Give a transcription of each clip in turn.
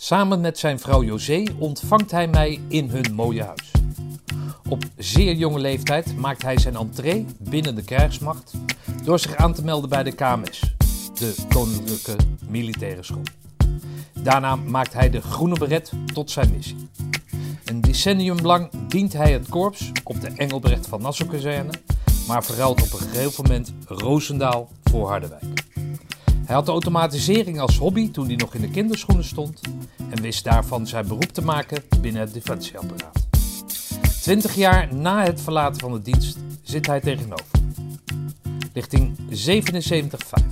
Samen met zijn vrouw José ontvangt hij mij in hun mooie huis. Op zeer jonge leeftijd maakt hij zijn entree binnen de krijgsmacht door zich aan te melden bij de KMS, de Koninklijke Militaire School. Daarna maakt hij de groene beret tot zijn missie. Een decennium lang dient hij het korps op de Engelbrecht van Nassau-kazerne, maar verruilt op een gegeven moment Roosendaal voor Harderwijk. Hij had de automatisering als hobby toen hij nog in de kinderschoenen stond en wist daarvan zijn beroep te maken binnen het defensieapparaat. Twintig jaar na het verlaten van de dienst zit hij tegenover. Lichting 77.5.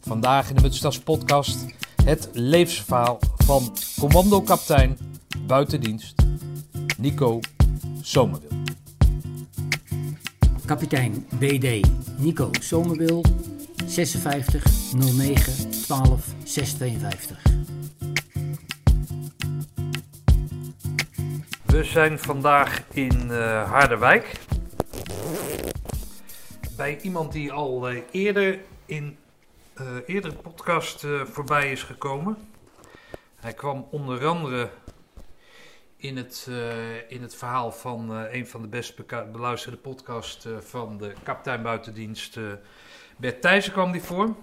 Vandaag in de Mutstas podcast het levensverhaal van commando-kaptein buitendienst Nico Zomerwil. Kapitein BD Nico Zomerwil, 56 09 12 652. We zijn vandaag in eh, Harderwijk. Bij iemand die al eh, eerder in uh, eerdere podcast voorbij is gekomen. Hij kwam onder andere in het, in het verhaal van een van de best beluisterde podcasts van de kapitein buitendienst Bert Thijssen kwam die voor.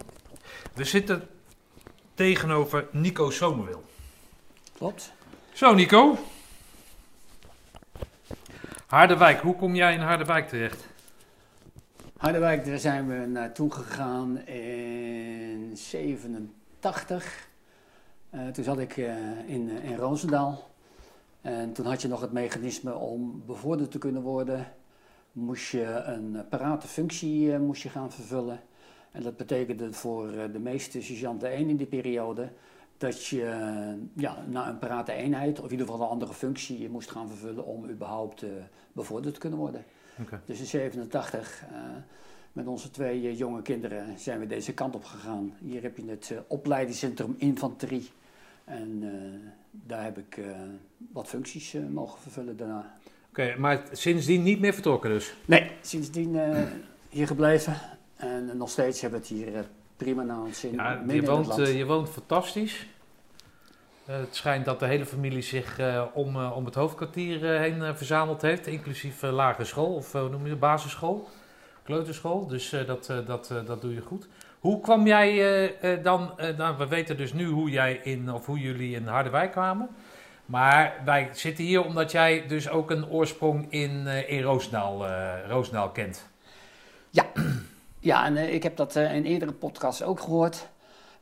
We zitten tegenover Nico Zomerwil. Klopt. Zo Nico. Harderwijk, hoe kom jij in Harderwijk terecht? Harderwijk, daar zijn we naartoe gegaan in 87. Uh, toen zat ik uh, in, uh, in Roosendaal. En toen had je nog het mechanisme om bevorderd te kunnen worden. Moest je een parate functie moest je gaan vervullen. En dat betekende voor de meeste sergeanten 1 in die periode dat je ja, naar een parate eenheid, of in ieder geval een andere functie, je moest gaan vervullen om überhaupt bevorderd te kunnen worden. Okay. Dus in 87, uh, met onze twee uh, jonge kinderen, zijn we deze kant op gegaan. Hier heb je het opleidingscentrum Infanterie. En daar heb ik wat functies mogen vervullen daarna. Oké, okay, maar sindsdien niet meer vertrokken dus? Nee, sindsdien hier gebleven. En nog steeds hebben we het hier prima naar ons zin. Ja, je, woont, je woont fantastisch. Het schijnt dat de hele familie zich om, om het hoofdkwartier heen verzameld heeft, inclusief lagere school of noem je het, basisschool, kleuterschool. Dus dat, dat, dat doe je goed. Hoe kwam jij dan, nou, we weten dus nu hoe jij in, of hoe jullie in Harderwijk kwamen. Maar wij zitten hier omdat jij dus ook een oorsprong in, in Roosendaal, Roosendaal kent. Ja, ja en ik heb dat in eerdere podcasts ook gehoord.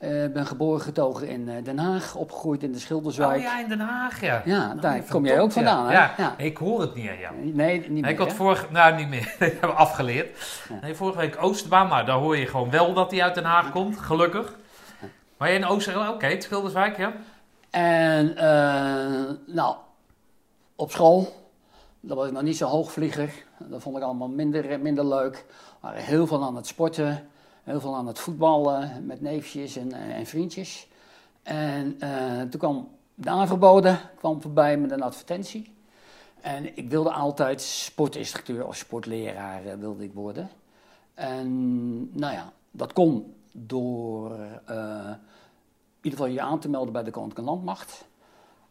Ik uh, ben geboren getogen in Den Haag, opgegroeid in de Schilderswijk. Oh ja, in Den Haag, ja. Ja, daar oh, kom jij ook vandaan, ja. hè? Ja. ja. ik hoor het niet, ja. Nee, niet meer, Ik had vorige, nou niet meer, ik heb afgeleerd. Ja. Nee, vorige week Oosterbaan, nou daar hoor je gewoon wel dat hij uit Den Haag komt, gelukkig. Maar jij in Oosterbaan, oké, okay, Schilderswijk, ja. En, uh, nou, op school, dat was ik nog niet zo hoogvlieger. Dat vond ik allemaal minder, minder leuk. Waren heel veel aan het sporten heel veel aan het voetballen met neefjes en, en vriendjes. En uh, toen kwam de aanverboden kwam voorbij met een advertentie. En ik wilde altijd sportinstructeur of sportleraar wilde ik worden. En nou ja, dat kon door ieder geval je aan te melden bij de Koninklijke Landmacht.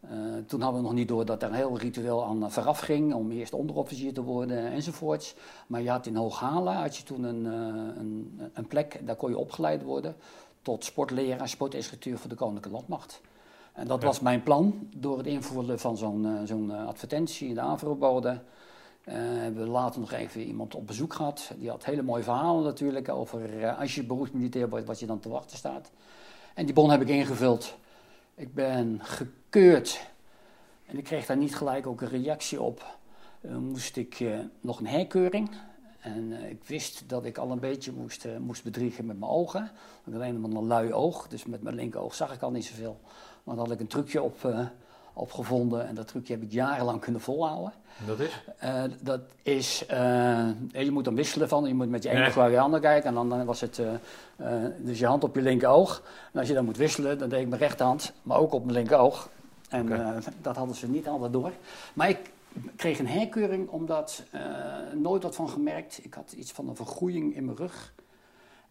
Uh, toen hadden we nog niet door dat er een heel ritueel aan vooraf ging om eerst onderofficier te worden enzovoorts. Maar je had in Hooghalen had je toen een, uh, een, een, plek, daar kon je opgeleid worden tot sportleraar, sportinstructeur voor de Koninklijke Landmacht. En dat ja. was mijn plan. Door het invoeren van zo'n uh, zo'n advertentie in de aanverboden hebben we later nog even iemand op bezoek gehad. Die had hele mooie verhalen natuurlijk over als je beroepsmilitair wordt, wat je dan te wachten staat. En die bon heb ik ingevuld. Ik ben gekeurd en ik kreeg daar niet gelijk ook een reactie op. Uh, moest ik uh, nog een herkeuring. En uh, ik wist dat ik al een beetje moest, moest bedriegen met mijn ogen. Ik had alleen maar een lui oog, dus met mijn linker oog zag ik al niet zoveel. Maar dan had ik een trucje op, opgevonden en dat trucje heb ik jarenlang kunnen volhouden. Dat is? dat is, je moet dan wisselen van, je moet met je ene oog naar je ander kijken. En dan, dan was het, dus je hand op je linker oog. En als je dan moet wisselen, dan deed ik mijn rechterhand, maar ook op mijn linker oog. En okay. uh, dat hadden ze niet altijd door. Maar ik kreeg een herkeuring omdat uh, nooit wat van gemerkt. Ik had iets van een vergroeiing in mijn rug.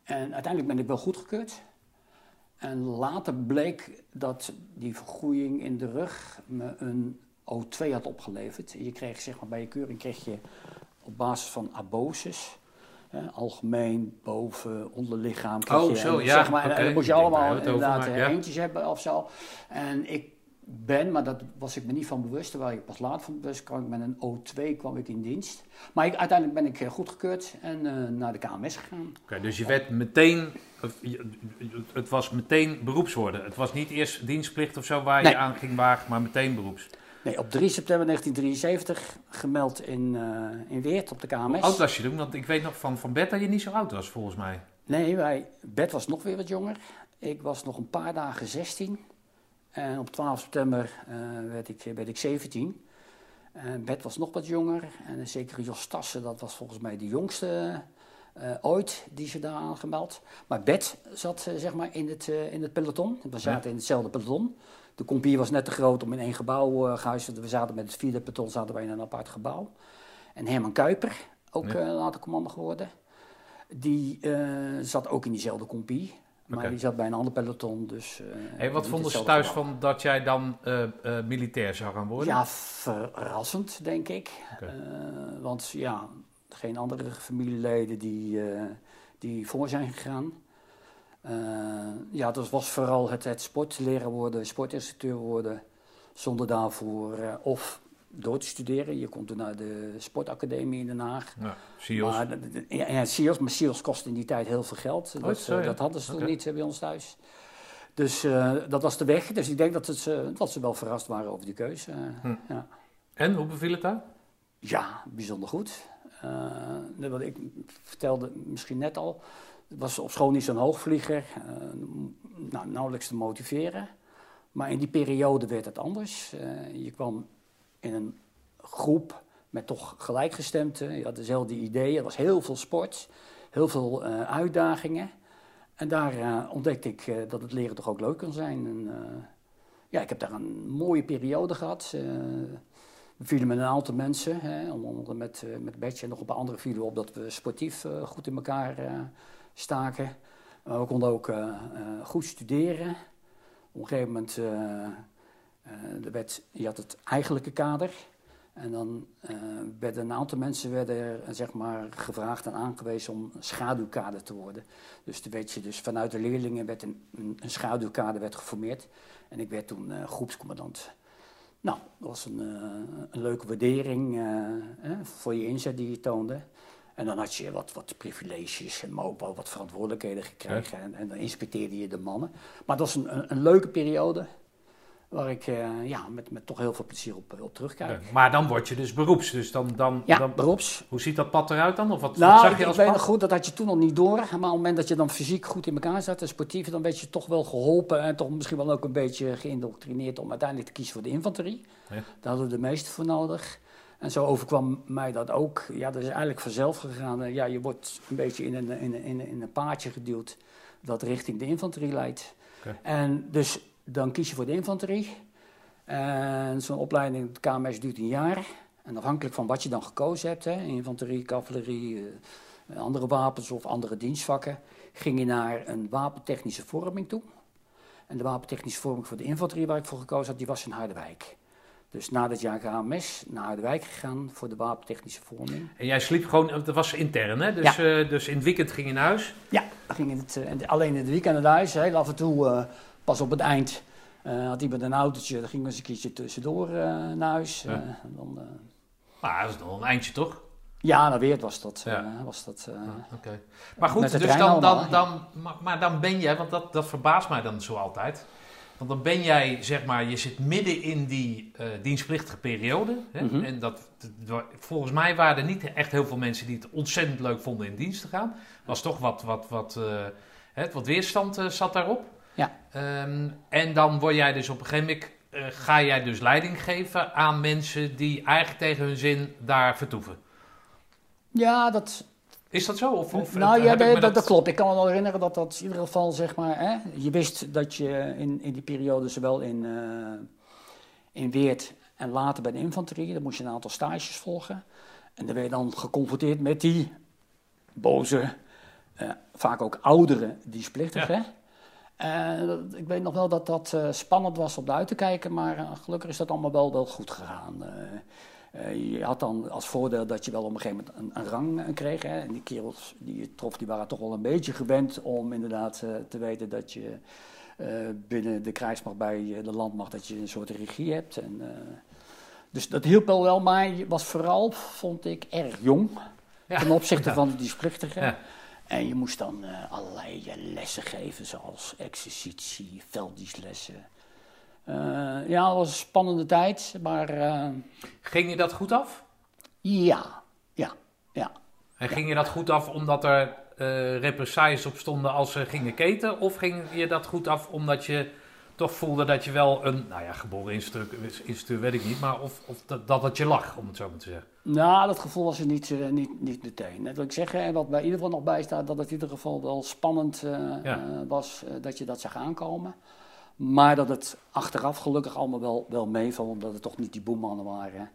En uiteindelijk ben ik wel goedgekeurd. En later bleek dat die vergroeiing in de rug me een O2 had opgeleverd. Je kreeg zeg maar, bij je keuring kreeg je op basis van aboses, hè, algemeen, boven, onderlichaam. kreeg Oh, je, zo, en, ja, zeg maar, en- dan moest je allemaal inderdaad ja. eentjes hebben of zo. En ik ben, maar dat was ik me niet van bewust, terwijl ik pas laat van bewust kwam ik met een O2 kwam ik in dienst. Maar ik, uiteindelijk ben ik eh, goedgekeurd en eh, naar de KMS gegaan. Oké, dus je werd meteen, het was meteen beroepsworden. Het was niet eerst dienstplicht of zo waar Nee. je aan ging wagen, maar meteen beroeps. Nee, op 3 september 1973 gemeld in, eh, in Weert op de KMS. Hoe oud was je toen? Want ik weet nog van, van Bert dat je niet zo oud was, volgens mij. Nee, wij, Bert was nog weer wat jonger. Ik was nog een paar dagen 16. En op 12 september eh, werd, ik, werd ik 17. En Bert was nog wat jonger. En zeker Jos Tassen, dat was volgens mij de jongste eh, ooit die ze daar aangemeld. Maar Bert zat eh, zeg maar in het, eh, in het peloton. We zaten in hetzelfde peloton. De compie was net te groot om in één gebouw te We zaten met het vierde peloton zaten wij in een apart gebouw. En Herman Kuiper, ook Ja. later commando geworden. Die zat ook in diezelfde compie. Maar die zat bij een ander peloton. Dus, Hey, wat vonden ze thuis gebouw. van dat jij dan militair zou gaan worden? Ja, verrassend, denk ik. Want ja, geen andere familieleden die, eh, die voor zijn gegaan. Eh, ja, dat was vooral het, het sport leren worden, sportinstructeur worden, zonder daarvoor eh, of door te studeren. Je kon toen naar de sportacademie in Den Haag. Ja. Maar, ja, ja, maar SEALS kostte in die tijd heel veel geld. Oh, dat, zo, ja. dat hadden ze toen niet bij ons thuis. Dus dat was de weg. Dus ik denk dat, het, dat ze wel verrast waren over die keuze. Hm. ja. En, hoe beviel het daar? Ja, bijzonder goed. Eh, wat ik vertelde misschien net al. Was op school niet zo'n hoogvlieger. eh, nou, nauwelijks te motiveren. Maar in die periode werd het anders. Eh, je kwam in een groep met toch gelijkgestemden. Je had dezelfde ideeën. Er was heel veel sport. Heel veel uitdagingen. En daar ontdekte ik dat het leren toch ook leuk kan zijn. En, ja, ik heb daar een mooie periode gehad. Vielen met een aantal mensen, hè, onder met, eh, met Betje en nog een paar andere vielen op dat we sportief eh, goed in elkaar eh, staken. We konden ook goed studeren. Op een gegeven moment, werd, je had het eigenlijke kader. En dan eh, werden een aantal mensen werden zeg maar, gevraagd en aangewezen om schaduwkader te worden. Dus je dus vanuit de leerlingen werd een, een, schaduwkader werd geformeerd. En ik werd toen groepscommandant. Nou, dat was een, eh, een leuke waardering eh, voor je inzet die je toonde. En dan had je wat, wat privileges en maar ook wel wat verantwoordelijkheden gekregen. En, en dan inspecteerde je de mannen. Maar dat was een, een, een leuke periode waar ik eh, ja, met, met toch heel veel plezier op, op terugkijk. Ja, Maar dan word je dus beroeps. Dus dan, dan, Ja, dan, beroeps. hoe ziet dat pad eruit dan? Of wat, wat Nou, zag ik, je ik als weet pad? nog goed, dat had je toen nog niet door. Maar op het moment dat je dan fysiek goed in elkaar zat en sportief, dan werd je toch wel geholpen en toch misschien wel ook een beetje geïndoctrineerd om uiteindelijk te kiezen voor de infanterie. Ja. Daar hadden we de meeste voor nodig. En zo overkwam mij dat ook. Ja, dat is eigenlijk vanzelf gegaan. Eh, Ja, je wordt een beetje in een, in, een- in, een- paadje geduwd dat richting de infanterie leidt. En dus dan kies je voor de infanterie. En zo'n opleiding, het KMS duurt een jaar. En afhankelijk van wat je dan gekozen hebt, hè, infanterie, cavalerie, eh, andere wapens of andere dienstvakken, ging je naar een wapentechnische vorming toe. En de wapentechnische vorming voor de infanterie waar ik voor gekozen had, die was in Harderwijk. Dus na dat jaar KMS naar Harderwijk gegaan voor de wapentechnische vorming. En jij sliep gewoon, dat was intern hè? Dus, eh, dus in het weekend ging je naar huis. Ja, ging het, eh, en alleen in het weekend naar huis. Heel af en toe, pas op het eind, eh, had iemand een autootje. Dan gingen we eens een keertje tussendoor eh, naar huis. Ja. Eh, dan, Maar dat is nog een eindje toch? ja, naar Weert was dat. Ja. was dat eh, Oké. Maar goed, dus dan, dan, allemaal, dan, maar, maar dan ben jij, want dat, dat verbaast mij dan zo altijd. Want dan ben jij, zeg maar, je zit midden in die dienstplichtige periode. Hè? Mhm. En dat, volgens mij waren er niet echt heel veel mensen die het ontzettend leuk vonden in dienst te gaan. Was toch wat, wat, wat, hè, wat weerstand zat daarop. Ja. Ehm, en dan word jij dus op een gegeven moment, eh, ga jij dus leiding geven aan mensen die eigenlijk tegen hun zin daar vertoeven. ja, dat, Is dat zo? Of, of nou ja, dat, dat, dat klopt. Ik kan me wel herinneren dat dat in ieder geval, zeg maar, hè, je wist dat je in, in die periode zowel in, eh, in Weert en later bij de infanterie, dan moest je een aantal stages volgen. En dan werd je dan geconfronteerd met die boze, eh, vaak ook oudere dienstplichtigen. En dat- ik weet nog wel dat dat eh, spannend was om uit te kijken, maar eh, gelukkig is dat allemaal wel, wel goed gegaan. Eh, eh, je had dan als voordeel dat je wel op een gegeven moment een, een rang eh, kreeg. Hè? En die kerels die je trof, die waren toch wel een beetje gewend om inderdaad eh, te weten dat je eh, binnen de krijgsmacht bij eh, de landmacht dat je een soort regie hebt. En, eh, dus dat hielp wel wel, maar je was vooral, vond ik, erg jong Ja. ten opzichte Ja. van de dienstplichtigen. Ja. En je moest dan eh, allerlei eh, lessen geven, zoals exercitie, velddienstlessen. Eh, ja, het was een spannende tijd, maar Ging je dat goed af? ja, ja, ja. En ging je dat goed af omdat er represailles op stonden als ze gingen keten? Of ging je dat goed af omdat je toch voelde dat je wel een, nou ja, geboren instructeur, weet ik niet, maar of, of dat, dat het je lag, om het zo maar te zeggen. Nou, dat gevoel was er niet, eh, niet, niet meteen. Net wat ik zeg, en wat bij ieder geval nog bij staat, dat het in ieder geval wel spannend eh, Ja. eh, was dat je dat zag aankomen. Maar dat het achteraf gelukkig allemaal wel, wel meeval, omdat het toch niet die boemannen waren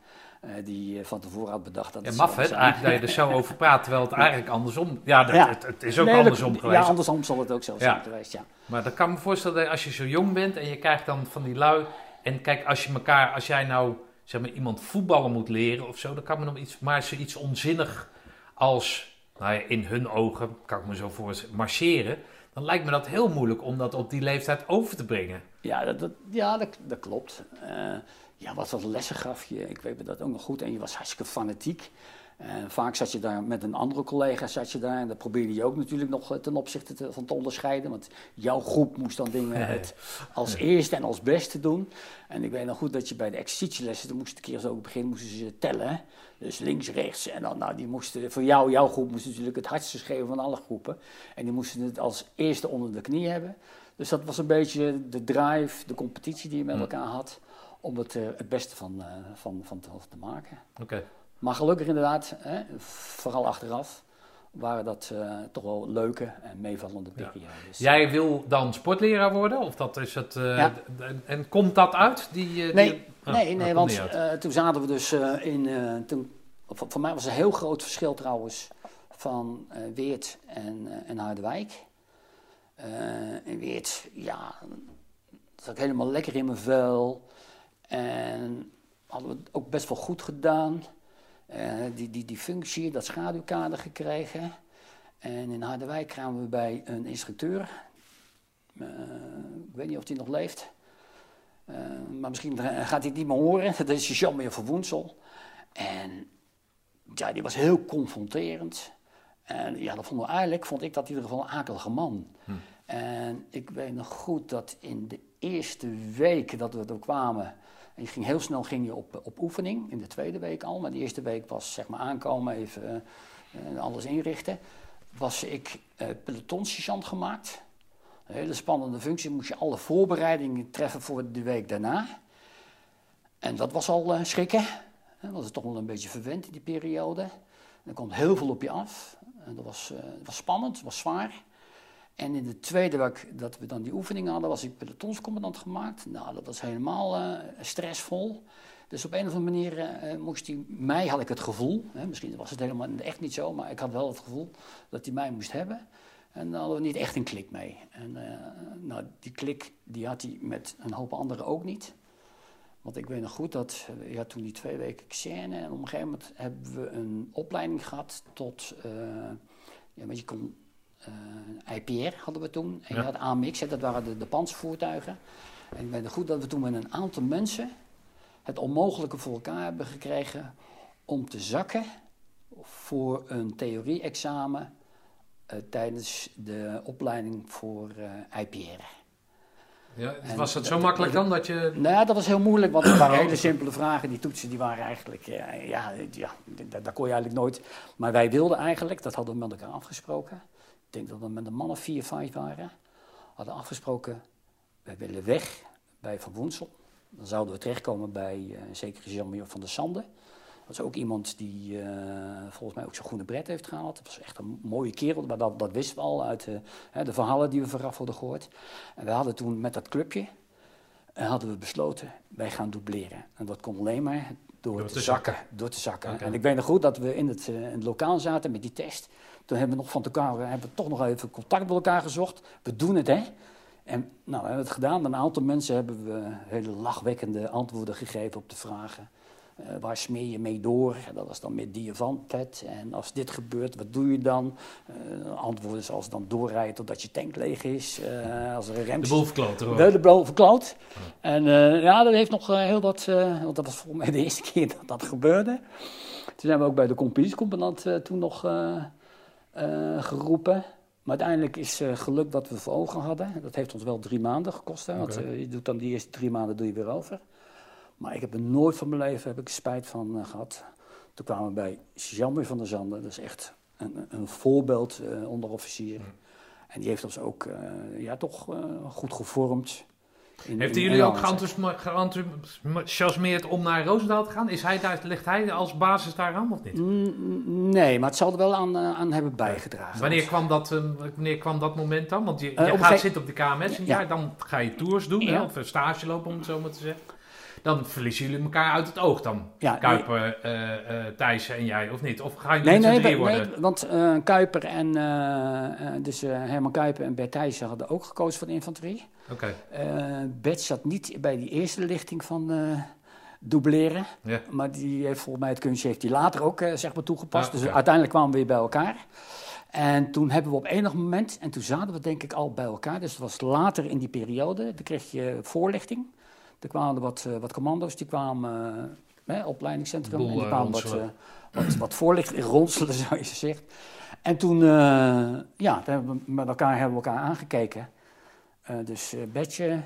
die eh, van tevoren had bedacht dat Ja, maf hè, eigenlijk dat je er zo over praat, terwijl het eigenlijk andersom, ja, dat, Ja. Het, het is ook Nee, dat- andersom geweest. Ja, andersom zal het ook zo Ja. zijn geweest, ja. Maar dan kan me voorstellen dat als je zo jong bent en je krijgt dan van die lui. En kijk, als je elkaar, als jij nou zeg maar iemand voetballen moet leren of zo, dan kan me nog iets, maar zoiets onzinnig als, nou ja, in hun ogen, kan ik me zo voorstellen, marcheren. Dan lijkt me dat heel moeilijk om dat op die leeftijd over te brengen. Ja, dat, dat- ja, dat, dat klopt. Eh, ja, wat voor lessen gaf je? Ik weet me dat ook nog goed. En je was hartstikke fanatiek. En vaak zat je daar met een andere collega, zat je daar. En dat probeerde je ook natuurlijk nog eh, ten opzichte te- van te onderscheiden. Want jouw groep moest dan dingen het als eerste en als beste doen. En ik weet nog goed dat je bij de exercitielessen, dan moesten de keer zo ook beginnen, moesten ze tellen. Dus links, rechts. En dan, nou, die moesten, voor jou, jouw groep moest natuurlijk het hardste schreeuwen van alle groepen. En die moesten het als eerste onder de knie hebben. Dus dat was een beetje de drive, de competitie die je met Hmm. elkaar had. Om het, eh, het beste van, eh, van, van te, te maken. Oké. Maar gelukkig inderdaad, hè, vooral achteraf, waren dat eh, toch wel leuke en meevallende Ja. periodes. Jij wil dan sportleraar worden? Of dat is het. Ja. en, en komt dat uit? Die, Nee, die- nee, Oh, nee, want toen zaten we dus in. toen, voor, voor mij was een heel groot verschil trouwens van Weert en, en Harderwijk. In Weert, ja, zat ik helemaal lekker in mijn vel. En hadden we het ook best wel goed gedaan. Eh, die, die, die functie, dat schaduwkader gekregen. En in Harderwijk kwamen we bij een instructeur. Eh, ik weet niet of die nog leeft. Eh, maar misschien gaat hij het niet meer horen. Dat is Jean-Meer van Woensel. En ja, die was heel confronterend. En ja, dat vonden we eigenlijk, vond ik dat in ieder geval een akelige man. En ik weet nog goed dat in de eerste week dat we er kwamen, en je ging heel snel ging je op, op oefening, in de tweede week al, maar de eerste week was zeg maar aankomen, even eh, alles inrichten, was ik eh pelotonsergeant gemaakt. Een hele spannende functie, moest je alle voorbereidingen treffen voor de week daarna. En dat was al eh, schrikken, hè, was het toch wel een beetje verwend in die periode. Er komt heel veel op je af. En dat was, eh, het was spannend, was zwaar. En in de tweede week dat we dan die oefening hadden, was ik pelotonscommandant gemaakt. Nou, dat was helemaal eh, stressvol. Dus op een of andere manier eh, moest hij, mij had ik het gevoel, hè, misschien was het helemaal echt niet zo, maar ik had wel het gevoel dat hij mij moest hebben. En daar hadden we niet echt een klik mee. En eh, nou, die klik die had hij met een hoop anderen ook niet. Want ik weet nog goed dat, eh, ja, toen die twee weken Xene, en op een gegeven moment hebben we een opleiding gehad tot, eh ja, want je kon, eh, IPR hadden we toen, en Ja. je had AMX, hè, dat waren de, de panzervoertuigen. En ik weet goed dat we toen met een aantal mensen het onmogelijke voor elkaar hebben gekregen om te zakken voor een theorie-examen eh, tijdens de opleiding voor eh, IPR. Ja, was het zo dat- makkelijk dan dat je. Nou ja, dat was heel moeilijk, want het waren hele simpele vragen. Die toetsen die waren eigenlijk, eh, ja, ja daar, daar kon je eigenlijk nooit. Maar wij wilden eigenlijk, dat hadden we met elkaar afgesproken. Ik denk dat we met een man of vier, vijf waren. Hadden afgesproken, wij willen weg bij Van Woensel. Dan zouden we terechtkomen bij eh zeker Jean-Mier van der Sande. Dat is ook iemand die eh, volgens mij ook zijn groene bret heeft gehaald. Dat was echt een mooie kerel, maar dat, dat wisten we al uit eh, hè, de verhalen die we vooraf hadden gehoord. En we hadden toen met dat clubje, en hadden we besloten, wij gaan dubleren. En dat kon alleen maar door, Door te zakken. Door te zakken. En ik weet nog goed dat we in het, eh, in het lokaal zaten met die test. Toen hebben we nog van elkaar, hebben we toch nog even contact met elkaar gezocht. We doen het, hè. En nou, we hebben het gedaan. Een aantal mensen hebben we hele lachwekkende antwoorden gegeven op de vragen. Uh, waar smeer je mee door? Dat was dan met diamantet. En als dit gebeurt, wat doe je dan? Uh, antwoorden zoals dan doorrijden totdat je tank leeg is. Uh, als er een rem... De boel verkloot De, de boel verkloot. En ja, dat heeft nog heel wat... want dat was volgens mij de eerste keer dat dat gebeurde. Toen zijn we ook bij de compagniecommandant toen nog geroepen. Maar uiteindelijk is uh, gelukt wat we voor ogen hadden. Dat heeft ons wel drie maanden gekost. Hè, want uh, je doet dan die eerste drie maanden doe je weer over. Maar ik heb er nooit van mijn leven heb ik spijt van gehad. Toen kwamen we bij Jammer van der Zanden. Dat is echt een, een voorbeeld onderofficier. Hmm. En die heeft ons ook ja, toch goed gevormd. In, Heeft hij jullie ook geenthousiasmeerd om naar Roosendaal te gaan? Is hij daar, ligt hij als basis daar aan of niet? Nee, maar het zal er wel aan, uh, aan hebben bijgedragen. Wanneer kwam, dat, uh, wanneer kwam dat moment dan? Want je, uh, je gaat zitten op de KMS een ja. jaar, dan ga je tours doen, ja. of stage lopen om het zo maar te zeggen dan verliezen jullie elkaar uit het oog dan. Ja, Kuiper, nee. uh, Thijs en jij, of niet? Of ga je nee, nee, nee, worden? Nee, want Kuiper en, dus Herman Kuiper en Bert Thijssen hadden ook gekozen voor de infanterie. Oké. Okay. Bert zat niet bij die eerste lichting van dubleren. Ja. Maar die heeft volgens mij het kunstje heeft die later ook zeg maar toegepast. Okay. Dus uiteindelijk kwamen we weer bij elkaar. En toen hebben we op enig moment, en toen zaten we denk ik al bij elkaar, dus het was later in die periode, dan kreeg je voorlichting. Er kwamen wat, uh, wat commando's, die kwamen uh, opleidingscentrum. Boel, en die kwamen wat, uh, wat, wat voorlichting, ronselen zou je zeggen. En toen, ja, hebben we met elkaar, hebben we elkaar aangekeken. Dus Betje,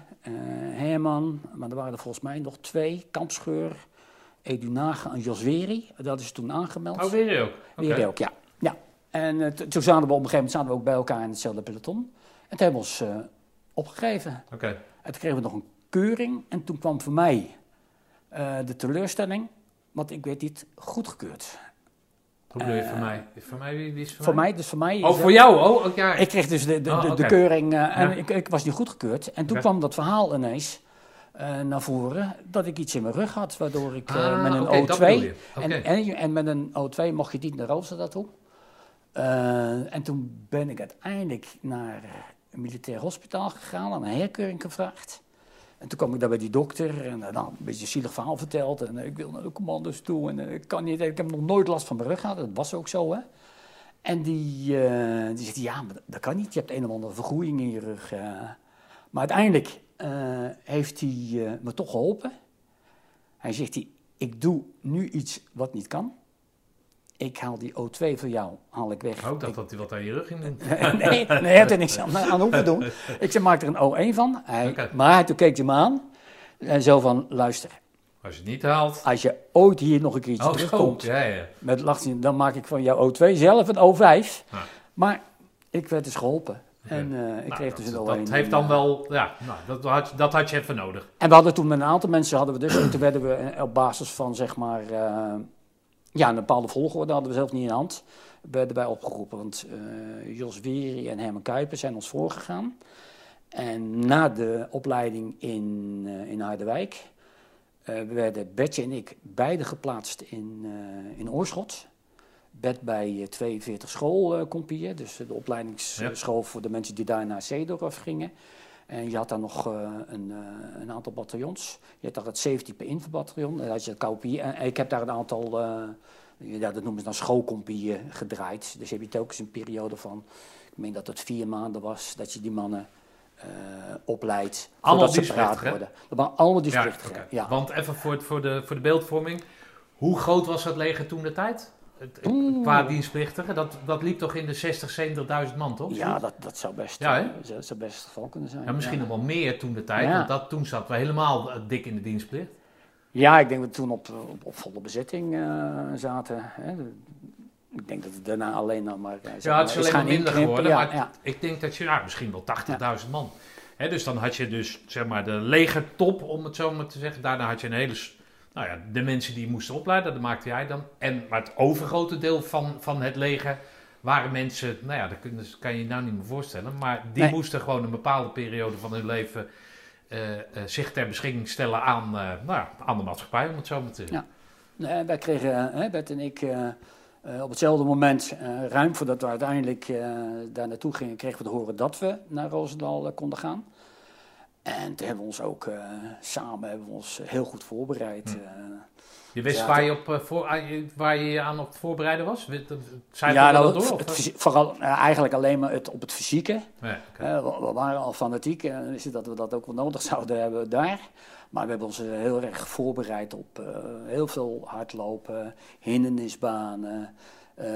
Herman, maar er waren er volgens mij nog twee. Kampscheur, Edunaga en Josweri. Dat is toen aangemeld. Oh, weer ook? Okay. Weer ook, ja. ja. En toen zaten we op een gegeven moment zaten we ook bij elkaar in hetzelfde peloton. En toen hebben we ons opgegeven. Oké. En toen kregen we nog een keuring. En toen kwam voor mij de teleurstelling, want ik werd niet goedgekeurd. Hoe bedoel je voor mij? Voor mij, wie, wie is voor, voor mij? mij? Dus voor mij oh, voor jou? Oh, okay. Ik kreeg dus de, de, oh, okay. de, keuring uh, en ja. ik, ik, was niet goedgekeurd. En toen okay. kwam dat verhaal ineens uh, naar voren dat ik iets in mijn rug had, waardoor ik ah, met een O2... En, en, en, met een O2 mocht je niet naar Roosendaal toe. en toen ben ik uiteindelijk naar een militair hospitaal gegaan, aan een herkeuring gevraagd. En toen kwam ik daar bij die dokter en uh, nou, een beetje een zielig verhaal verteld. En uh, ik wil naar de commando's toe en uh, ik kan niet, ik heb nog nooit last van mijn rug gehad. Dat was ook zo, hè. En die, die zegt, ja, maar dat kan niet. Je hebt een of andere vergroeiing in je rug. Maar uiteindelijk heeft hij me toch geholpen. Hij zegt, ik doe nu iets wat niet kan ik haal die O2 voor jou, haal ik weg. Ik dacht dat hij wat aan je rug doen. nee, nee, hij heeft er niks aan, aan hoeven doen. Ik zei, maak er een O1 van. Hij, okay. Maar toen keek hij me aan en zo van, luister. Als je het niet haalt. Als je ooit hier nog een keertje oh, terugkomt, ja, ja. met lachzien, dan maak ik van jouw O2 zelf een O5. Ja. Maar ik werd dus geholpen. En uh, ik nou, kreeg dus een O1. Dat heeft dan wel, ja, nou, dat, had, dat had je even nodig. En we hadden toen met een aantal mensen, hadden we dus, toen werden we op basis van zeg maar... Uh, ja, een bepaalde volgorde hadden we zelf niet in de hand. werden wij opgeroepen, want uh, Jos Weri en Herman Kuiper zijn ons voorgegaan. En na de opleiding in, uh, in Harderwijk uh, werden Betje en ik beide geplaatst in, in Oorschot. Bed bij 42 schoolcompieën, dus de opleidingsschool ja. voor de mensen die daar naar Zeedorf gingen. En je had daar nog uh, een, uh, een, aantal bataljons. Je had daar het 17 per invabataljon. Dan had je het KOPI. En ik heb daar een aantal, uh, ja, dat noemen ze dan schoolcompieën gedraaid. Dus heb je telkens een periode van, ik meen dat het vier maanden was, dat je die mannen opleidt. Allemaal dienstplichtig, worden. Dat waren allemaal dienstplichtig, ja, okay. ja. Want even voor, voor, de, voor de beeldvorming. Hoe groot was het leger toen de tijd? Qua dienstplichtigen, dat, dat liep toch in de 60, 70.000 man, toch? Ja, dat, dat zou best, ja, uh, zou best het geval kunnen zijn. Ja, misschien nog wel meer toen de tijd, want dat, toen zaten we helemaal uh, dik in de dienstplicht. Ja, ik denk dat we toen op, op, op volle bezetting uh, zaten. Hè. Ik denk dat het daarna alleen nog maar... ja, het is alleen maar minder geworden, maar ik denk dat je, ja, misschien wel 80.000 man. Hè, dus dan had je dus, zeg maar, de legertop, om het zo maar te zeggen. Daarna had je een hele nou ja, de mensen die moesten opleiden, dat maakte jij dan. En, maar het overgrote deel van, van het leger waren mensen, nou ja, dat kan je je nou niet meer voorstellen. Maar die moesten gewoon een bepaalde periode van hun leven uh, uh, zich ter beschikking stellen aan, uh, nou ja, aan de maatschappij, om het zo maar te zeggen. Ja, nee, wij kregen, Bert en ik, op hetzelfde moment, ruim voordat we uiteindelijk daar naartoe gingen, kregen we te horen dat we naar Roosendaal konden gaan. En toen hebben we ons ook eh, samen hebben we ons heel goed voorbereid. Hm. eh. Je wist Ja, waar, je op, eh, voor, ah, waar je je aan op voorbereiden was? Ja, dat door? het, vooral eh, eigenlijk alleen maar het, op het fysieke. Nee. Eh, we, we waren al fanatiek en het dat we dat ook wel nodig zouden hebben daar. Maar we hebben ons eh, heel erg voorbereid op eh, heel veel hardlopen, hindernisbanen, eh,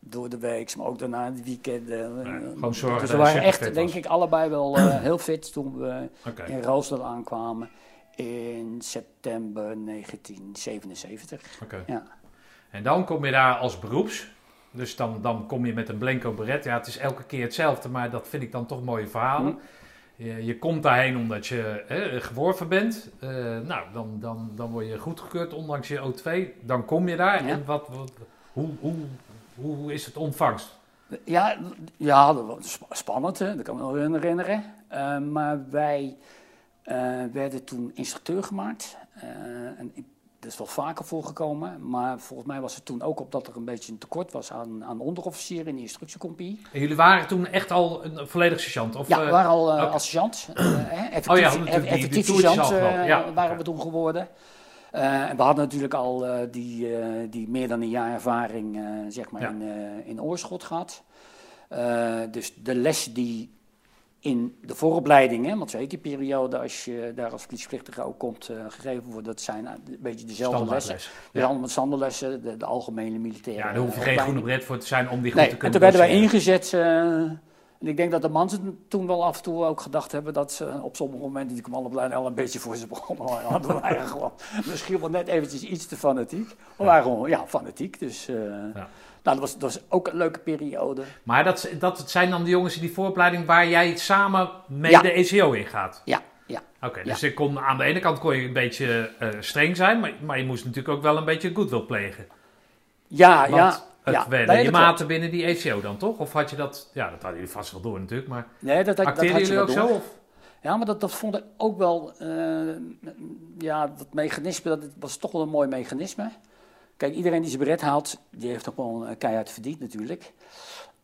door de week, maar ook daarna de weekenden. Ja, Eh, gewoon zorgen dus we waren echt, denk ik, allebei wel eh, heel fit toen we in Roosendaal aankwamen in september 1977. oké. Ja. En dan kom je daar als beroeps. Dus dan, dan kom je met een blanco beret. Ja, het is elke keer hetzelfde, maar dat vind ik dan toch mooie verhalen. Hm. Je, je komt daarheen omdat je hè, geworven bent. Eh, nou, dan, dan, dan word je goedgekeurd, ondanks je O2. Dan kom je daar. Ja. En wat, wat, hoe, hoe, hoe is het ontvangst? Ja, ja, dat was sp- spannend, hè? dat kan ik me nog herinneren. Eh, maar wij eh, werden toen instructeur gemaakt. Eh, en dat is wel vaker voorgekomen, maar volgens mij was het toen ook op dat er een beetje een tekort was aan, aan onderofficieren in de instructiecompagnie. En jullie waren toen echt al een volledig sergeant? Of, Ja, we waren al assistent. eh, hè, effectief, Oh ja, die- die effectief toertjes sergeant Ja, waren we toen geworden. Eh, en we hadden natuurlijk al eh, die, eh, die meer dan een jaar ervaring zeg maar Ja. in, in oorschot gehad. Eh, dus de lessen die in de vooropleidingen, want zo heet die periode als je daar als politieplichtige ook komt gegeven wordt, dat zijn een beetje dezelfde lessen. standaardles. Dus allemaal standaardlessen, de, de algemene militaire Ja, daar hoef je geen groene bret voor te zijn om die goed Nee, te en kunnen toen werden wij ingezet. En ik denk dat de mannen toen wel af en toe ook gedacht hebben dat ze op sommige momenten die commandoopleiding al een beetje voor ze begonnen. Ja, we waren gewoon misschien wel net eventjes iets te fanatiek. We waren gewoon ja, fanatiek. Dus eh, nou, dat, was, dat was ook een leuke periode. Maar dat, dat zijn dan de jongens in die vooropleiding waar jij samen mee Ja. de ECO in gaat? Ja, ja. Oké, dus ik kon, aan de ene kant kon je een beetje eh, streng zijn, maar, maar je moest natuurlijk ook wel een beetje goodwill plegen. Ja, Want ja. Het ja. werden Nee, klopt. maten binnen die ECO dan toch? Of had je dat, ja dat hadden jullie vast wel door natuurlijk, maar Nee, dat, dat, dat had je ook door. zo? Of? Ja, maar dat, dat vond ik ook wel, eh, ja, dat mechanisme, dat was toch wel een mooi mechanisme. Kijk, iedereen die zijn beret haalt, die heeft ook wel een keihard verdiend natuurlijk.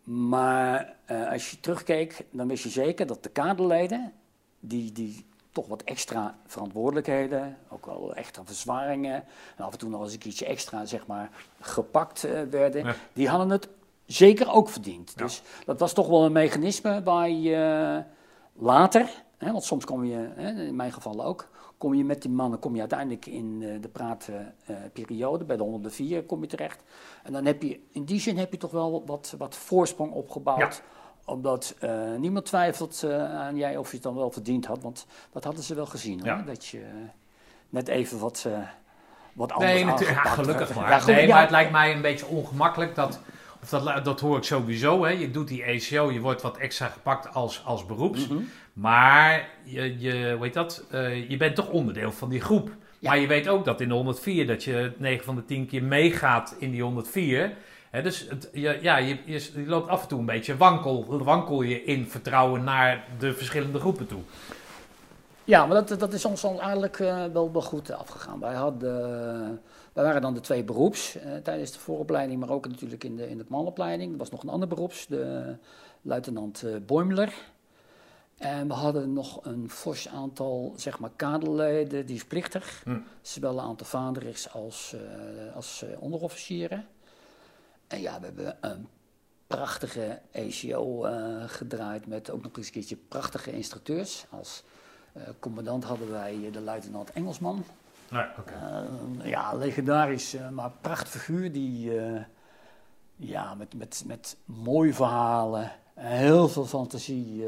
Maar eh, als je terugkeek, dan wist je zeker dat de kaderleden, die, die toch wat extra verantwoordelijkheden, ook wel extra verzwaringen, en af en toe nog eens een keertje extra, zeg maar, gepakt eh, werden, Ja. die hadden het zeker ook verdiend. Ja. Dus dat was toch wel een mechanisme waar je later, hè, want soms kom je, hè, in mijn geval ook, kom je met die mannen kom je uiteindelijk in eh, de praatperiode, bij de 104 kom je terecht. En dan heb je, in die zin heb je toch wel wat, wat voorsprong opgebouwd. Ja. Omdat eh, niemand twijfelt eh, aan jij of je het dan wel verdiend had. Want dat hadden ze wel gezien hoor. Ja. Dat je net even wat, eh wat anders Nee, natuurlijk, ja, gelukkig werd. maar. Ja, goed, nee, maar het lijkt mij een beetje ongemakkelijk dat, of dat, dat hoor ik sowieso, hè. je doet die ECO, je wordt wat extra gepakt als, als beroeps. Mhm. Maar je, je, hoe heet dat? Eh, je bent toch onderdeel van die groep. Ja. Maar je weet ook dat in de 104 dat je 9 van de 10 keer meegaat in die 104. Dus het, je, ja, je, je, je loopt af en toe een beetje wankel, wankel je in vertrouwen naar de verschillende groepen toe. Ja, maar dat, dat is ons dan eigenlijk eh, wel, wel goed afgegaan. Wij, hadden, wij waren dan de twee beroeps eh, tijdens de vooropleiding, maar ook natuurlijk in de, in de manopleiding. Er was nog een ander beroeps, de luitenant eh Boimler. En we hadden nog een fors aantal zeg maar, kaderleden, die is plichtig. Hm. Zowel een aantal vaderigs als, eh, als eh, onderofficieren. En ja, we hebben een prachtige ECO eh, gedraaid met ook nog eens een keertje prachtige instructeurs. Als eh, commandant hadden wij eh, de luitenant Engelsman. Eh, ja, legendarisch, maar prachtig figuur die ja, met, met, met mooie verhalen, heel veel fantasie,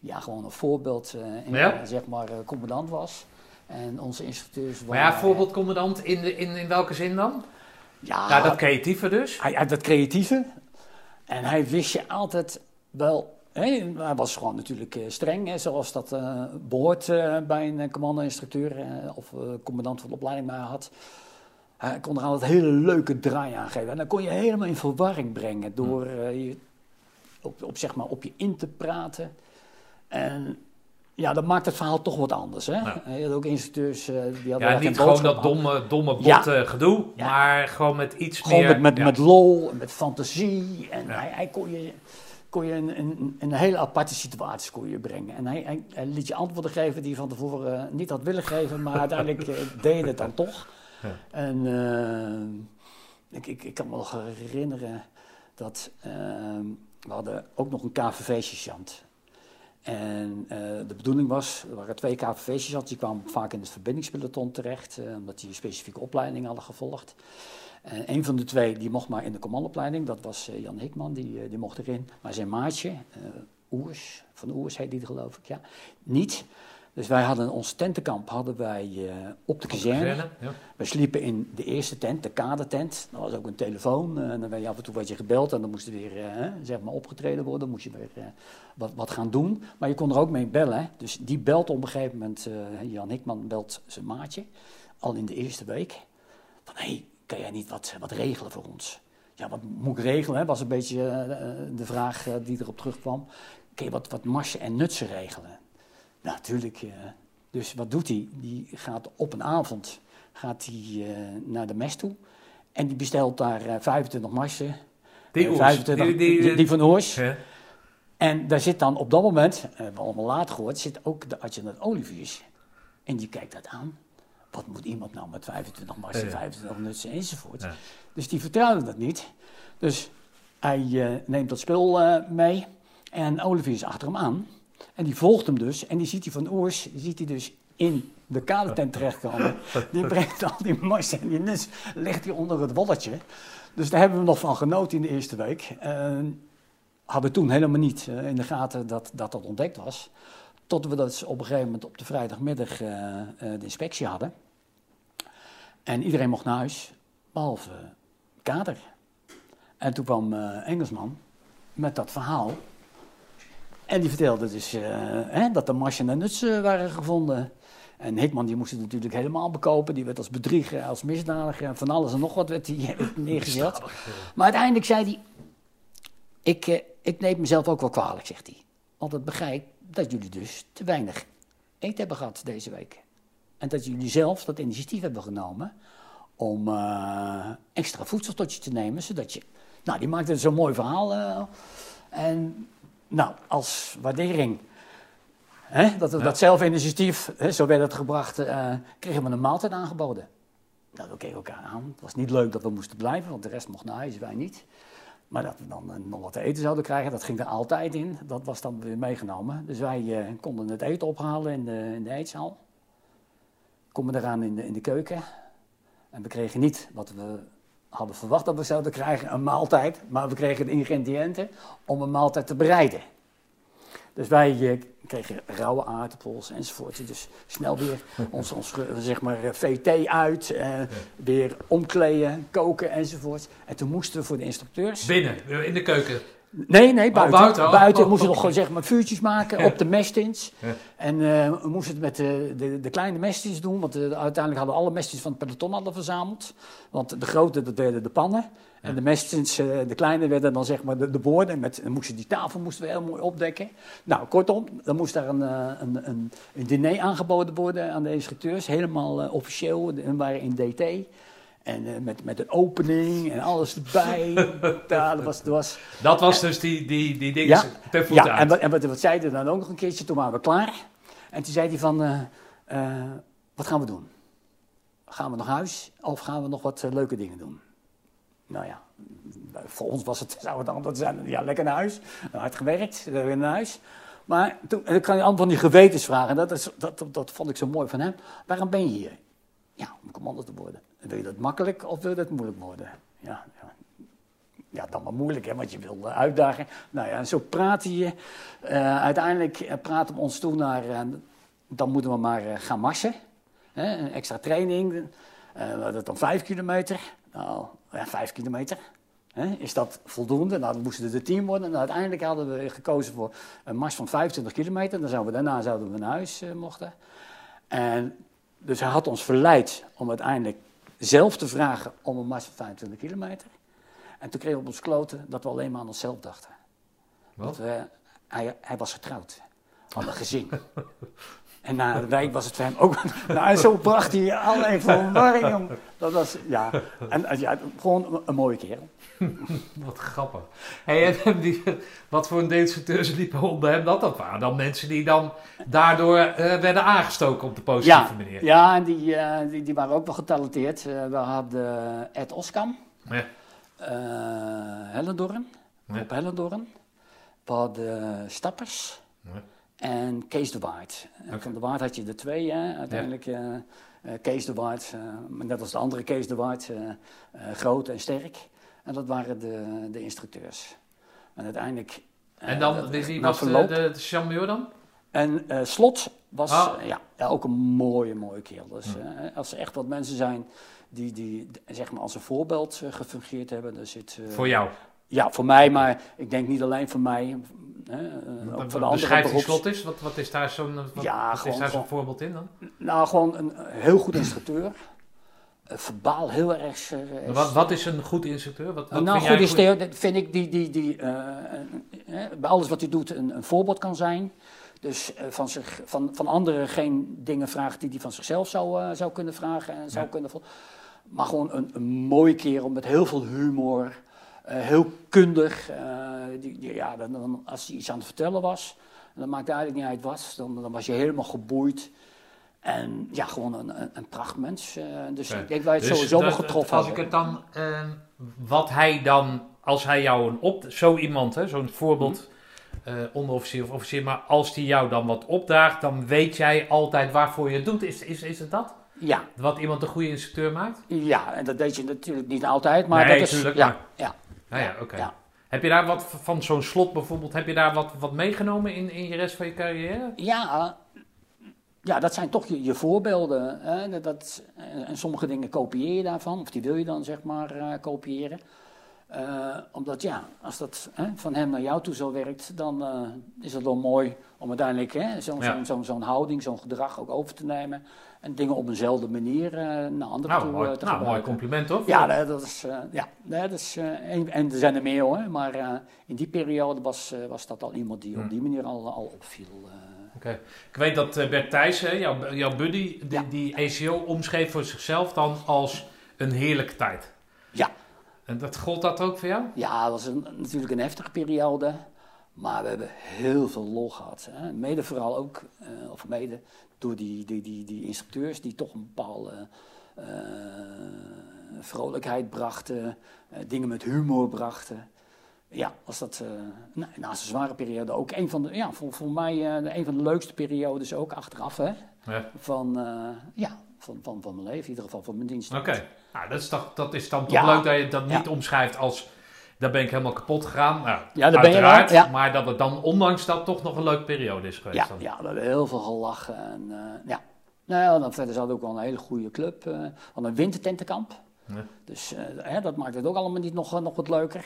ja, gewoon een voorbeeld, in, Ja? zeg maar, commandant was. En onze instructeurs Maar ja, voorbeeldcommandant in, de, in, in welke zin dan? Ja, dat creatieve dus. hij had dat creatieve. En hij wist je altijd wel. Hè, hij was gewoon natuurlijk eh, streng, hè, zoals dat eh, behoort eh, bij een commando-instructeur of commandant van de opleiding maar had. Hij kon er altijd hele leuke draai aan geven. En dan kon je helemaal in verwarring brengen door eh, je op, op, zeg maar, op je in te praten. En ja, dat maakt het verhaal toch wat anders. Hè? Ja. Je had ook instructeurs eh, die hadden Ja, niet gewoon dat domme, domme Ja. botte gedoe, Ja. maar gewoon met iets Gewoon meer... met, met, met lol, met fantasie. En hij, hij kon je kon je in, in, in een hele aparte situatie kon je brengen. En hij, hij, hij liet je antwoorden geven die je van tevoren eh, niet had willen geven, maar uiteindelijk eh, deed het dan toch. Ja. En ik, ik, ik kan me nog herinneren dat we hadden ook nog een KVV-sergeant. En eh, de bedoeling was, er waren twee KVV-sergeants, die kwamen vaak in het verbindingspeloton terecht, eh, omdat die een specifieke opleiding hadden gevolgd. En een van de twee die mocht maar in de commandopleiding, dat was eh, Jan Hikman, die, die mocht erin. Maar zijn maatje, Oers, van Oers heet die geloof ik, ja, niet. Dus wij hadden ons tentenkamp hadden wij eh, op de kazerne. Ja. We sliepen in de eerste tent, de kadertent. Er was ook een telefoon. eh, en dan werd je af en toe werd je gebeld en dan moest er weer eh, zeg maar opgetreden worden. Dan moest je weer wat, wat gaan doen. Maar je kon er ook mee bellen. hè. Dus die belt op een gegeven moment, Jan Hikman belt zijn maatje, al in de eerste week. Van hé, hey, kan jij niet wat, wat regelen voor ons? Ja, wat moet ik regelen? Hè? Was een beetje de vraag die erop terugkwam. Kun je wat, wat marsen en nutsen regelen? Natuurlijk. eh, dus wat doet hij? Die gaat op een avond gaat hij, eh, naar de mes toe. En die bestelt daar eh, 25 marsen. Die eh, 25 die- die- die, die van Oors. Ja. En daar zit dan op dat moment, eh, hebben we allemaal later gehoord, zit ook de adjudant Oliviers. En die kijkt dat aan. Wat moet iemand nou met 25 marsen, Ja. 25 nutsen enzovoort. Ja. Dus die vertrouwde dat niet. Dus hij eh, neemt dat spul eh, mee en Olivier is achter hem aan. En die volgt hem dus. En die ziet hij van Oers, ziet hij dus in de kadertent terechtkomen. Die brengt al die mars en die nuts, legt hij onder het wolletje. Dus daar hebben we nog van genoten in de eerste week. Eh, hadden toen helemaal niet eh, in de gaten dat, dat ontdekt was. Tot we dat op een gegeven moment op de vrijdagmiddag eh, eh, de inspectie hadden. En iedereen mocht naar huis, behalve kader. En toen kwam Engelsman met dat verhaal. En die vertelde dus eh, hè, dat er marsen en nuts eh, waren gevonden. En Hikman die moest het natuurlijk helemaal bekopen. Die werd als bedrieger, als misdadiger en van alles en nog wat werd hij neergezet. Maar uiteindelijk zei hij... Ik, eh, ik neem mezelf ook wel kwalijk, zegt hij. Want ik begrijp dat jullie dus te weinig eten hebben gehad deze week. En dat jullie zelf dat initiatief hebben genomen om extra voedsel tot je te nemen, zodat je... Nou, die maakte zo'n mooi verhaal. en nou, als waardering hè, dat dat zelfinitiatief, hè, zo werd het gebracht, eh, kregen we een maaltijd aangeboden. Nou, we keken elkaar aan. Het was niet leuk dat we moesten blijven, want de rest mocht naar huis, wij niet. Maar dat we dan eh, nog wat te eten zouden krijgen, dat ging er altijd in. Dat was dan weer meegenomen. Dus wij eh, konden het eten ophalen in de, in de eetzaal. Komen eraan in de, in de keuken. En we kregen niet wat we hadden verwacht dat we zouden krijgen, een maaltijd. Maar we kregen de ingrediënten om een maaltijd te bereiden. Dus wij eh, kregen rauwe aardappels enzovoort. Dus snel weer ons, ons eh, zeg maar, eh, VT uit, eh, weer omkleden, koken enzovoort. En toen moesten we voor de instructeurs... Binnen, in de keuken. Nee, nee, buiten. buiten, buiten oh. moesten we nog gewoon zeg maar vuurtjes maken Ja. op de mestins. Ja. En eh, we moesten het met de, de, de kleine mestins doen, want eh, uiteindelijk hadden alle mestins van het peloton hadden verzameld. Want de grote, dat werden de pannen. En de mestins, eh, de kleine, werden dan zeg maar de, de borden. Met, dan moesten die tafel moesten we heel mooi opdekken. Nou, kortom, dan moest daar een, een, een, een diner aangeboden worden aan de instructeurs. Helemaal officieel, en waren in DT. En eh, met, met een opening en alles erbij. ja, dat was... Dat was Dat was dus die, die, die dingen Ja. voet ja, uit. en, wat, en wat, wat zei hij dan ook nog een keertje, toen waren we klaar. En toen zei hij van, eh, eh, wat gaan we doen? Gaan we naar huis of gaan we nog wat leuke dingen doen? Nou ja, voor ons was het, zou het antwoord zijn, ja, lekker naar huis. Hard gewerkt, weer naar huis. Maar toen, en dan kan je allemaal van die gewetensvragen, dat, is, dat, dat, dat vond ik zo mooi van hem. Waarom ben je hier? Ja, om commando te worden. Wil je dat makkelijk of wil dat moeilijk worden? Ja, ja. Ja, dan maar moeilijk, hè, want je wil eh, uitdagen. Nou ja, zo praten je. Eh, uiteindelijk eh, praten we ons toe naar, dan moeten we maar gaan marsen. Hè, een extra training. Hadden dan vijf kilometer. Nou, ja, vijf kilometer. Hè, is dat voldoende? Nou, dan moesten het de tien worden. En uiteindelijk hadden we gekozen voor een mars van 25 kilometer. Dan zouden we, daarna zouden we naar huis mochten. En dus hij had ons verleid om uiteindelijk zelf te vragen om een mars van 25 kilometer. En toen kregen we op ons kloten dat we alleen maar aan onszelf dachten. Wat? Dat we, hij, hij was getrouwd. Had een gezin. En na een week was het voor hem ook. nou, en zo bracht hij allerlei verwarring. Dat was, ja. En eh, ja, gewoon een, mooie kerel. Wat grappig. Hey, en die, wat voor een destructeurs liepen onder hem dat? Dat waren dan mensen die dan daardoor eh, werden aangestoken op de positieve Ja, manier. ja en die, eh, die, die waren ook wel getalenteerd. We hadden Ed Oskam, Ja. Hellendorn, Ja. op Hellendorn. We hadden Stappers Ja. En Kees de Waard. En Oké. Van de Waard had je er twee, hè? uiteindelijk. eh, eh, Kees de Waard, eh, maar net als de andere Kees de Waard, eh, eh, groot en sterk. En dat waren de, de instructeurs. En uiteindelijk... eh, En dan, wie, was de, verloop- de, de champion dan? En eh, Slot was Ah. eh, ja, ja, ook een mooie, mooie kerel. Dus eh, als er echt wat mensen zijn die, die zeg maar als een voorbeeld eh, gefungeerd hebben, dan zit... eh, Voor jou. Ja, voor mij, maar ik denk niet alleen voor mij. Hè, eh, ook voor de andere beroeps... is. Wat, wat is daar zo'n Ja, wat is gewoon- daar zo'n gewoon- voorbeeld in dan? Nou, gewoon een heel goed instructeur. Eh, verbaal heel erg... eh, Wat, wat is een goed instructeur? Wat, wat nou, vind goed instructeur vind ik die, die, die eh, eh, eh, bij alles wat hij doet een, een voorbeeld kan zijn. Dus eh, van, zich, van, van anderen geen dingen vraagt die hij van zichzelf zou, eh, zou kunnen vragen en zou Ja. kunnen Maar gewoon een, een mooie kerel met heel veel humor, eh, heel kundig. eh, die, die, ja, dan, dan, als hij iets aan het vertellen was, en dat maakt eigenlijk niet uit wat, dan, dan was je helemaal geboeid. En ja, gewoon een, een, een prachtmens. eh, dus ik denk wij het Dus sowieso wel getroffen Als ik het dan, eh, wat hij dan, als hij jou een op, zo iemand, zo'n voorbeeld, Mhm. eh, onderofficier of officier, maar als die jou dan wat opdraagt, dan weet jij altijd waarvoor je het doet. Is, is, is het dat? Ja, Wat iemand een goede instructeur maakt? Ja, en dat deed je natuurlijk niet altijd, maar Nee, dat is... tuurlijk, ja, maar- ja, Nou ja, oké. ja. Heb je daar wat van zo'n slot bijvoorbeeld, heb je daar wat, wat meegenomen in, in je rest van je carrière? Ja, ja, dat zijn toch je, je voorbeelden. Hè? Dat, dat, en sommige dingen kopieer je daarvan, of die wil je dan zeg maar eh, kopiëren. Eh, omdat ja, als dat hè, van hem naar jou toe zo werkt, dan eh, is het wel mooi om uiteindelijk hè, zo'n Ja. houding, zo'n gedrag ook over te nemen. En dingen op eenzelfde manier eh, naar anderen Nou, toe mooi, te nou, mooi compliment toch? Ja, dat is, ja, dat is en, en er zijn er meer hoor, maar in die periode was, was dat al iemand die op die manier al, al opviel. Oké. Ik weet dat Bert Thijssen, jouw, jouw buddy, die, Ja. die ACO omschreef voor zichzelf dan als een heerlijke tijd. Ja. En dat gold dat ook voor jou? Ja, dat was een, natuurlijk een heftige periode, maar we hebben heel veel lol gehad. Hè. Mede vooral ook, eh, of mede door die, die, die, die instructeurs die toch een bepaalde eh, vrolijkheid brachten, eh, dingen met humor brachten. Ja, was dat nou, naast een zware periode ook een van de, ja, voor, voor mij een van de leukste periodes ook achteraf hè, Ja. van, ja, van, van, van mijn leven, in ieder geval van mijn dienst. Oké. Nou, dat is, toch, dat is dan toch Ja. leuk dat je dat niet Ja. omschrijft als... Daar ben ik helemaal kapot gegaan. Nou, Ja, daar ben je wel, ja. Maar dat het dan ondanks dat toch nog een leuke periode is geweest. Ja, dan. ja, we hebben heel veel gelachen. En, eh, ja. Nou ja, dan verder we ook wel een hele goede club. we hadden een wintertentenkamp. Ja. Dus eh, hè, dat maakt het ook allemaal niet nog, nog wat leuker.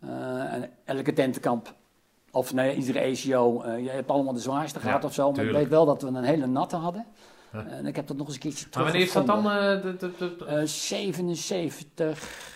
En elke tentenkamp, of nee, iedere ACO, je hebt allemaal de zwaarste gehad of zo. Maar ik weet wel dat we een hele natte hadden. Ja. En ik heb dat nog eens een keertje Maar wanneer is dat dan? teruggevonden. eh, de, de, de, de- Eh, 77,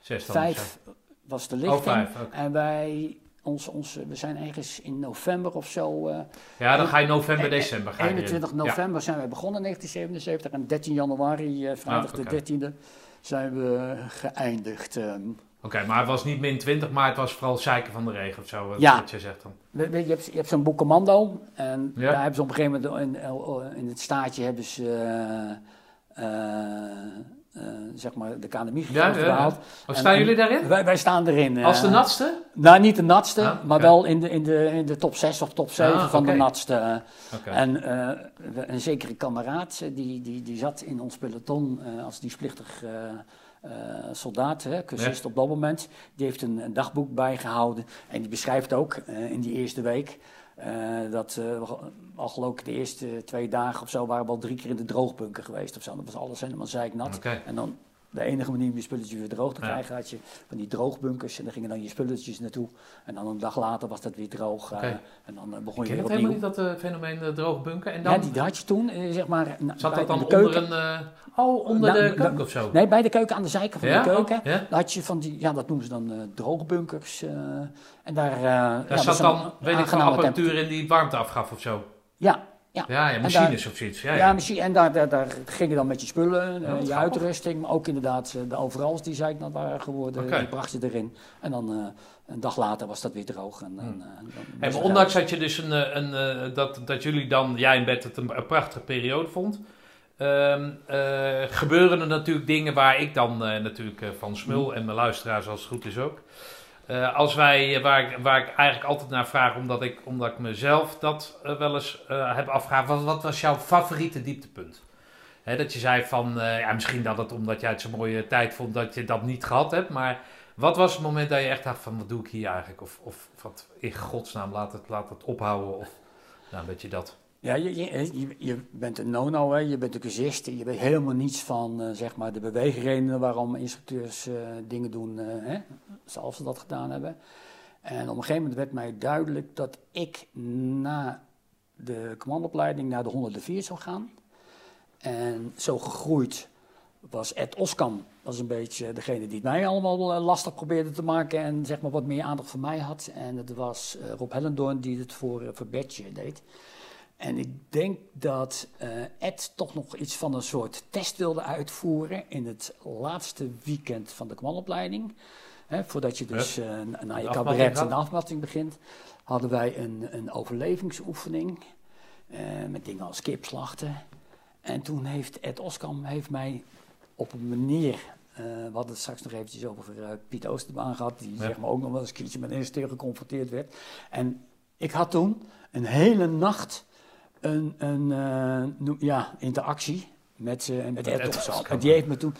zes dan? 5 was de Oh, lichting. oké. En wij, ons, ons, we zijn ergens in november of zo... eh, Ja, dan ga je november, Eh, december. Ga je erin. 21 Ja. november zijn wij begonnen in 1977 en 13 januari, eh, vrijdag Ah, oké. de 13e, zijn we geëindigd. ehm. Oké, maar het was niet min 20, maar het was vooral zeiken van de regen of zo. Wat, Ja. wat je zegt dan. We- we- je hebt, je hebt zo'n boek Commando en Ja. daar hebben ze op een gegeven moment in, in het staatje hebben ze eh, eh, eh, zeg maar de KNMI Ja, ja, ja. gehaald. En- staan en- jullie daarin? Wij, wij staan erin. Als de natste? Nou, niet de natste, Ah, maar wel in de, in, de, in de top 6 of top 7 Ah, van de natste. Oké. En we- een zekere kameraad, die, die, die zat in ons peloton als dienstplichtig eh, soldaat, hè, cursist op dat moment. Die heeft een, een dagboek bijgehouden en die beschrijft ook eh, in die eerste week... eh, dat we al geloof ik de eerste twee dagen of zo waren we al drie keer in de droogbunker geweest of zo. Dat was alles helemaal zeiknat. Oké. En dan de enige manier om je spulletjes weer droog te Ja. krijgen, had je van die droogbunkers. En daar gingen dan je spulletjes naartoe. En dan een dag later was dat weer droog. eh, en dan eh, begon Ik je weer het helemaal opnieuw. niet, dat eh, fenomeen uh, drogbunken. En dan Ja, die had je toen, zeg maar, na- zat dat dan de keuken. onder een... eh, oh, onder Nou, de nou, keuken of zo? Nee, bij de keuken, aan de zijkant van Ja? de keuken. Oh, ja? Daar had je van die, ja, dat noemen ze dan droogbunkers. en daar, ja, Daar zat een dan, weet ik van, apparatuur in die warmte afgaf of zo. Ja, Ja, Ja, ja En machines daar- of zoiets. Ja, ja. En daar, daar, daar ging je dan met je spullen, eh, Ja, je uitrusting, maar ook inderdaad eh, de overals die zeiknat waren geworden, die bracht je erin. En dan eh, een dag later was dat weer droog. En, dan, Hmm. Hey, maar ondanks dat je dus een, een, dat, dat jullie dan, jij en Bert het een, een prachtige periode vond, eh, gebeuren er natuurlijk dingen waar ik dan natuurlijk van smul en mijn luisteraars als het goed is ook. Eh, als wij, eh, waar, ik, waar ik eigenlijk altijd naar vraag, omdat ik, omdat ik mezelf dat eh, wel eens heb afgevraagd, wat, was jouw favoriete dieptepunt? Dat je zei van, ja, misschien dat het omdat jij het zo'n mooie tijd vond dat je dat niet gehad hebt, maar wat was het moment dat je echt dacht van, wat doe ik hier eigenlijk? Of, of wat, in godsnaam, laat het, laat het ophouden. Of, nou, een beetje dat. Ja, je, je, bent een no-no, hè. je bent een cursist. Je weet helemaal niets van eh, zeg maar de beweegredenen waarom instructeurs eh, dingen doen eh, hè, zoals ze dat gedaan hebben. En op een gegeven moment werd mij duidelijk dat ik na de commandoopleiding naar de 104 zou gaan. En zo gegroeid was Ed Oskam, was een beetje degene die mij allemaal lastig probeerde te maken en zeg maar wat meer aandacht voor mij had. En het was Rob Hellendoorn die het voor, voor deed. En ik denk dat eh, Ed toch nog iets van een soort test wilde uitvoeren in het laatste weekend van de commandoopleiding. Hè, voordat je dus eh, na- naar je cabaret en afmatting begint, hadden wij een, een overlevingsoefening eh, met dingen als kipslachten. En toen heeft Ed Oskam heeft mij op een manier, eh, we hadden het straks nog eventjes over eh, Piet Oosterbaan gehad, die Ja. zeg maar ook nog wel eens een keertje met een instructeur geconfronteerd werd. En ik had toen een hele nacht een, een eh, noem- ja, interactie met, eh met Ed. En die heeft me toen,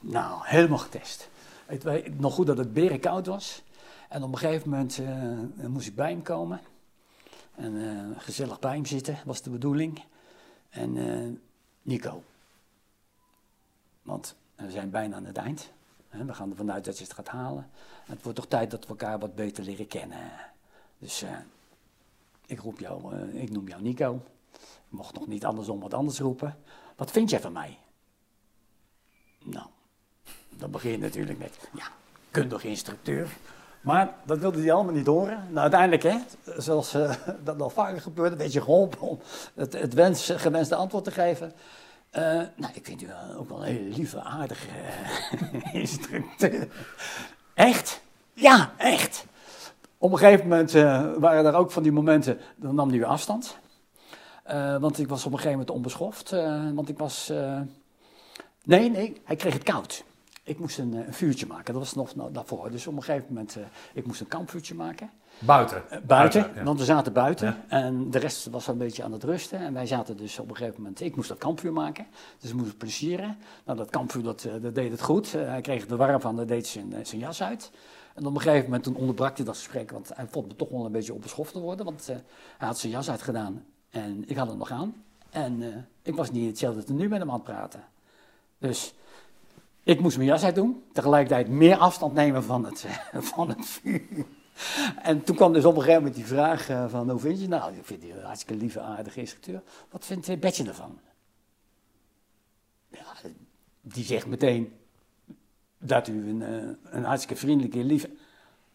nou, helemaal getest. Ik weet nog goed dat het berenkoud was. En op een gegeven moment eh, moest ik bij hem komen. En eh, gezellig bij hem zitten, was de bedoeling. En Nico. Want we zijn bijna aan het eind. We gaan ervan uit dat je het gaat halen. En het wordt toch tijd dat we elkaar wat beter leren kennen. Dus ik roep jou, eh, ik noem jou Nico. Ik mocht nog niet andersom wat anders roepen. Wat vind jij van mij? Nou, dan begin je natuurlijk met, ja, kundig instructeur. Maar dat wilde hij allemaal niet horen. Nou, uiteindelijk, hè, zoals eh, dat al vaker gebeurde, werd je geholpen om het, het wens, gewenste antwoord te geven. Eh, nou, ik vind u ook wel een hele lieve, aardige instructeur. Echt? Ja, echt. Op een gegeven moment eh, waren er ook van die momenten, dan nam hij weer afstand. Eh, want ik was op een gegeven moment onbeschoft. eh, want ik was. nee, nee, hij kreeg het koud. Ik moest een, een vuurtje maken, dat was nog nou, daarvoor. Dus op een gegeven moment, ik moest een kampvuurtje maken. Buiten. Buiten, ja. want we zaten buiten. Ja. En de rest was een beetje aan het rusten. En wij zaten dus op een gegeven moment, ik moest dat kampvuur maken. Dus ik moest plezieren. Nou, dat kampvuur, dat, dat deed het goed. Hij kreeg de warm van, dat deed zijn, zijn jas uit. En op een gegeven moment toen onderbrak hij dat gesprek, want hij vond me toch wel een beetje onbeschoft te worden. Want eh, hij had zijn jas uitgedaan en ik had hem nog aan. En eh, ik was niet hetzelfde tenue met hem aan het praten. Dus ik moest mijn jas uit doen, tegelijkertijd meer afstand nemen van het, eh, van het vuur. En toen kwam dus op een gegeven moment die vraag eh, van, hoe vind je nou? Ik vind die een hartstikke lieve, aardige instructeur. Wat vindt Betje ervan? Ja, die zegt meteen dat u een, eh, een hartstikke vriendelijke, lieve...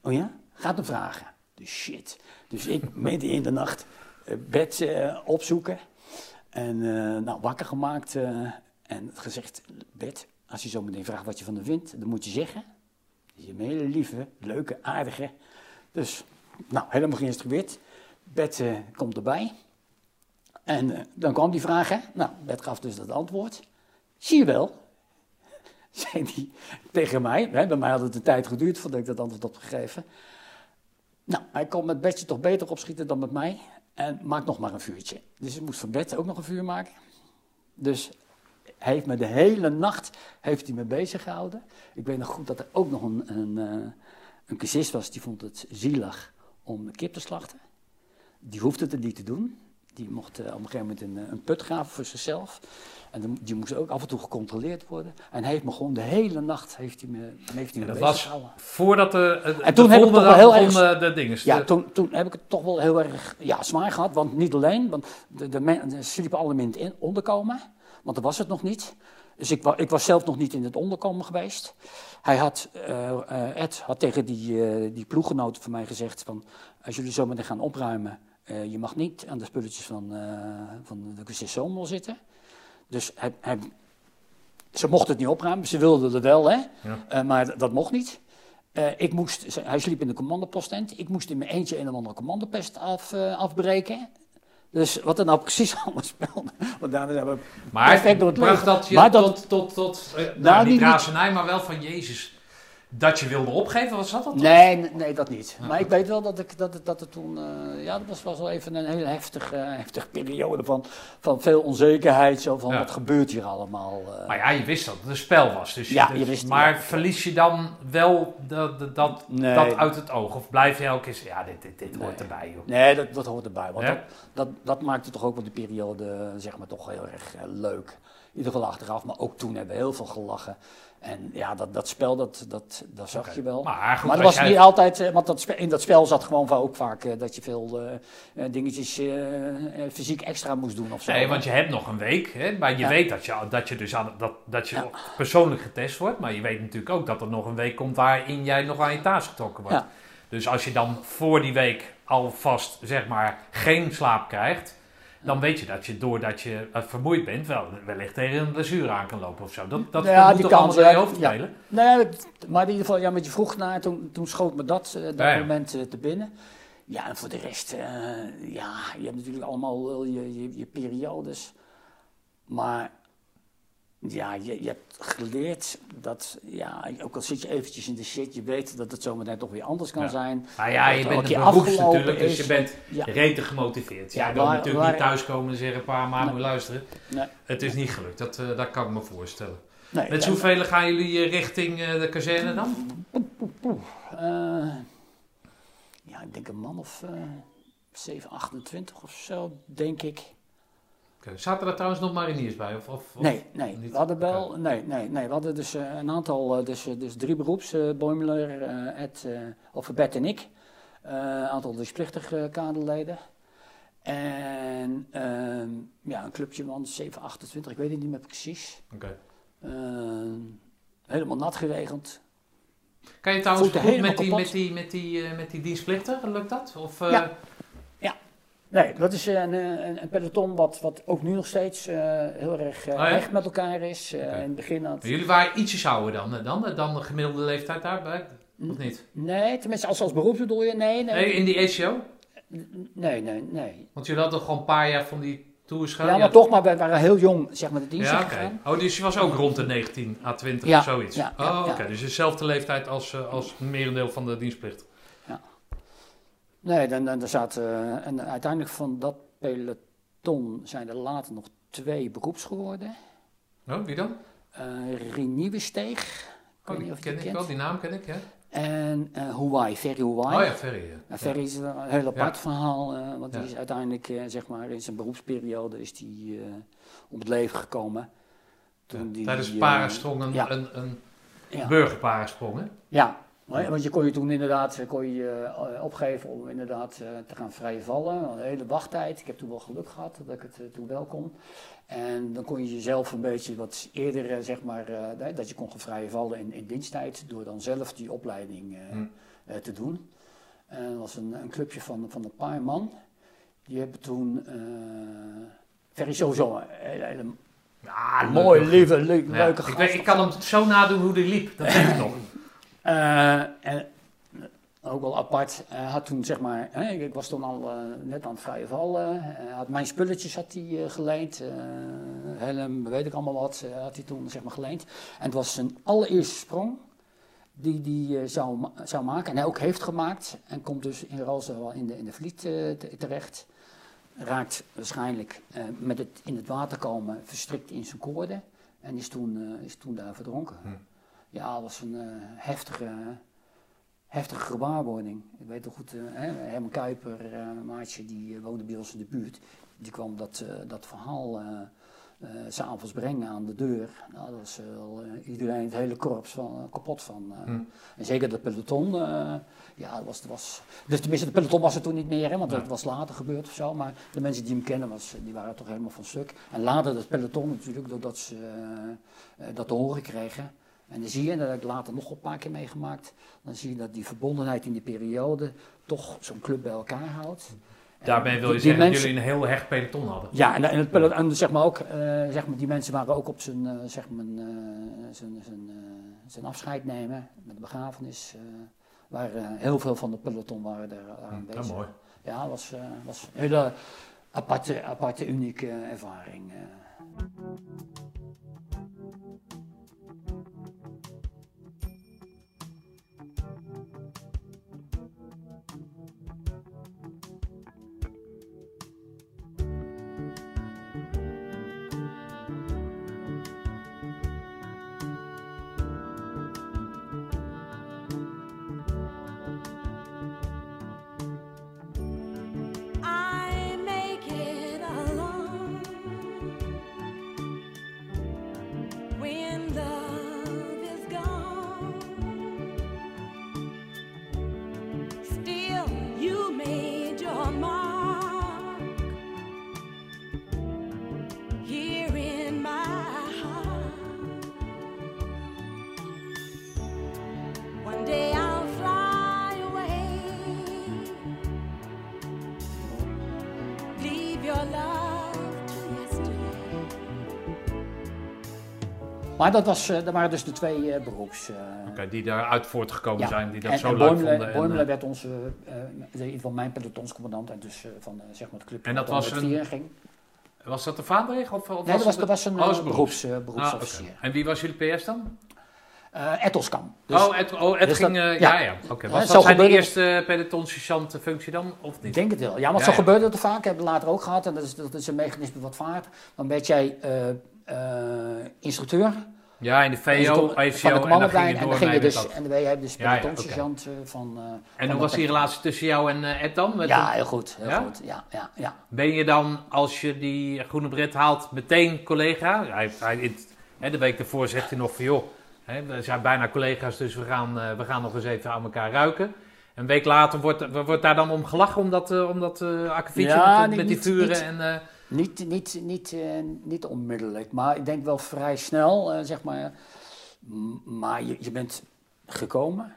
Oh ja? Gaat hem vragen. Dus shit. Dus ik midden in de nacht eh, bed eh, opzoeken. En nou, wakker gemaakt en gezegd, Bert, als je zo meteen vraagt wat je van hem vindt, dan moet je zeggen. Je een hele lieve, leuke, aardige. Dus, nou, helemaal geïnstrueerd. Bert eh, komt erbij. En dan kwam die vraag, hè. Nou, Bert gaf dus dat antwoord. Zie je wel, zei hij tegen mij. Hè, bij mij had het een tijd geduurd voordat ik dat antwoord had gegeven. Nou, hij kon met Bertje toch beter opschieten dan met mij. En maak nog maar een vuurtje. Dus ik moest van Bert ook nog een vuur maken. Dus hij heeft me de hele nacht heeft hij me bezig gehouden. Ik weet nog goed dat er ook nog een, een, eh, een was, die vond het zielig om kip te slachten. Die hoefde het niet te doen. Die mocht eh, op een gegeven moment een, eh, een put graven voor zichzelf. En die moest ook af en toe gecontroleerd worden. En hij heeft me gewoon de hele nacht heeft hij me, heeft hij me dat was gehouden. voordat de, de, En toen de heb ik toch wel heel erg- de. Ja, toen, toen heb ik het toch wel heel erg ja, zwaar gehad. Want niet alleen, want de, de, men- sliepen allemaal in het onderkomen. Want dat was het nog niet. Dus ik, ik was zelf nog niet in het onderkomen geweest. Hij had, eh, eh, Ed had tegen die, eh die ploeggenoten van mij gezegd van... Als jullie zo meteen gaan opruimen je mag niet aan de spulletjes van, van de cursist zitten. Dus hij, hij, ze mochten het niet opruimen, ze wilden het wel, hè? Ja. Eh, maar dat mocht niet. Eh, ik moest, hij sliep in de commandopostent. Ik moest in mijn eentje een of andere commandopest af, eh, afbreken. Dus wat er nou precies allemaal speelde. Want daarna hebben we Maar perfect door het bracht leven. dat je Maar dat- tot, tot, tot eh, nou, Nou, niet niet- razernij, maar wel van Jezus, dat je wilde opgeven? Zat dat? dan? Nee, nee, dat niet. Maar ik weet wel dat, ik, dat, het- dat het toen... eh, ja, dat was, was wel even een hele heftige, heftige periode van, van veel onzekerheid. Zo van, Ja. wat gebeurt hier allemaal? eh. Maar ja, je wist dat het een spel was. Dus Ja, je wist maar ja. verlies je dan wel dat, dat, dat, Nee. dat uit het oog? Of blijf je elke keer zeggen, ja, dit, dit, dit hoort erbij, joh. Nee, dat, dat hoort erbij. Want dat, dat, dat maakte toch ook wel die periode, eh, zeg maar, toch heel erg eh, leuk. In ieder geval achteraf, maar ook toen hebben we heel veel gelachen. En ja, dat, dat spel, dat, dat, dat zag je wel. Maar goed, Maar dat was jij- niet altijd, eh, want dat in dat spel zat gewoon ook vaak eh, dat je veel eh, dingetjes fysiek extra moest doen of zo. Nee, want je hebt nog een week, hè, maar je Ja. weet dat je, dat je dus aan, dat, dat je Ja. persoonlijk getest wordt. Maar je weet natuurlijk ook dat er nog een week komt waarin jij nog aan je taas getrokken wordt. Ja. Dus als je dan voor die week alvast, zeg maar, geen slaap krijgt, dan weet je dat je doordat je eh, vermoeid bent, wel, wellicht tegen een blessure aan kan lopen of zo. Dat, dat Ja, moet toch allemaal door je ja. Nee, maar in ieder geval, ja, met je vroeg naar, toen, toen schoot me dat, eh, dat Ja, moment eh, te binnen. Ja, en voor de rest, ja, je hebt natuurlijk allemaal wel je, je, je periodes. Maar ja, je, je hebt geleerd dat, ja, ook al zit je eventjes in de shit, je weet dat het zometeen toch weer anders kan Ja. zijn. Nou ja, je bent je een beroeps natuurlijk, dus je bent Ja. rete gemotiveerd. Ja, Jij wil natuurlijk waar- niet thuiskomen en zeggen, pa, maar Nee. moet luisteren. Nee, Het is niet gelukt, dat, eh, dat kan ik me voorstellen. nee, Met hoeveel gaan jullie eh, richting eh, de kazerne dan? ja, ik denk een man of eh 7, 28 of zo, denk ik. Zaten er trouwens nog mariniers bij? Of, of, Nee, nee. niet? We hadden wel, nee, nee, nee. We hadden dus eh, een aantal, eh, dus, eh, dus drie beroeps, eh Boimler, eh, Ed, of Bert en ik. Een aantal dus plichtige kaderleden. En ehm, ja, een clubje van 7, 28, ik weet het niet meer precies. Oké. Ehm, helemaal nat geregend. Kan je trouwens goed met die, met, die, met, die, met die dienstplichten? Lukt dat? Of, Ja. Nee, dat is een, eh, een, een peloton wat, wat ook nu nog steeds eh, heel erg Oh ja? hecht met elkaar is. In het begin had... maar jullie waren ietsjes ouder dan, dan, dan de gemiddelde leeftijd daarbij? Of niet? Nee, tenminste als, als beroep bedoel je? Nee, nee. Nee, in die ACO? Nee, nee, nee. Want jullie hadden gewoon een paar jaar van die tours Ja, maar toch, maar we waren heel jong, zeg maar, de dienst Ja, oké. gegaan. Oh, dus je was ook rond de 19 à 20 Ja, of zoiets? ja, oh, ja. oké. Dus dezelfde leeftijd als, als merendeel van de dienstplicht. Nee, dan, dan, er zaten, eh, en uiteindelijk van dat peloton zijn er later nog twee beroeps geworden. Oh, wie dan? Eh Renieuwesteeg, ik Oh, die ken ik kent. wel, die naam ken ik, ja. En eh Hawaii, Ferry Hawaii. Oh ja, Ferry. ja. Nou, Ferry is een heel apart Ja. verhaal, eh, want Ja. die is uiteindelijk, eh, zeg maar, in zijn beroepsperiode is die eh, om het leven gekomen. Toen die, Tijdens eh, Parasprong een, ja. een, een ja. burgerparasprong, hè? Ja, want je kon je toen inderdaad eh, kon je, eh, opgeven om inderdaad eh, te gaan vrije vallen. Een hele wachttijd. Ik heb toen wel geluk gehad dat ik het toen wel kon. En dan kon je jezelf een beetje wat eerder, zeg maar, eh, dat je kon gaan vrije vallen in, in diensttijd. Door dan zelf die opleiding eh, Hm. eh, te doen. En dat was een, een clubje van, van een paar man. Die hebben toen, eh Ferry sowieso een joh. lieve, le- Ja, leuke ik, weet, ik kan hem zo nadoen hoe die liep. Dat weet ik nog. Eh, en ook wel apart. Hij had toen zeg maar, ik was toen al eh, net aan het vrije vallen. Had mijn spulletjes had hij eh, geleend. eh, helm, weet ik allemaal wat, eh, had hij toen zeg maar geleend. En het was zijn allereerste sprong die hij zou, zou maken. En hij ook heeft gemaakt. En komt dus in Roosendaal in de, in de Vliet eh, te- terecht. Raakt waarschijnlijk eh, met het in het water komen verstrikt in zijn koorden. En is toen, eh, is toen daar verdronken. Hm. Ja, dat was een eh, heftige, heftige gewaarwording. Ik weet nog goed, eh, hè, Herman Kuiper, eh, een maatje, die woonde bij ons in de buurt. Die kwam dat, dat verhaal s'avonds brengen aan de deur. Nou, dat was iedereen, het hele korps, van, kapot van. eh. Hm. En zeker dat peloton, ja, dat was, dat was... Dus tenminste, het peloton was er toen niet meer, hè, want dat was later gebeurd of zo. Maar de mensen die hem kennen, was, die waren toch helemaal van stuk. En later dat peloton natuurlijk, doordat ze dat te horen kregen. En dan zie je, en dat heb ik later nog een paar keer meegemaakt, dan zie je dat die verbondenheid in die periode toch zo'n club bij elkaar houdt. Daarmee wil je die zeggen dat mensen- jullie een heel hecht peloton hadden. Ja, en, en, het peloton, en zeg maar ook, eh, zeg maar, die mensen waren ook op zijn, eh, zeg maar, eh, zijn, zijn, zijn afscheid nemen met de begrafenis. waar, heel veel van de peloton waren er uh, Hm, aanwezig. dat mooi. Ja, het was, was een hele aparte, aparte unieke ervaring. Maar dat, was, eh, dat waren dus de twee eh, beroeps. eh, Oké, die daaruit voortgekomen ja. zijn, die dat en, zo en leuk vonden. en, Boimler eh, werd onze, in ieder geval mijn pelotonscommandant en dus van zeg maar de club. En dat was het een- ging. was dat de vaandrig? Of, of Nee, dat was, het- dat was een Oh, beroeps, eh, Ah, beroepsofficier. En wie was jullie PS dan? Ettelskam. Dus oh, Ed, oh, dus ging... dat- ja, ja. ja. Oké, Ja, was dat zijn de eerste pelotonsergeant functie dan, of Ik niet? denk het wel. Ja, want Ja, zo gebeurde het vaak. Ik heb het later ook gehad. En dat is, dat is een mechanisme wat vaart. Dan werd jij instructeur. Ja, in de Dus VO, IVO, van de en dan ging je En door dan ging je dus, dat. en dan ben jij dus Ja, ja, eh, van... eh, En hoe was die relatie tussen jou en eh, Ed dan? Met Ja, heel goed. Heel Ja? goed. Ja, ja, ja. Ben je dan, als je die groene bret haalt, meteen collega? Hij, hij, het- hè, de week ervoor zegt hij nog van, joh, hè, we zijn bijna collega's, dus we gaan, eh, we gaan nog eens even aan elkaar ruiken. Een week later wordt, wordt daar dan om gelachen, om dat, eh, om dat eh, met, niet- met die vuren. niet. En, eh, Niet, niet, niet, eh, niet onmiddellijk, maar ik denk wel vrij snel, eh, zeg maar. Maar je, je bent gekomen.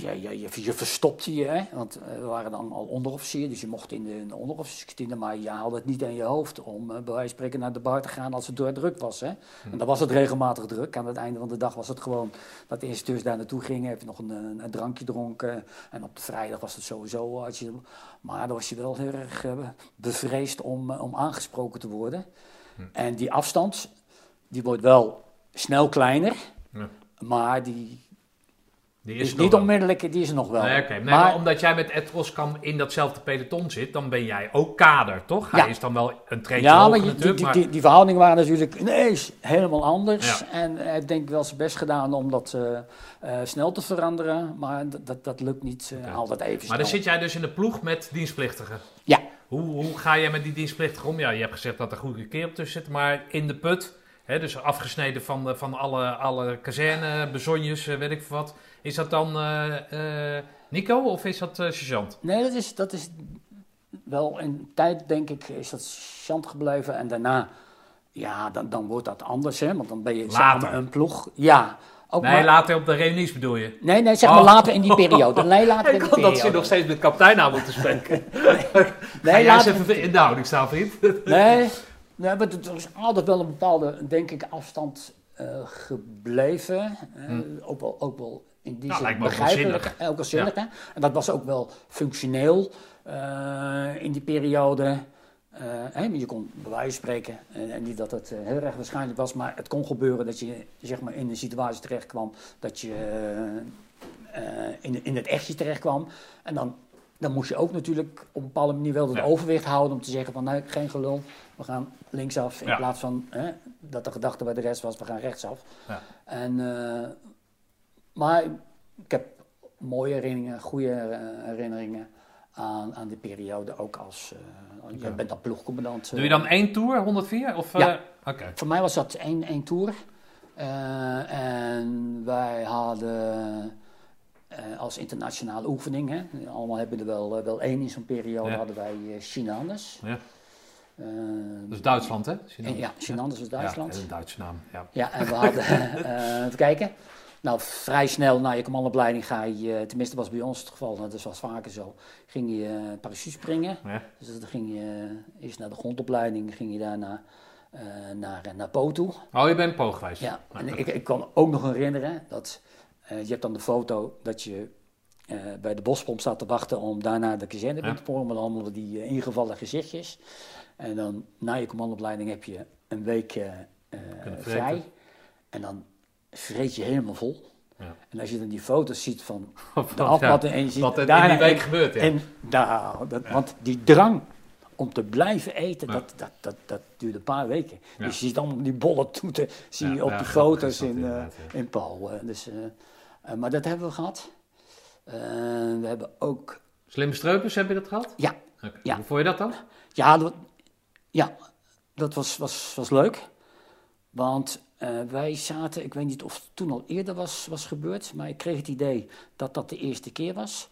Ja, je, je, je verstopte je, hè? want eh, we waren dan al onderofficier, dus je mocht in de, in de onderofficierskantine, maar je haalde het niet in je hoofd om eh, bij wijze van spreken naar de bar te gaan als het door druk was. Hè? En dan was het regelmatig druk. Aan het einde van de dag was het gewoon dat de instructeurs daar naartoe gingen, je nog een, een, een drankje dronken. En op de vrijdag was het sowieso, had je, maar dan was je wel heel erg eh, bevreesd om, om aangesproken te worden. En die afstand, die wordt wel snel kleiner, Ja. maar die die is niet wel. onmiddellijk, die is er nog wel. Nee. Nee, maar, maar omdat jij met Ed Roskam in datzelfde peloton zit, dan ben jij ook kader, toch? Hij Ja. is dan wel een treetje ja, maar die, die, maar... die, die verhoudingen waren natuurlijk ineens helemaal anders. Ja. En hij heeft denk ik wel zijn best gedaan om dat eh, eh, snel te veranderen. Maar dat, dat, dat lukt niet eh, altijd even Maar snel. dan zit jij dus in de ploeg met dienstplichtigen. Ja, Hoe, hoe ga jij met die dienstplichtigen om? Ja, je hebt gezegd dat er goede keer op tussen zit, maar in de put, hè, dus afgesneden van, de- van alle, alle kazerne, bezonjes, weet ik wat. Is dat dan eh, eh, Nico of is dat eh sergeant? nee, dat is, dat is wel in tijd, denk ik, is dat chant gebleven. En daarna, ja, dan, dan wordt dat anders, hè. Want dan ben je Later. maar, een ploeg. Ja, ook Nee, maar, later op de reunies bedoel je? nee, nee, zeg maar Oh. later in die periode. Nee, later in die periode. steeds met kapitein aan moeten spreken. Nee, Nee, later, even in de houding staan, vriend. Nee, nee maar er is altijd wel een bepaalde, denk ik, afstand gebleven. Eh, ook, wel, ook wel in die Nou, zin begrijpelijk. eh, wel zinnig? En dat was ook wel functioneel eh, in die periode. Eh, hè, je kon bij wijze van spreken, en, en niet dat het eh, heel erg waarschijnlijk was, maar het kon gebeuren dat je zeg maar, in een situatie terecht kwam dat je eh, eh, in, in het echtje terecht kwam. En dan, dan moest je ook natuurlijk op een bepaalde manier wel het Ja. overwicht houden om te zeggen van nee, geen gelul, we gaan linksaf in Ja. plaats van hè, dat de gedachte bij de rest was, we gaan rechtsaf. Ja. En, eh, maar ik heb mooie herinneringen, goede eh, herinneringen aan, aan die periode, ook als, eh je bent dan ploegcommandant. Doe je dan één tour, 104? Of, Ja. eh, Oké. Voor mij was dat één, één tour. Eh, en wij hadden eh, als internationale oefening, hè, allemaal hebben er wel, eh, wel één in zo'n periode, Ja. hadden wij uh, Chinanders. Ja. Eh, is Duitsland, hè? en, ja, Chinanders was Duitsland. Ja, is een Duitse naam. Ja. Ja, en we hadden, eh even kijken, nou, vrij snel na je commandopleiding ga je, eh, tenminste was bij ons het geval, nou, dat was vaker zo, ging je eh parachute springen. Ja. Dus dan ging je eerst naar de grondopleiding, ging je daarna eh naar, naar Po toe. Oh, je bent po geweest? Ja, en ik, ik kan ook nog herinneren dat eh, je hebt dan de foto dat je eh, bij de bospomp staat te wachten om daarna de kazerne binnen te poren met allemaal die eh, ingevallen gezichtjes. En dan na je commandopleiding heb je een week eh, eh, vrij en dan vreet je helemaal vol. Ja. En als je dan die foto's ziet van de ja, en je ziet wat er in die week gebeurt, ja. En, nou, dat, Want die drang om te blijven eten, dat, dat, dat, dat duurde een paar weken. Dus je ziet allemaal die bolle toeten zie je op die grappig foto's in, eh, in Paul. eh, dus, eh, maar dat hebben we gehad. Eh, we hebben ook... Slimme streupers, heb je dat gehad? Ja. Ja. Hoe vond je dat dan? ja, dat, ja, dat was, was, was leuk. Want eh, wij zaten, ik weet niet of het toen al eerder was, was gebeurd, maar ik kreeg het idee dat dat de eerste keer was.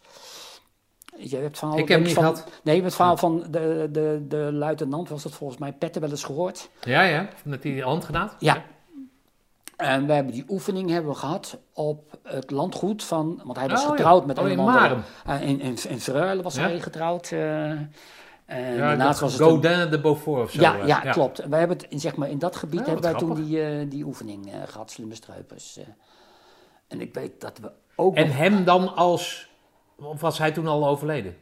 Je hebt verhaal, Ik heb niet van, gehad. Nee, je hebt het verhaal van de, de, de luitenant, was dat volgens mij Petter wel eens gehoord. Ja, ja, met die handgranaat? Ja. En we hebben die oefening hebben we gehad op het landgoed van, want hij was Oh, ja. getrouwd met Oh, een in of andere- Marem. Eh, in, in, in Vereulen was Ja. hij getrouwd. eh, en Ja, daarnaast was het een- Godin de Beaufort of zo. ja, ja, klopt. Wij hebben het in, zeg maar, in dat gebied Ja, hebben wij toen die, eh, die oefening eh, gehad, slimme struipers. eh. en ik weet dat we ook En nog- hem dan als... Of was hij toen al overleden?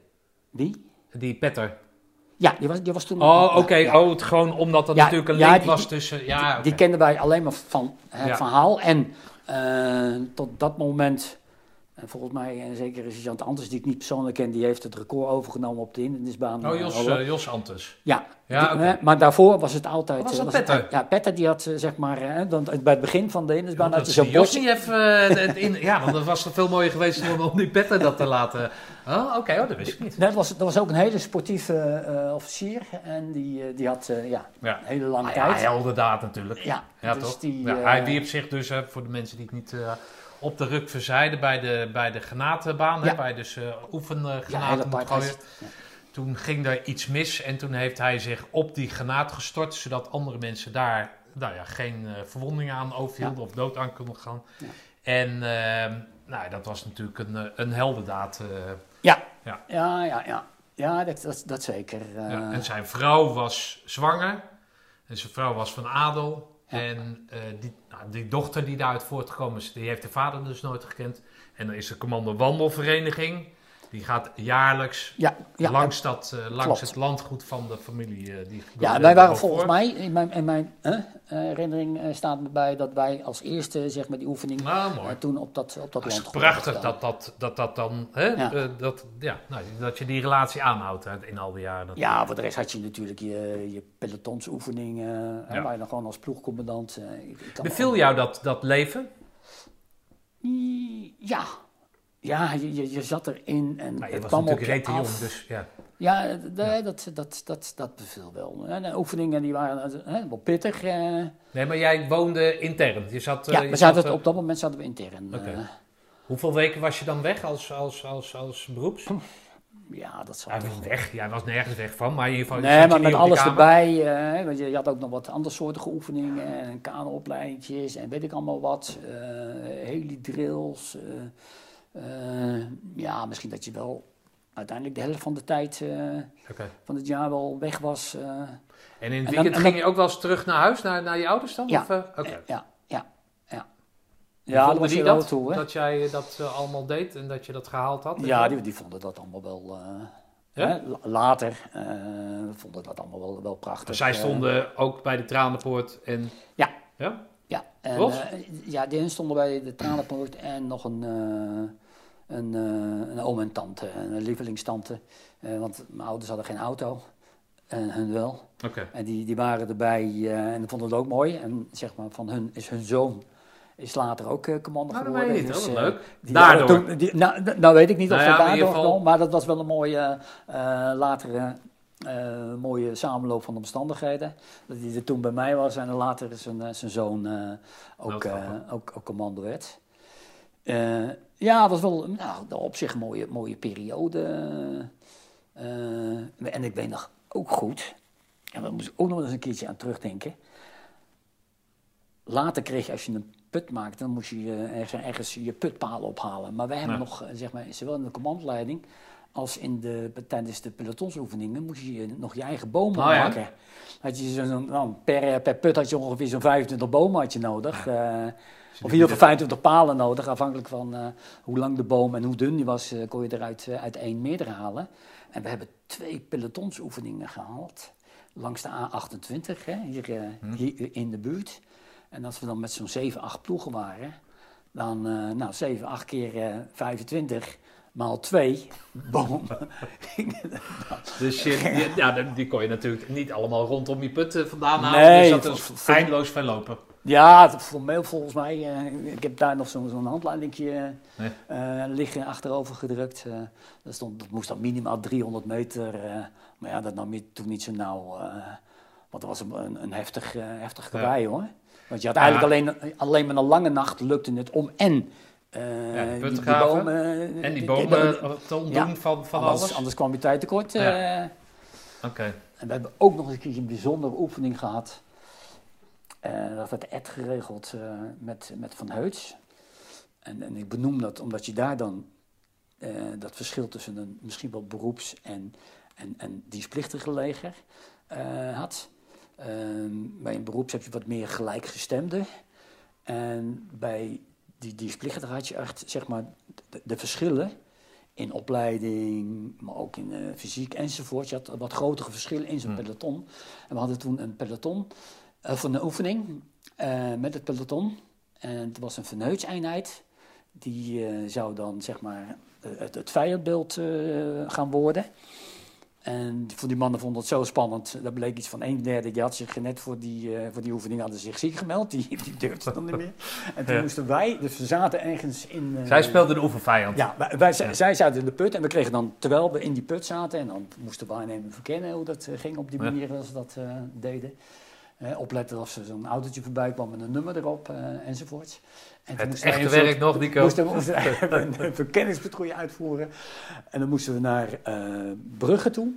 Wie? Die Petter. Ja, die was, die was toen... Oh, oké. ja. Oh, het gewoon omdat er natuurlijk een link die- was tussen... Ja, Die kenden wij alleen maar van het Ja. verhaal. En tot dat moment, en volgens mij, en zeker sergeant Anders, die ik niet persoonlijk ken, die heeft het record overgenomen op de hindernisbaan. Oh, eh, Jos, eh, Jos Antes. Ja, Ja, die- hè, maar daarvoor was het altijd... Was eh, dat het- Petter? ja, Petter die had eh, zeg maar, hè, dan, bij het begin van de hindernisbaan Dat had hij zo'n Jos niet even... eh, in, ja, want dat was veel mooier geweest om, om die Petter dat te laten... Oh, oké. Oh, dat wist ik niet. Dat was, dat was ook een hele sportieve eh, officier en die, eh, die had eh, ja, Ja. een hele lange Ah, ja, tijd. heldendaad natuurlijk. Ja, Ja, dus toch? die, ja, eh, hij wierp zich dus, eh, voor de mensen die het niet eh, op de ruk verzijden, bij de, bij de granatenbaan, hè, Ja. je dus ja, oefengranaten moet gooien. Toen ging er iets mis en toen heeft hij zich op die granaat gestort, zodat andere mensen daar nou ja, geen eh, verwondingen aan overhielden of dood aan konden gaan. En ehm, nou, dat was natuurlijk een, eh, een heldendaad. Ja, Ja. ja, ja, ja. Ja, dat, dat, dat zeker. ja. En zijn vrouw was zwanger en zijn vrouw was van adel. En eh, die, nou, die dochter die daaruit voortgekomen is, die heeft de vader dus nooit gekend. En dan is de commando wandelvereniging. Die gaat jaarlijks ja, ja, langs, dat, eh, langs klopt. het landgoed van de familie. eh, die Ja, wij waren volgens mij, in mijn, in mijn eh, herinnering staat erbij dat wij als eerste zeg maar, die oefening Ah, mooi. toen op dat, op dat Dat is land prachtig dat dat, dat, dat dan, hè, Ja. dat, ja, nou, dat je die relatie aanhoudt hè, in al die jaren. Ja, voor de rest had je natuurlijk je, je pelotonsoefeningen, Ja. waar je dan gewoon als ploegcommandant... Beviel jou dat, dat leven? Ja. Ja, je, je, je zat erin en Nou, je het was kwam op je jong, af. dus ja. Ja, Dat, dat, dat, dat beviel wel. En de oefeningen die waren eh, wel pittig. eh. Nee, maar jij woonde intern. Je zat, eh, ja, je we zaten, zat, eh, op dat moment zaten we intern. Eh. Hoeveel weken was je dan weg als, als, als, als beroeps? ja, dat zat Ja, toch- weg. Jij was nergens weg van, maar in ieder geval... Nee, maar met alles erbij. eh, want je, je had ook nog wat andersoortige oefeningen en kanoopleidingjes en weet ik allemaal wat. eh helidrills. eh, eh, ja, misschien dat je wel uiteindelijk de helft van de tijd eh, van het jaar wel weg was. eh. En in het dan- weekend en ging dan- je ook wel eens terug naar huis, naar, naar je ouders dan? Ja. Of, Oké. Ja, ja, ja. Ja, dat vonden die toe, hè? Dat jij dat allemaal deed en dat je dat gehaald had? Ja, die, die vonden dat allemaal wel. Ja? later eh, vonden dat allemaal wel, wel prachtig. Maar zij eh. stonden ook bij de Tranenpoort en... Ja. Ja? Ja, en, ja, die stonden bij de Tranenpoort en nog een, een, eh, een oom en tante, een lievelingstante. Eh, want mijn ouders hadden geen auto en hun wel. Oké. En die, die waren erbij eh, en die vonden het ook mooi. En zeg maar, van hun is hun zoon is later ook eh commando Nou, dat geworden. weet Dus, eh, Leuk. die Daardoor. Toen, die, nou, nou weet ik niet of Nou dat ja, maar in daardoor geval- kwam, maar dat was wel een mooie, latere, mooie samenloop van omstandigheden. Dat hij er toen bij mij was en later zijn, zijn zoon ook, Dat ook, ook commando werd. Ja, het was wel nou, op zich een mooie, mooie periode. Eh, en ik weet nog ook goed, en daar moest ik ook nog eens een keertje aan terugdenken. Later kreeg je, als je een put maakte, dan moest je ergens, ergens je putpalen ophalen. Maar wij hebben Ja. nog, eh, zeg maar, zowel in de commandleiding als in de, tijdens de pelotonsoefeningen moest je nog je eigen bomen Oh ja. maken. Had je zo'n- nou, per, per put had je ongeveer zo'n 25 bomen had je nodig. eh, of in ieder geval 25 palen nodig, afhankelijk van eh, hoe lang de boom en hoe dun die was, eh, kon je eruit eh, uit één meerdere halen. En we hebben twee pelotonsoefeningen gehaald langs de A28, hè, hier, Hm. hier in de buurt. En als we dan met zo'n 7, 8 ploegen waren, dan nou, 7, 8 keer eh, 25 maal 2 bomen. Dus je, ja, die- kon je natuurlijk niet allemaal rondom je put vandaan halen. Nee, dus dat is eindeloos veel lopen. Ja, formeel volgens mij. eh, ik heb daar nog zo'n zo'n handleidingje Nee. eh, liggen achterover gedrukt. eh dat, stond, dat moest dan minimaal 300 meter. eh, maar ja, dat nam je toen niet zo nauw. eh, want dat was een, een, heftig, eh heftig Ja. hoor. Want je had eigenlijk alleen, alleen met een lange nacht lukte het om en eh, Ja, put die, bomen... eh, En die bomen eh, te ontdoen Ja. van, van anders, alles? anders kwam je tijd tekort. Ja. eh. Oké. En we hebben ook nog een keertje een bijzondere oefening gehad. Eh, dat werd Ed geregeld eh, met, met Van Heuts. En, en ik benoem dat omdat je daar dan eh, dat verschil tussen een misschien wel beroeps- en, en, en dienstplichtige leger had. Ehm, bij een beroeps heb je wat meer gelijkgestemden. En bij die dienstplichtige had je echt zeg maar, de, de verschillen in opleiding, maar ook in fysiek enzovoort. Je had wat grotere verschillen in zo'n Hmm. peloton. En we hadden toen een peloton, of een oefening eh, met het peloton. En het was een verneutseenheid. Die eh, zou dan zeg maar eh, het, het vijandbeeld eh, gaan worden. En voor die mannen vonden het zo spannend. Dat bleek iets van een derde. Die had zich net voor die, eh, voor die oefening hadden zich ziek gemeld. Die, die durfde dan niet meer. En toen Ja. moesten wij, dus we zaten ergens in... eh, Zij speelde de oefenvijand. ja, wij, wij- zij, Ja. zij zaten in de put en we kregen dan, terwijl we in die put zaten, en dan moesten we waarnemen verkennen hoe dat eh, ging op die manier als ze dat eh, deden. Opletten of er zo'n autootje voorbij kwam met een nummer erop eh, enzovoorts. En toen Het moesten echte werk nog, Nico. Moesten, we- moesten wij een, verkenningspatrouille uitvoeren. En dan moesten we naar eh, Brugge toe.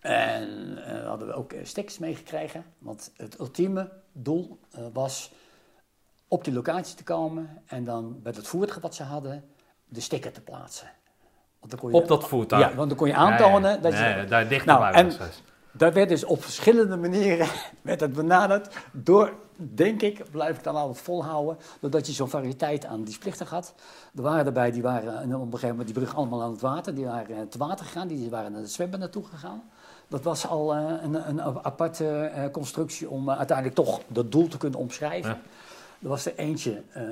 En eh, hadden we ook stickers meegekregen. Want het ultieme doel was op die locatie te komen en dan bij het voertuig wat ze hadden, de sticker te plaatsen. Want dan kon je, Op dat voertuig. Ja, want dan kon je aantonen dat je... Nee, daar dichter Nou, en- dus. Dat werd dus op verschillende manieren werd het benaderd door, denk ik, blijf ik dan altijd volhouden, doordat je zo'n variëteit aan die plichtig had. Er waren erbij, die waren en op een gegeven moment die brug allemaal aan het water, die waren eh, te water gegaan, die waren naar het zwembad naartoe gegaan. Dat was al eh, een, een aparte eh, constructie om eh, uiteindelijk toch dat doel te kunnen omschrijven. Ja. Er was er eentje, eh,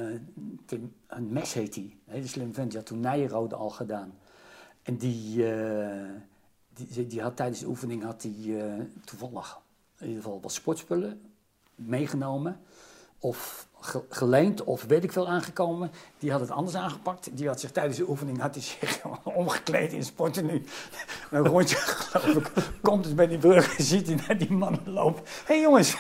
Tim, een mes heet die, een hele slim vent, die had toen Nijrode al gedaan. En die, eh, die, die had tijdens de oefening had die, eh, toevallig in ieder geval wat sportspullen meegenomen. Of geleend of weet ik veel aangekomen. Die had het anders aangepakt. Die had zich tijdens de oefening had hij zich omgekleed in sporten Een rondje geloof ik. Komt dus bij die brug en ziet hij naar die mannen lopen. Hé hey jongens,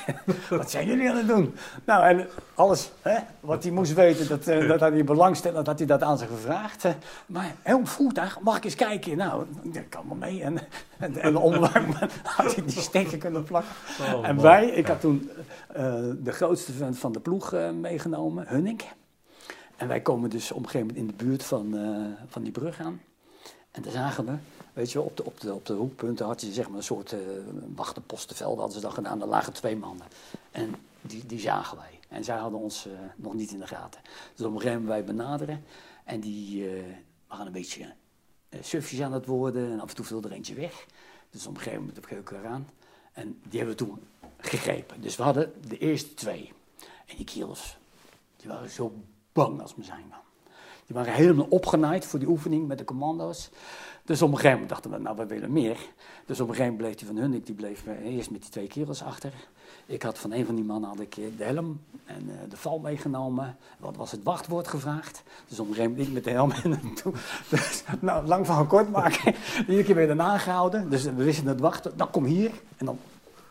wat zijn jullie aan het doen? Nou, en alles hè, wat hij moest weten, dat, eh, dat had hij belangstellend, dat hij dat aan ze gevraagd. maar heel voertuig, mag ik eens kijken? Nou, dat kan wel mee. En, en, en had hij die stekker kunnen plakken. Oh, en wij, ik had toen eh, de grootste vent van de ploeg eh, meegenomen, Hunnik. En wij komen dus op een gegeven moment in de buurt van, eh, van die brug aan. En daar zagen we, weet je wel, op de, op de, op de hoekpunten had je zeg maar een soort uh, wachtenpostenveld, hadden ze dat gedaan. Daar lagen twee mannen. En die, die zagen wij. En zij hadden ons nog niet in de gaten. Dus op een gegeven moment wij benaderen. En die waren een beetje uh, sufjes aan het worden. En af en toe viel er eentje weg. Dus op een gegeven moment heb ik eraan. En die hebben we toen gegrepen. Dus we hadden de eerste twee. En die kerels, die waren zo bang als me zijn man. Die waren helemaal opgenaaid voor die oefening met de commando's. Dus op een gegeven moment dachten we, nou, we willen meer. Dus op een gegeven moment bleef die van hun, die bleef eerst met die twee kerels achter. Ik had van een van die mannen had ik de helm en uh, de val meegenomen. Wat was het wachtwoord gevraagd? Dus op een gegeven moment ik met de helm en. Dus, nou, lang van kort maken. Iedere keer weer daarna gehouden. Dus we wisten het wachten. Dan kom hier. En dan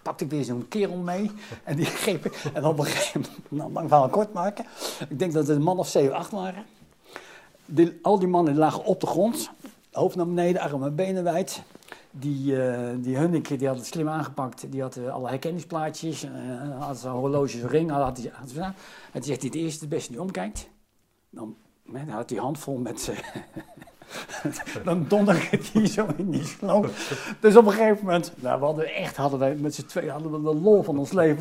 pakte ik weer zo'n kerel mee. En die greep ik. En op een gegeven moment, nou, lang van kort maken. Ik denk dat het een man of 7, 8 waren. Al die mannen lagen op de grond, hoofd naar beneden, armen en benen wijd. Die, eh die Hunneke, die had het slim aangepakt. Die had eh, alle herkenningsplaatjes. eh had zijn horloge, zijn ring. Had had en toen zegt hij, de eerste de beste die omkijkt. Dan, dan had hij handvol met... dan donderde hij zo in die sloot. Dus op een gegeven moment, nou, we hadden echt, hadden wij met z'n tweeën, hadden we de lol van ons leven.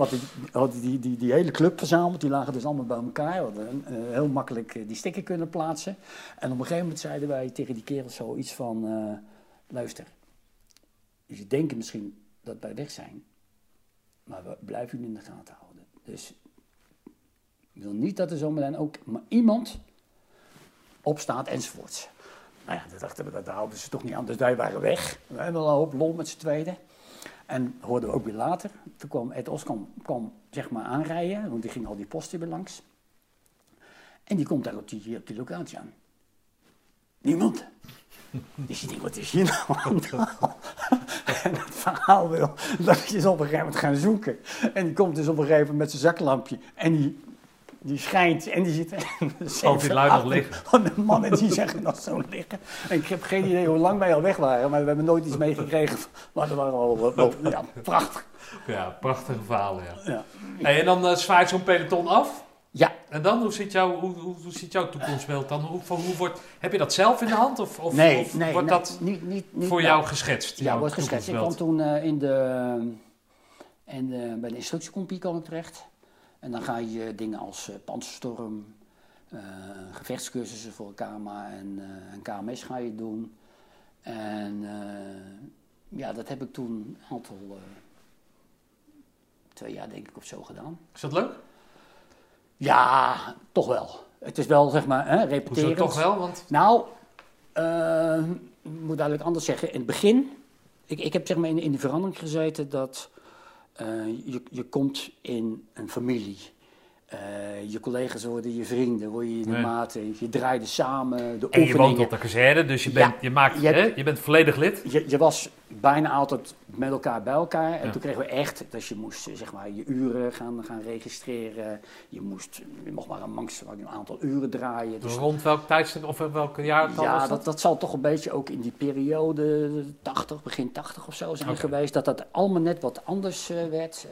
Want die, die, die, die hele club verzameld, die lagen dus allemaal bij elkaar. We hadden eh, heel makkelijk eh, die sticker kunnen plaatsen. En op een gegeven moment zeiden wij tegen die kerel zoiets van, eh, luister, je denkt misschien dat wij weg zijn, maar we blijven jullie in de gaten houden. Dus ik wil niet dat er zometeen ook maar iemand opstaat enzovoorts. Nou ja, dat dachten we, dat houden ze toch niet aan. Dus wij waren weg. We hebben al een hoop lol met z'n tweeën. En hoorden we ook weer later. Toen kwam Ed Oskam zeg maar aanrijden, want die ging al die posten weer langs. En die komt daar op die, op die locatie aan. Niemand. Dus je denkt, wat is hier nou aan? En het verhaal wil dat je op een gegeven moment gaan zoeken. En die komt dus op een gegeven moment met zijn zaklampje. En die, die schijnt en die zit... Oh, die lui nog liggen. Van de mannen die zeggen nog zo liggen. En ik heb geen idee hoe lang wij al weg waren. Maar we hebben nooit iets meegekregen. Maar dat waren al... wel- ja, prachtig. Ja, prachtige verhalen, ja. Ja. Hey, en dan eh, zwaait zo'n peloton af. ja, En dan, hoe ziet, jouw, hoe, hoe, hoe ziet jouw toekomstbeeld dan? Hoe, van, hoe wordt, heb je dat zelf in de hand? Of, of, nee, of nee. wordt nee, dat niet, niet, niet, voor nou, jou geschetst? Ja, wordt geschetst. Ik kwam toen eh, in de, in de, bij de instructiecompie kwam ik terecht. En dan ga je dingen als eh panzerstorm, eh, gevechtscursussen voor KMA en, eh, en KMS ga je doen. En ja, dat heb ik toen een aantal, twee jaar denk ik of zo gedaan. Is dat leuk? Ja, toch wel. Het is wel, zeg maar, hè, Hoezo toch wel? Want Nou, ik moet duidelijk anders zeggen. In het begin, ik, ik heb zeg maar in, in de verandering gezeten dat je, je komt in een familie. Eh, je collega's worden je vrienden, worden je de Nee. Je draaide samen, de en je woont op de kazerne, dus je, bent, Ja, je, maakt, je hè, je bent volledig lid. je, je was bijna altijd met elkaar bij elkaar. En Ja. toen kregen we echt dat je moest eh, zeg maar, je uren gaan, gaan registreren. Je, moest, je mocht maar een, een aantal uren draaien. Dus Rond welk tijdstip of welk jaartal Ja, was dat, dat? dat zal toch een beetje ook in die periode 80, begin 80 of zo zijn geweest. Dat dat allemaal net wat anders eh, werd.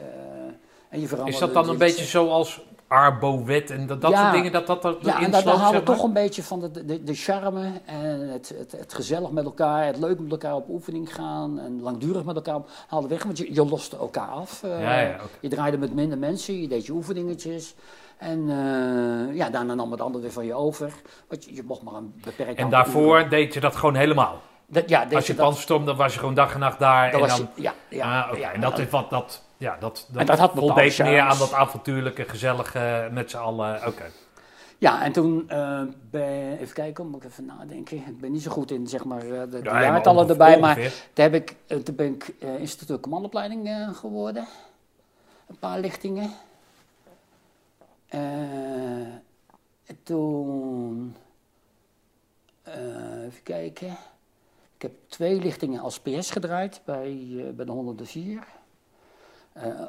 en je veranderde Is dat dan een beetje zoals Arbo-wet en dat, dat Ja. soort dingen dat dat er Ja, erin en dat, dat sloot, haalde zeg maar? toch een beetje van de, de, de charme en het, het, het gezellig met elkaar, het leuk met elkaar op oefening gaan en langdurig met elkaar haalde weg. Want je, je loste elkaar af. eh, Ja, ja. Je draaide met minder mensen, je deed je oefeningetjes. En eh, ja, daarna nam het ander weer van je over. Want je, je mocht maar een beperkt En daarvoor uren. deed je dat gewoon helemaal. Dat, ja, deed Als je dat- dan was je gewoon dag en nacht daar. dat en was dan, je- ja, ja, ah, ja, en dat ja. is wat dat. Ja, dat, dat, En dat had bepaalde voldeed meer aan dat avontuurlijke, gezellige met z'n allen. Oké. Ja, en toen eh, ben, even kijken, moet ik even nadenken. Ik ben niet zo goed in zeg maar, eh, de, de Ja, maar jaartallen ongeveer- erbij, maar ongeveer. daar heb ik, eh, toen ben ik instructeur commandopleiding geworden. Een paar lichtingen. En toen, even kijken. Ik heb twee lichtingen als PS gedraaid bij, bij de 104. Eh,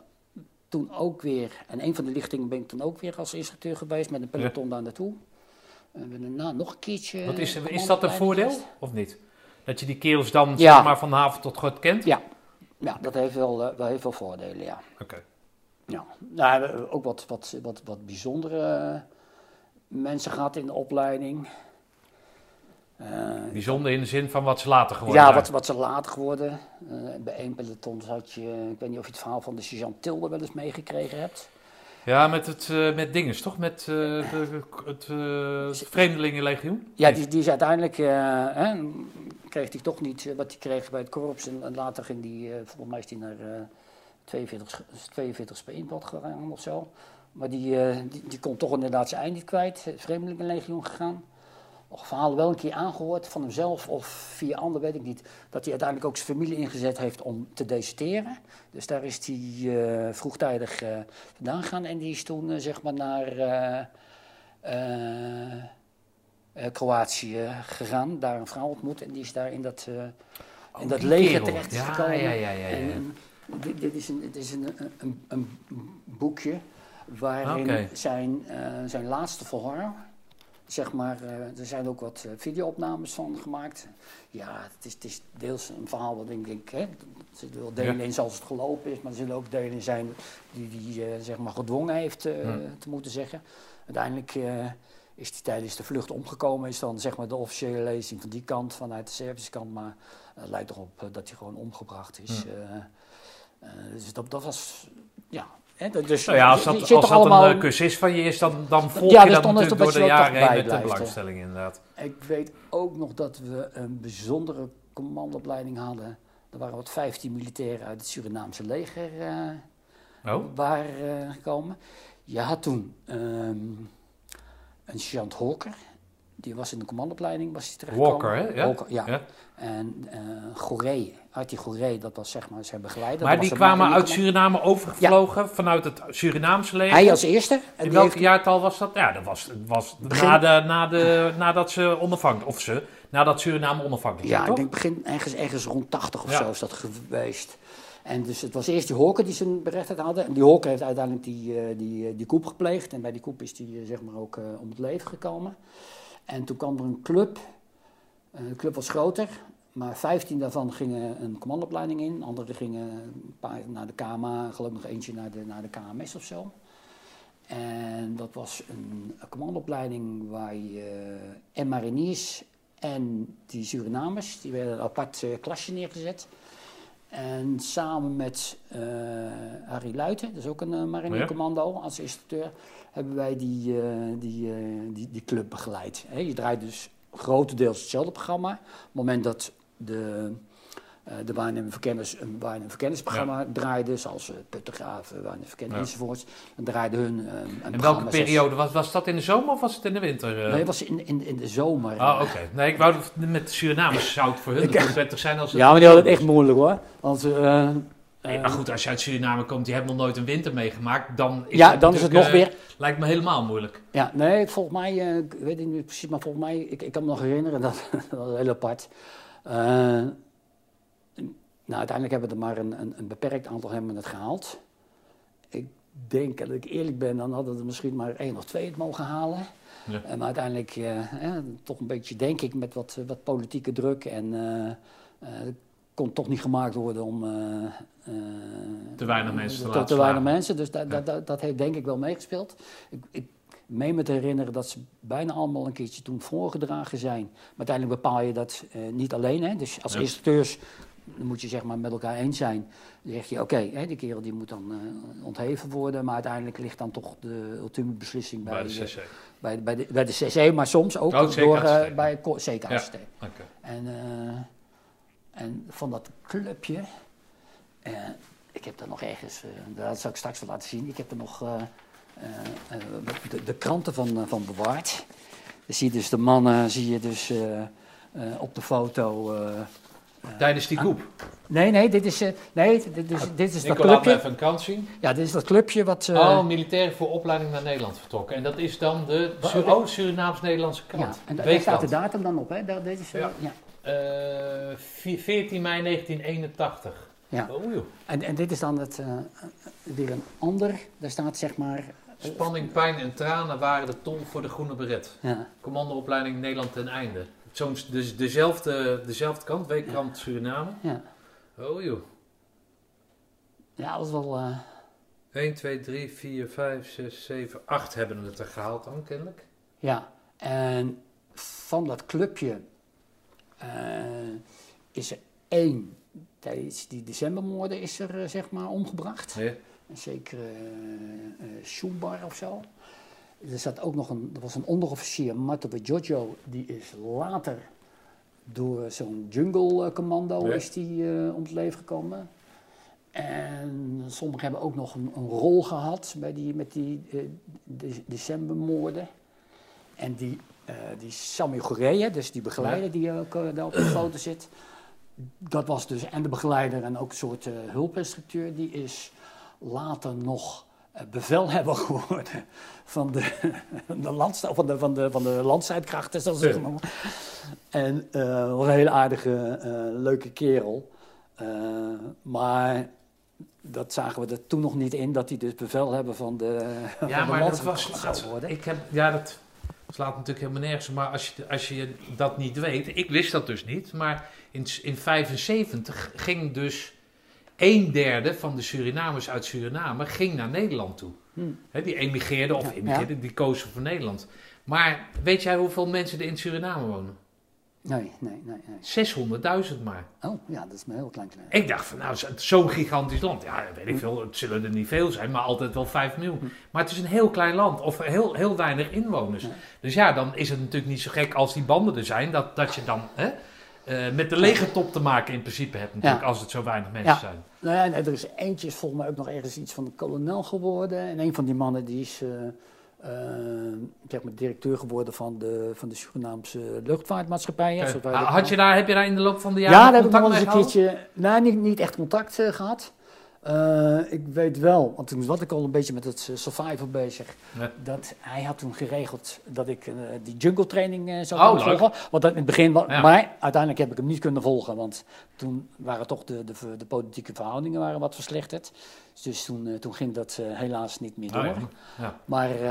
toen ook weer, en een van de lichtingen ben ik toen ook weer als instructeur geweest met een peloton daar naartoe. En ben daarna nog een keertje. Wat is, is dat een voordeel geweest. of niet? Dat je die kerels dan Ja. zeg maar, van haven tot god kent? Ja, ja dat heeft wel, eh, wel heel veel voordelen, ja. Oké. ja. Nou, we hebben ook wat, wat, wat, wat bijzondere eh, mensen gehad in de opleiding. Eh, Bijzonder in de zin van wat ze later geworden ja, wat, wat ze later geworden. Eh, bij één peloton zat je, ik weet niet of je het verhaal van de sergeant Tilde wel eens meegekregen hebt. Ja, met, het, eh, met dinges, toch? Met de, het eh, Vreemdelingenlegioen? Ja, die, die is uiteindelijk, hè, kreeg hij toch niet wat hij kreeg bij het korps. En, en later ging die, volgens mij is hij naar eh 42, 42 Speenpad gegaan of zo. Maar die, die, die kon toch inderdaad zijn eind niet kwijt. Het Vreemdelingenlegioen gegaan. Verhalen wel een keer aangehoord van hemzelf of via anderen, weet ik niet. Dat hij uiteindelijk ook zijn familie ingezet heeft om te deserteren. Dus daar is hij eh, vroegtijdig eh, vandaan gegaan. En die is toen eh, zeg maar naar... Kroatië gegaan, daar een vrouw ontmoet en die is daar in dat, eh, in dat leger terecht Ja, gekomen. ja, ja, ja, ja. En, dit, dit is, een, het is een, een, een boekje waarin zijn, zijn laatste verhoor zeg maar, eh, er zijn ook wat eh, videoopnames van gemaakt. Ja, het is, het is deels een verhaal wat ik denk, hè, er zitten wel delen Ja. in zoals het gelopen is, maar er zullen ook delen in zijn die die eh, zeg maar gedwongen heeft Ja. te moeten zeggen. Uiteindelijk is hij tijdens de vlucht omgekomen, is dan zeg maar de officiële lezing van die kant, vanuit de Servische kant, maar het lijkt erop dat hij gewoon omgebracht is. Ja. dus dat, dat was, ja. Dat- dus Nou ja, als je- je dat, als dat allemaal- een eh, kus is van je is, dan, dan volg Ja, je dus dat dan natuurlijk het door dat de je jaren heen met de belangstelling inderdaad. Ik weet ook nog dat we een bijzondere commandoopleiding hadden. Er waren wat 15 militairen uit het Surinaamse leger eh, Oh, waren eh, gekomen. Je had toen ehm, een sergeant Hawker. Die was in de commandoopleiding was hij terechtgekomen. Walker, hè? Ja? Walker, ja. Ja. En Goree, Artie Goree, dat was zeg maar zijn begeleider. Maar die kwamen uit Suriname overgevlogen vanuit het Surinaamse leger. Hij als eerste. En In welk heeft- jaartal was dat? Ja, dat was, was Begin- na de, na de, nadat ze onafhankelijk, of ze, nadat Suriname onafhankelijk Ja, werd, ik toch? denk begin ergens, ergens rond 80 of Ja. zo is dat geweest. En dus het was eerst die Hawker die zijn berechtheid hadden. En die Hawker heeft uiteindelijk die, eh, die, eh, die koep gepleegd. En bij die koep is die eh, zeg maar ook om het leven gekomen. En toen kwam er een club. De club was groter. Maar 15 daarvan gingen een commandoopleiding in. Anderen gingen een paar naar de KMA. Geloof ik nog eentje naar de, naar de KMS of zo. En dat was een, een commandoopleiding waar je eh, en mariniers en die Surinamers, die werden een apart eh, klasje neergezet. En samen met eh Harry Luiten, dat is ook een uh, marinecommando als instructeur, hebben wij die, die, die, die club begeleid. Je draait dus grotendeels hetzelfde programma. Op het moment dat de, eh de waarnemende verkenners een waarnemende verkenningsprogramma draaiden, zoals uh, Puttegraven, waarnemende verkenning Ja. enzovoorts, dan draaiden hun eh, een In welke periode? Was, was dat in de zomer of was het in de winter? eh? Nee, het was in, in, in de zomer. Oh, oké. Nee, ik wou met Suriname zout voor hun het prettig zijn als het... Ja, maar die hadden het echt moeilijk hoor. Want, eh, Nee, maar goed, als je uit Suriname komt, die hebben nog nooit een winter meegemaakt, dan is ja, dan is het nog weer. eh, lijkt me helemaal moeilijk. Ja, nee, volgens mij, eh, ik weet het niet precies, maar volgens mij, ik, ik kan me nog herinneren, dat, dat was heel apart. Eh, nou, uiteindelijk hebben we er maar een, een, een beperkt aantal hebben het gehaald. Ik denk, dat ik eerlijk ben, dan hadden we er misschien maar één of twee het mogen halen. Ja. Maar uiteindelijk, eh, eh, toch een beetje, denk ik, met wat, wat politieke druk en eh, het kon toch niet gemaakt worden om... Te weinig mensen te te, laten te weinig mensen, dus dat, heeft denk ik wel meegespeeld. Ik, ik meen me te herinneren dat ze bijna allemaal een keertje toen voorgedragen zijn. Maar uiteindelijk bepaal je dat eh, niet alleen. Hè? Dus als Ja. instructeurs dan moet je zeg maar met elkaar eens zijn. Dan zeg je, oké, die kerel die moet dan eh, ontheven worden. Maar uiteindelijk ligt dan toch de ultieme beslissing bij, Bij de CC. bij, bij, de, bij de CC, maar soms ook Oh, door, eh, bij CKCT. Oké. En, en van dat clubje, ik heb er nog ergens, dat zal ik straks wel laten zien, ik heb er nog de, de kranten van, eh, van bewaard. Dan zie je dus de mannen, zie je dus eh, eh, op de foto. eh, Tijdens die koep. nee, nee, dit is, eh, nee, dit is, dit is dat clubje. even een kant zien. Ja, dit is dat clubje wat. eh, oh, militairen voor opleiding naar Nederland vertrokken. En dat is dan de Sur oh, Surinaams-Nederlandse ja, krant. en da- daar staat de datum dan op, hè? Daar, dit is, eh, Ja. ja. Eh, vi- 14 mei 1981. Ja. Oh. En, en dit is dan het, eh, weer een ander, daar staat zeg maar. Spanning, pijn en tranen waren de tol voor de groene beret. Ja. Commandoopleiding Nederland ten einde. Zo'n, dus dezelfde, dezelfde kant, weekkrant Suriname. Ja. Oh joh. ja, dat is wel. eh, 1, 2, 3, 4, 5, 6, 7, 8 hebben het er gehaald dan kennelijk. Ja, en van dat clubje eh, is er één tijdens die decembermoorden is er eh, zeg maar omgebracht. Ja. Een zekere uh, Schumbar of zo. Er zat ook nog een, er was een onderofficier, Matobe Jojo, die is later door zo'n jungle eh, commando Ja. is die, eh, om het leven gekomen. En sommigen hebben ook nog een, een rol gehad bij die, met die eh, de- decembermoorden. En die, eh die Sammy Gorea, dus die begeleider die ook eh, daar op de foto zit. Dat was dus en de begeleider en ook een soort eh, hulpinstructeur. Die is later nog eh, bevelhebber geworden van de, de, landsta- van de, van de, van de landstrijdkrachten. Zoals ze Ja. En eh, was een hele aardige, eh, leuke kerel. Maar dat zagen we er toen nog niet in, dat hij dus bevelhebber van de, van Ja, de maar dat was worden. Ik heb, ja, dat, slaat natuurlijk helemaal nergens. Maar als je, als je dat niet weet, ik wist dat dus niet. Maar in, in 75 ging dus een derde van de Surinamers uit Suriname ging naar Nederland toe. Hm. Hè, die emigreerden, of Ja, emigreerden, die kozen voor Nederland. Maar weet jij hoeveel mensen er in Suriname wonen? Nee, nee, nee, nee. 600.000 maar. Oh, ja, dat is maar heel klein. klein. Ik dacht van, nou, zo- zo'n gigantisch land. Ja, weet ik veel, het zullen er niet veel zijn, maar altijd wel 5 miljoen. Maar het is een heel klein land, of heel, heel weinig inwoners. Ja. Dus ja, dan is het natuurlijk niet zo gek als die banden er zijn, dat, dat je dan hè, eh, met de lege top te maken in principe hebt natuurlijk, Ja. als het zo weinig mensen Ja. zijn. Nou ja, nee, er is eentje, is volgens mij ook nog ergens iets van de kolonel geworden. En een van die mannen die is eh, eh, zeg maar directeur geworden van de, van de Surinaamse dat Had je daar, heb je daar in de loop van de jaren Ja, daar heb ik nog eens een keertje, nou niet, niet echt contact eh, gehad. Eh, ik weet wel, want toen was ik al een beetje met het eh, survival bezig, Ja. dat hij had toen geregeld dat ik eh, die jungle training zou Oh, volgen. Want dat in het begin, Ja. maar uiteindelijk heb ik hem niet kunnen volgen, want toen waren toch de, de, de politieke verhoudingen waren wat verslechterd. Dus toen, toen ging dat helaas niet meer door. Oh, ja. Ja. Maar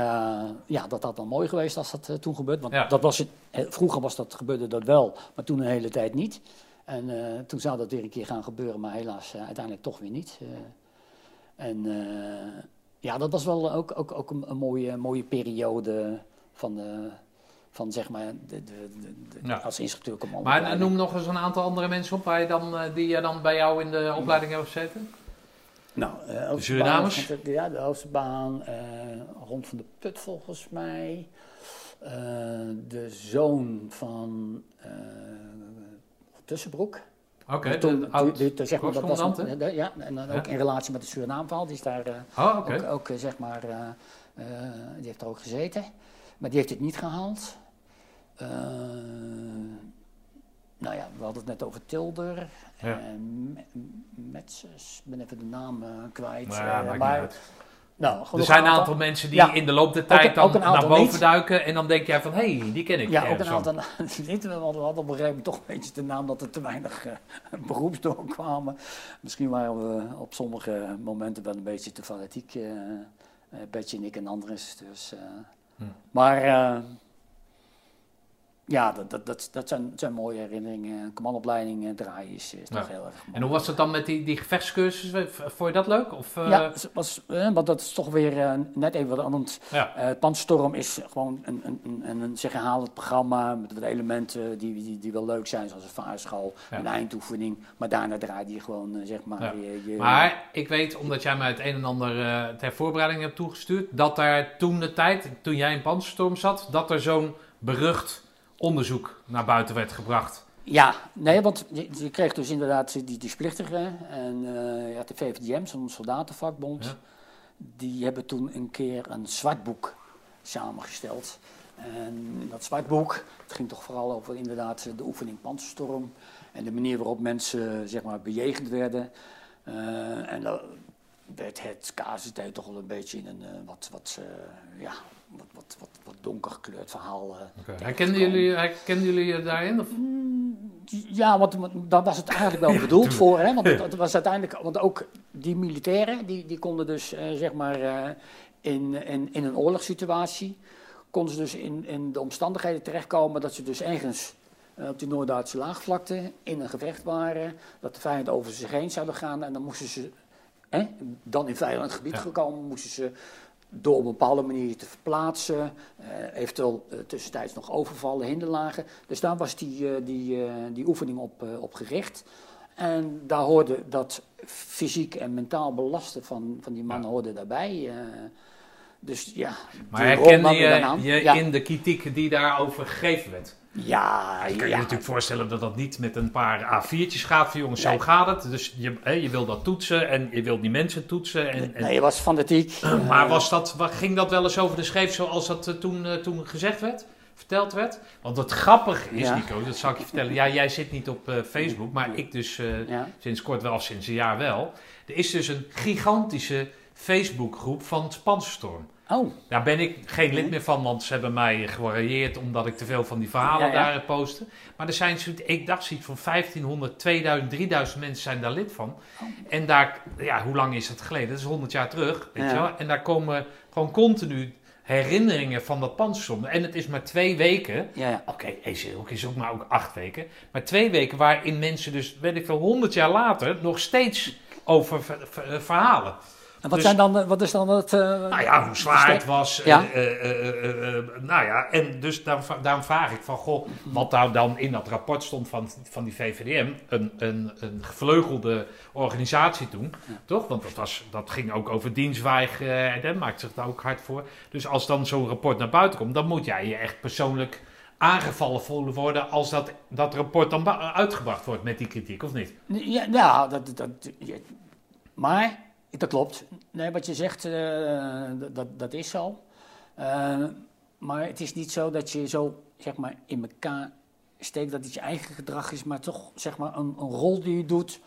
ja, dat had dan mooi geweest als dat toen gebeurt. Want dat was het, vroeger was dat, gebeurde dat wel, maar toen een hele tijd niet. En eh, toen zou dat weer een keer gaan gebeuren, maar helaas eh, uiteindelijk toch weer niet. Eh, en ja, dat was wel ook, ook, ook een, een mooie, mooie periode van, de, van zeg maar, de, de, de, de- Ja. als instructeur commando. Maar noem nog eens een aantal andere mensen op waar je dan, die je dan bij jou in de opleiding hebben gezeten. Nou, Oosterbaan, Surinamers? Ja, de Oosterbaan, rond van de Put volgens mij. De zoon van Tussenbroek. Oké, Toen- oud die- die- zeg maar, dat was de- ja, en dan ook Ja. in relatie met de Surinaamval. Die is daar eh, Oh, ook, ook eh, zeg maar, eh, eh, die heeft er ook gezeten. Maar die heeft het niet gehaald. Eh, nou ja, we hadden het net over Tilder. Ja. En ben even de naam eh, kwijt. Maar ja, Eh, maar. Nou, Er zijn een aantal- aantal mensen die Ja. in de loop der tijd dan ook naar boven niet. duiken en dan denk jij van, hé, hey, die ken ik. Ja, ook een aantal niet. We hadden, op een gegeven moment toch een beetje de naam dat er te weinig eh, beroeps doorkwamen. Misschien waren we op sommige momenten wel een beetje te fanatiek, eh, Betje en ik en anderen. Dus, Hm. Maar ja, dat, dat, dat, dat zijn, zijn mooie herinneringen. Commandopleiding eh, draaien is, is toch heel erg mooi. En hoe was het dan met die, die gevechtscursus? Vond je dat leuk? Of, eh, Ja, was, eh, want dat is toch weer eh, net even wat anders. ja. Pantstorm is gewoon een, een, een, een, een zeg herhalend programma met wat elementen die, die, die wel leuk zijn, zoals een vaarschool, Ja. een eindoefening. Maar daarna draai je gewoon, zeg maar, je, je- Maar ik weet, omdat jij mij het een en ander ter voorbereiding hebt toegestuurd, dat daar toen de tijd, toen jij in Panzerstorm zat, dat er zo'n berucht onderzoek naar buiten werd gebracht. Ja, nee, want je, je kreeg dus inderdaad die, die splichtigen en je had de VVDM, zo'n soldatenvakbond. Ja. Die hebben toen een keer een zwartboek samengesteld. En dat zwartboek, het ging toch vooral over inderdaad de oefening Panzerstorm en de manier waarop mensen zeg maar bejegend werden. Eh, en dan werd het KZT toch wel een beetje in een eh, wat, wat, ja, wat, wat, wat, wat donker gekleurd verhaal. eh, Herkenden jullie, herkenden jullie je daarin? Of? Ja, want daar was het eigenlijk wel bedoeld voor. Hè? Want het, was uiteindelijk, want ook die militairen, die, die konden dus eh, zeg maar eh, in, in, in een oorlogssituatie, konden ze dus in, in de omstandigheden terechtkomen dat ze dus ergens op die Noord-Duitse laagvlakte in een gevecht waren, dat de vijand over zich heen zouden gaan en dan moesten ze, hè, dan in vijand gebied Ja. gekomen, moesten ze door op een bepaalde manier te verplaatsen, eh, eventueel eh, tussentijds nog overvallen, hinderlagen. Dus daar was die, eh, die, die oefening op, op gericht. En daar hoorde dat fysiek en mentaal belasten van, van die mannen hoorde daarbij. dus ja, Maar herkende je je ja. in de kritiek die daarover gegeven werd? Ja, Je kan je ja. natuurlijk voorstellen dat dat niet met een paar A4'tjes gaat van jongens, zo gaat het. Dus je, hè, je wil dat toetsen en je wil die mensen toetsen. En, en, Nee, je was fanatiek. maar was dat, ging dat wel eens over de scheef zoals dat eh, toen, eh, toen gezegd werd? Verteld werd? Want het grappige is, Ja. Nico, dat zal ik je vertellen. Ja, jij zit niet op eh, Facebook, maar ik dus ja. sinds kort wel, sinds een jaar wel. Er is dus een gigantische Facebookgroep van Spanstorm. Oh, Daar ben ik geen lid meer van, want ze hebben mij gewarieerd omdat ik te veel van die verhalen Ja, ja. daar poste. Maar er zijn, ik dacht zoiets van 1500, 2000, 3000 mensen zijn daar lid van. En daar, ja, hoe lang is dat geleden? Dat is 100 jaar terug, weet Ja. je wel? En daar komen gewoon continu herinneringen van dat panzerstation. En het is maar twee weken. Ja, ja. Oké, ook is ook maar ook acht weken. Maar twee weken waarin mensen dus, weet ik veel, honderd jaar later nog steeds over ver- ver- verhalen. En wat, Dus- zijn dan, eh, wat is dan het... eh, Nou ja, hoe zwaar het was. Ja. eh, eh, nou ja, en dus daarom, daarom vraag ik van, goh, wat nou dan in dat rapport stond van, van die VVDM, een, een, een gevleugelde organisatie toen, toch? Want dat, was, dat ging ook over dienstweigeren en dat maakt zich daar ook hard voor. Dus als dan zo'n rapport naar buiten komt, dan moet jij je echt persoonlijk aangevallen voelen worden als dat, dat rapport dan uitgebracht wordt met die kritiek, of niet? Ja, ja dat, dat, ja. maar dat klopt. Nee, wat je zegt, eh, dat- dat, is zo. Eh, maar het is niet zo dat je zo zeg maar, in elkaar steekt dat het je eigen gedrag is, maar toch zeg maar, een, een rol die je doet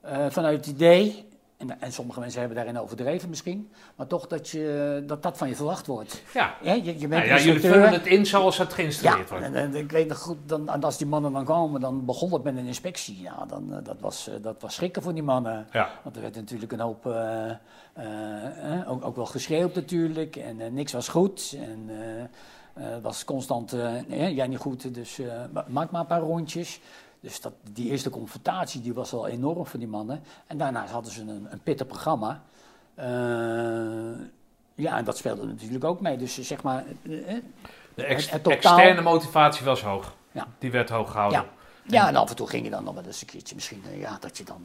eh, vanuit het idee. En, en sommige mensen hebben daarin overdreven misschien, maar toch dat, je, dat dat van je verwacht wordt. Ja, Ja, je, je bent nou ja jullie vullen het in zoals het Ja, geïnstalleerd wordt. en, en ik weet nog goed, dan, en als die mannen dan komen, dan begon het met een inspectie. Ja, dan, eh, dat, was, eh, dat was schrikken voor die mannen. Ja. Want er werd natuurlijk een hoop, eh, ook, ook wel geschreeuwd natuurlijk. En niks was goed. En was constant, eh, jij niet goed, dus ma- maak maar een paar rondjes. Dus dat, die eerste confrontatie die was wel enorm voor die mannen. En daarna hadden ze een, een pittig programma. Eh, ja, en dat speelde natuurlijk ook mee. Dus eh, zeg maar, eh, De ex- Het- het totaal- externe motivatie was hoog. Ja. Die werd hoog gehouden. Ja. Ja, en af en toe ging je dan nog wel eens een keertje misschien, ja, dat je dan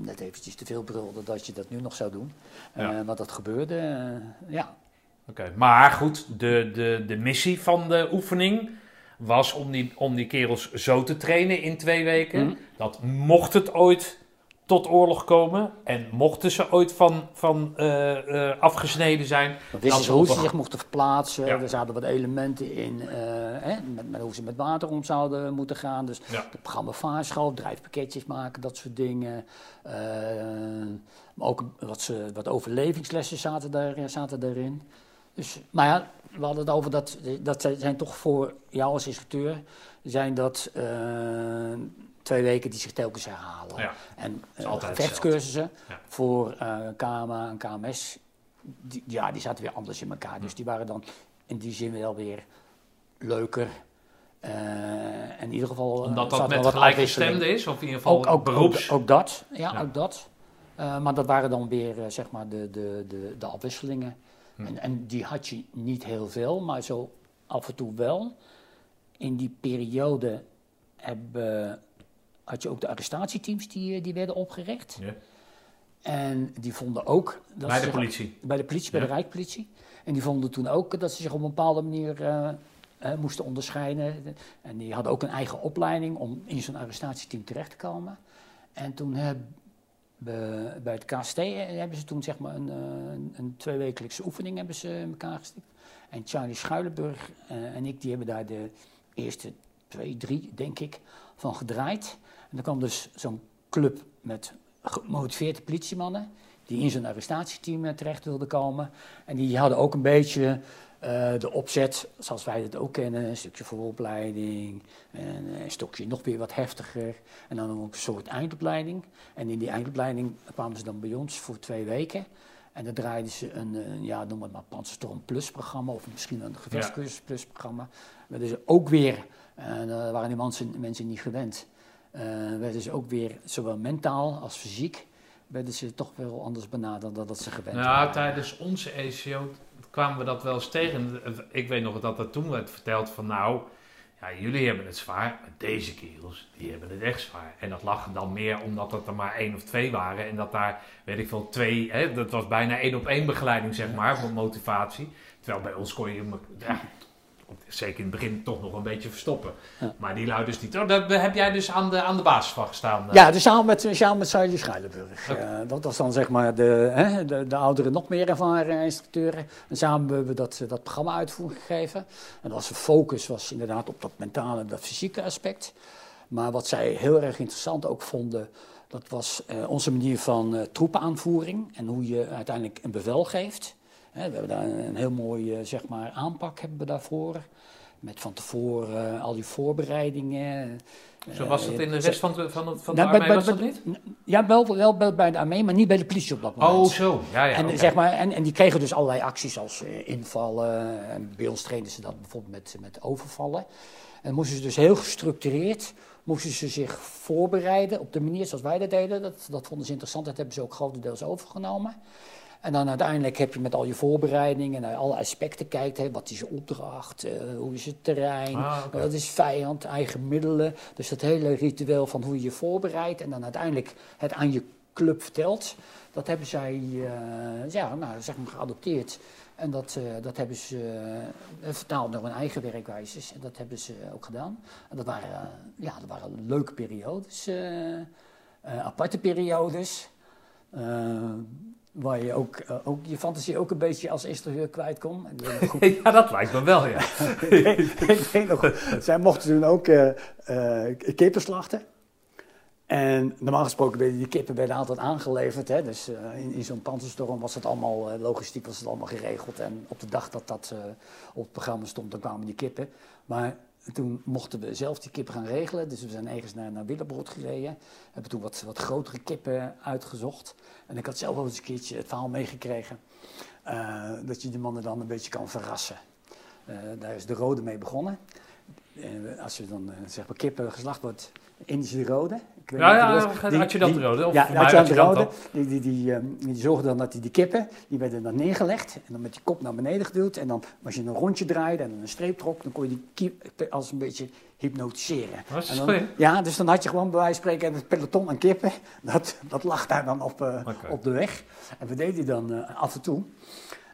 net eventjes te veel brulde dat je dat nu nog zou doen. Ja. Want dat gebeurde, ja. Oké, Maar goed, de, de, de missie van de oefening was om die, om die kerels zo te trainen in twee weken. Mhm. Dat mocht het ooit tot oorlog komen en mochten ze ooit van, van eh, eh, afgesneden zijn. Dat wisten ze hoe ze zich mochten verplaatsen. Ja. Er zaten wat elementen in, eh, hè, met, met hoe ze met water om zouden moeten gaan. Dus Ja. het programma vaarschap, drijfpakketjes maken, dat soort dingen. Maar ook wat, ze, wat overlevingslessen zaten, daar, zaten daarin. Dus, maar ja, we hadden het over dat, dat zijn- zijn toch voor jou als instructeur, zijn dat eh, twee weken die zich telkens herhalen. Ja. En Ja. voor eh KMA en KMS, die, ja, die zaten weer anders in elkaar. Dus die waren dan in die zin wel weer leuker. En in ieder geval. Omdat dat met afwisseling. is, of in ieder geval Ook, ook, beroeps. ook, ook dat, ja, Ja. ook dat. Maar dat waren dan weer zeg maar de, de, de, de afwisselingen. Hm. En, en die had je niet heel veel, maar zo af en toe wel. In die periode hebben, had je ook de arrestatieteams die, eh, die werden opgericht. Ja. En die vonden ook... Dat Bij de zich- politie. Bij de politie, bij Ja. de Rijkspolitie. En die vonden toen ook dat ze zich op een bepaalde manier eh, eh, moesten onderscheiden. En die hadden ook een eigen opleiding om in zo'n arrestatieteam terecht te komen. En toen hebben bij het KST hebben ze toen zeg maar een, eh, een, een tweewekelijkse oefening hebben ze elkaar gestikt. En Charlie Schuilenburg eh, en ik die hebben daar de eerste twee, drie, denk ik, van gedraaid. En er kwam dus zo'n club met gemotiveerde politiemannen die in zo'n arrestatieteam eh, terecht wilden komen. En die hadden ook een beetje eh, de opzet, zoals wij het ook kennen, een stukje vooropleiding, en een stukje nog weer wat heftiger. En dan ook een soort eindopleiding. En in die eindopleiding kwamen ze dan bij ons voor twee weken. En dan draaiden ze een, eh, ja, noem het maar Panzerstorm Plus programma, of misschien een gevechtscursus Plus programma. Werden ze ook weer, en daar waren die mensen, mensen niet gewend, eh, werden ze ook weer, zowel mentaal als fysiek, werden ze toch wel anders benaderd dan dat ze gewend Nou, waren. tijdens onze ECO kwamen we dat wel eens tegen. Ik weet nog dat er toen werd verteld van nou, ja, jullie hebben het zwaar, maar deze kerels, die hebben het echt zwaar. En dat lag dan meer omdat dat er maar één of twee waren en dat daar, weet ik veel, twee, hè, dat was bijna één op één begeleiding zeg maar, voor motivatie. Terwijl bij ons kon je, ja, zeker in het begin, toch nog een beetje verstoppen. Ja. Maar die lui dus niet. Oh, daar heb jij dus aan de, aan de basis van gestaan. eh. Ja, dus samen met, samen met Schuilenburg. Eh, dat was dan zeg maar de, hè, de, de oudere, nog meer ervaren instructeuren. En samen hebben we dat, dat programma uitvoering gegeven. En de focus was inderdaad op dat mentale en dat fysieke aspect. Maar wat zij heel erg interessant ook vonden, dat was eh, onze manier van eh, troepenaanvoering. En hoe je uiteindelijk een bevel geeft. We hebben daar een heel mooi eh, zeg maar, aanpak hebben we daarvoor. met van tevoren al die voorbereidingen. Zo was dat in de Eh, rest van de, van het, van de Nou, bij- armee, was bij- dat niet? Ja, wel, wel bij- de armee, maar niet bij de politie op dat moment. Oh, zo. Ja, ja. en, zeg maar, en, en die kregen dus allerlei acties als eh, invallen. En bij ons trainden ze dat bijvoorbeeld met, met overvallen. En moesten ze dus heel gestructureerd moesten ze zich voorbereiden op de manier zoals wij dat deden. Dat, dat vonden ze interessant, dat hebben ze ook grotendeels overgenomen. En dan uiteindelijk heb je met al je voorbereidingen naar alle aspecten kijkt. Hè, wat is je opdracht, eh, hoe is het terrein, Ah, wat is vijand, eigen middelen. Dus dat hele ritueel van hoe je je voorbereidt en dan uiteindelijk het aan je club vertelt. Dat hebben zij eh, ja, nou, zeg maar geadopteerd. En dat, eh, dat hebben ze vertaald naar hun eigen werkwijzes. En dat hebben ze ook gedaan. En dat waren, ja, dat waren leuke periodes. aparte periodes. Waar je ook, eh, ook je fantasie ook een beetje als instructeur kwijt kon. Ik weet nog goed- Ja, dat lijkt me wel, ja. ik weet nog, zij mochten toen ook eh eh, kippen slachten. En normaal gesproken werden die kippen werden altijd aangeleverd. Hè? Dus in, in zo'n panzerstorm was het allemaal, logistiek was het allemaal geregeld. En op de dag dat dat op het programma stond, dan kwamen die kippen. Maar toen mochten we zelf die kippen gaan regelen. Dus we zijn ergens naar, naar Willebrood gereden. Hebben toen wat, wat grotere kippen uitgezocht. En ik had zelf wel eens een keertje het verhaal meegekregen. eh, dat je die mannen dan een beetje kan verrassen. Eh, daar is de rode mee begonnen. En als je dan eh, zeg maar kippen geslacht wordt, Indische rode. Ik weet Ja, ja, je dat- ja, die- adjudant die- rode, of Ja, mij adjudant adjudant rode. Die, die, die, ehm, die zorgden dan dat die, die kippen, die werden dan neergelegd. En dan met die kop naar beneden geduwd. En dan als je een rondje draaide en een streep trok, dan kon je die kippen als een beetje hypnotiseren. Dat is En dan- slim. ja, dus dan had je gewoon bij wijze van spreken het peloton aan kippen. Dat, dat lag daar dan op, eh, op de weg. En we deden die dan eh, af en toe.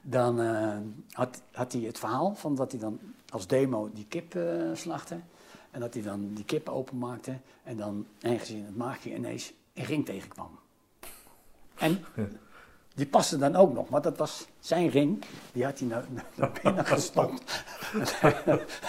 Dan eh, had, had hij het verhaal van dat hij dan als demo die kip slachtte. En dat hij dan die kip openmaakte. En dan ergens in het maagje ineens een ring tegenkwam. En die paste dan ook nog, maar dat was zijn ring. Die had hij naar, naar binnen gestopt.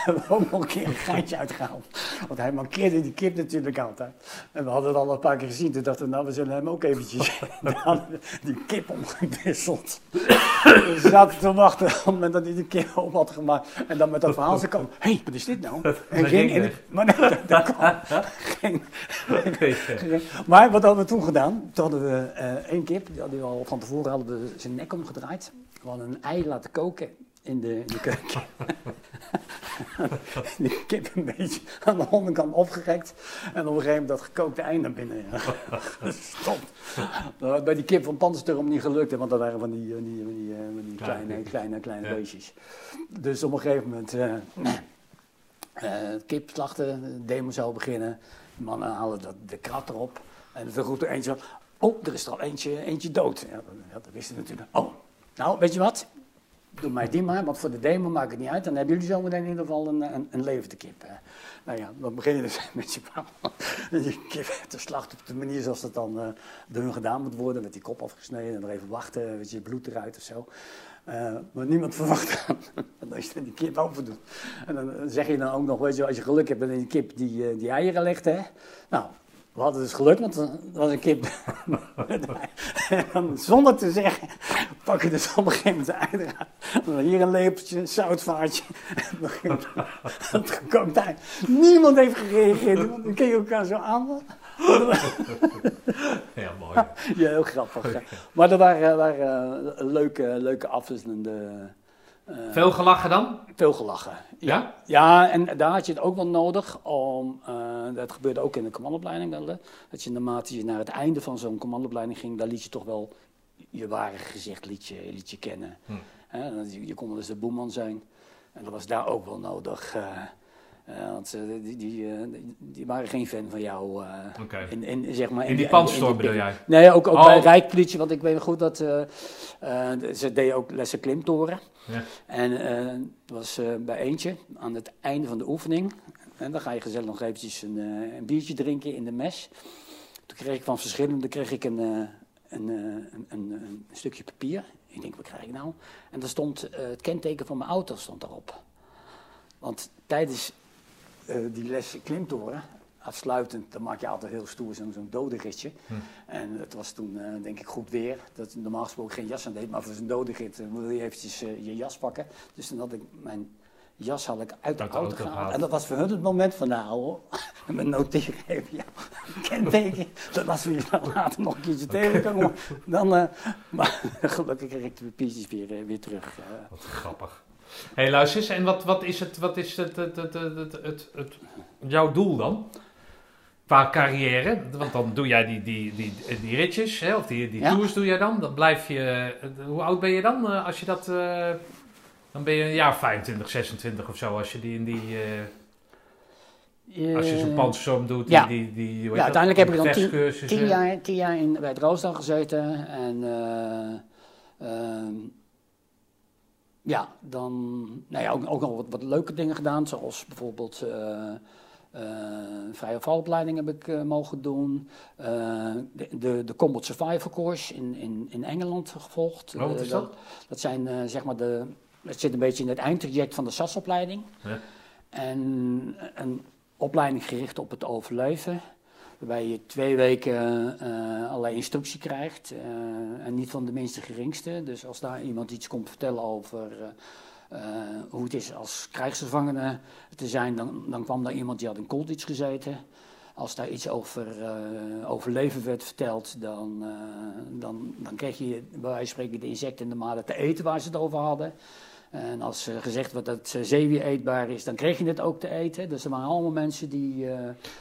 En we ook nog een keer een geitje uitgehaald. Want hij mankeerde die kip natuurlijk altijd. En we hadden het al een paar keer gezien. Toen dachten we, nou, we zullen hem ook eventjes... Dan hadden we die kip omgewisseld. We zaten te wachten op het moment dat hij die kip op had gemaakt. En dan met dat verhaal zou komen. Hé, hey, wat is dit nou? Een ring ring. En, weg. maar nee, dat kwam geen, maar wat hadden we toen gedaan? Toen hadden we eh, één kip, die hadden we al van tevoren hadden we zijn nek omgedraaid. Hadden een ei laten koken in de, in de keuken. die kip een beetje aan de onderkant opgerekt. En op een gegeven moment dat gekookte ei naar binnen gestopt. Dat bij die kip van Panzersturm niet gelukt, hè, want dat waren van die, van die, van die, eh, van die Kleine kleine, kleine, kleine Ja. beestjes. Dus op een gegeven moment... eh, kip slachten, de demo zou beginnen. De mannen halen dat, de krat erop. En dan roept er eentje van, oh, er is er al eentje, eentje dood. Ja, dat, dat wisten natuurlijk. Oh, nou, weet je wat? Doe mij die maar, want voor de demo maakt het niet uit. Dan hebben jullie zometeen in ieder geval een, een, een levende kip. Nou ja, dan begin je dus met je. Die kip te slachten op de manier zoals dat dan eh door hun gedaan moet worden. Met die kop afgesneden en nog even wachten, weet je, bloed eruit of zo. Eh, maar niemand verwacht dan als je die kip open doet. En dan zeg je dan ook nog, weet je, als je geluk hebt met een kip die, eh, die eieren legt, hè. Nou, we hadden dus geluk, want er was een kip. en dan, zonder te zeggen, pak je dus op een gegeven moment de dan hier een lepeltje, een zoutvaartje. Het gekookt ei. Niemand heeft gereageerd, dan je elkaar zo aan. Ja, mooi. Ja, heel grappig. ja. Maar er waren, waren eh, leuke, leuke afwisselende... eh, Veel gelachen dan? veel gelachen. Ja? Ja, en daar had je het ook wel nodig om, eh, dat gebeurde ook in de commandoopleiding wel, hè, dat je naarmate je naar het einde van zo'n commandoopleiding ging, daar liet je toch wel je ware gezicht liet je, liet je kennen. Hm. Dat je, je kon wel eens de boeman zijn en dat was daar ook wel nodig. eh, want die, die, die- waren geen fan van jou. Oké. in, in, zeg maar, In die de- bedoel jij? Nee, ook, ook Oh. bij Rijkpolitie, want ik weet goed dat ze deden ook lessen klimtoren. En eh, er was eh, bij eentje aan het einde van de oefening. En dan ga je gezellig nog eventjes een, eh, een biertje drinken in de mes. Toen kreeg ik van verschillende kreeg ik een, eh, een, eh, een, een, stukje papier. Ik denk, wat krijg ik nou? En daar stond eh, het kenteken van mijn auto stond daarop. Want tijdens eh, die les klimtoren, afsluitend, dan maak je altijd heel stoer zo'n zo'n dodenritje. Hm. En het was toen, eh, denk ik, goed weer. Dat normaal gesproken geen jas aan deed, maar voor zo'n dodenrit eh, wil je eventjes eh, je jas pakken. Dus dan had ik mijn jas had ik uit de, Uit de auto auto gehaald. En dat was voor hun het moment van, nou, mijn noteren even, ja, kenteken. Dat als we je dan later nog een keertje tegenkomen, dan, maar gelukkig kreeg ik de papiertjes weer, weer terug. Wat grappig. Hé, hey, luister eens, en wat, wat is, het, wat is het, het, het, het, het- jouw doel dan? Qua carrière, want dan doe jij die, die, die, die ritjes, hè, of die, die Ja. tours doe jij dan. Dan blijf je, hoe oud ben je dan eh, als je dat, eh, dan ben je een jaar 25, 26 of zo, als je die in die, eh, als je zo'n panzersom doet, ja. die, die, die, Ja, uiteindelijk heb ik dan tien-. Tien jaar, tien jaar in, bij het Roosdal gezeten en eh, ehm, ja, dan nou ja, ook, ook nog wat, wat leuke dingen gedaan, zoals bijvoorbeeld vrije valopleiding heb ik eh, mogen doen, Eh, de, de, de Combat Survival Course in, in, in Engeland gevolgd. Oh, wat Eh, is dat? Dat zijn eh, zeg maar de, het zit een beetje in het eindtraject van de SAS-opleiding. Ja. En een opleiding gericht op het overleven. Waarbij je twee weken eh, allerlei instructie krijgt. eh, en niet van de minste geringste. Dus als daar iemand iets komt vertellen over eh, eh, hoe het is als krijgsgevangene te zijn, dan, dan kwam daar iemand die had in Colditch gezeten. Als daar iets over eh, overleven werd verteld, dan, eh, dan, dan kreeg je bij wijze van spreken de insecten en de maden te eten waar ze het over hadden. En als gezegd werd dat zeewier eetbaar is, dan kreeg je het ook te eten. Dus er waren allemaal mensen die... eh,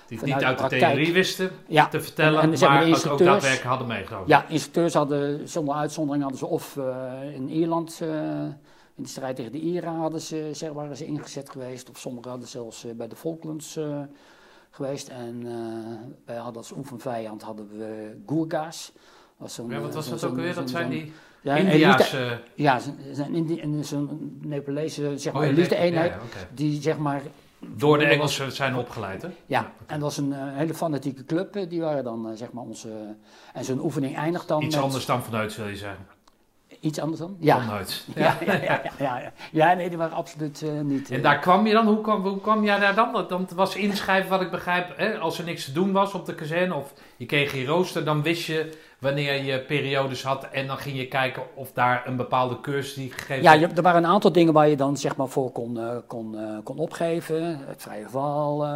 Die het niet uit de praktijk- theorie wisten ja, te vertellen, En- en maar ook daadwerkelijk hadden meegenomen. ja, instructeurs hadden, zonder uitzondering hadden ze of in Ierland, in de strijd tegen de Ieren hadden ze, zeg, waren ze ingezet geweest. Of sommigen hadden zelfs eh, bij de Falklands eh, geweest. En eh, wij hadden als oefenvijand hadden we Ja, wat was dat ook weer? Dat zijn die ja, India's... elite- Ja, zijn Indi- en zo'n Nepalese zeg maar, oh, elite eenheid. ja, ja, oké. Die zeg maar Door de Engelsen zijn opgeleid, hè? Ja, en dat was een hele fanatieke club. Die waren dan zeg maar onze. en zo'n oefening eindigt dan. Iets met- anders dan vanuit, wil je zeggen. Iets anders dan? Ja. Vanuit. Ja, ja, ja, ja, ja, ja. Ja, nee, die waren absoluut eh, niet. En eh, daar kwam je dan, hoe kwam, hoe kwam jij daar dan? Dan was inschrijven, wat ik begrijp, hè, als er niks te doen was op de kazerne of je kreeg je rooster, dan wist je wanneer je periodes had en dan ging je kijken of daar een bepaalde cursus die gegeven ja, je, er waren een aantal dingen waar je dan zeg maar voor kon, eh, kon, eh, kon opgeven. Het vrije val, eh,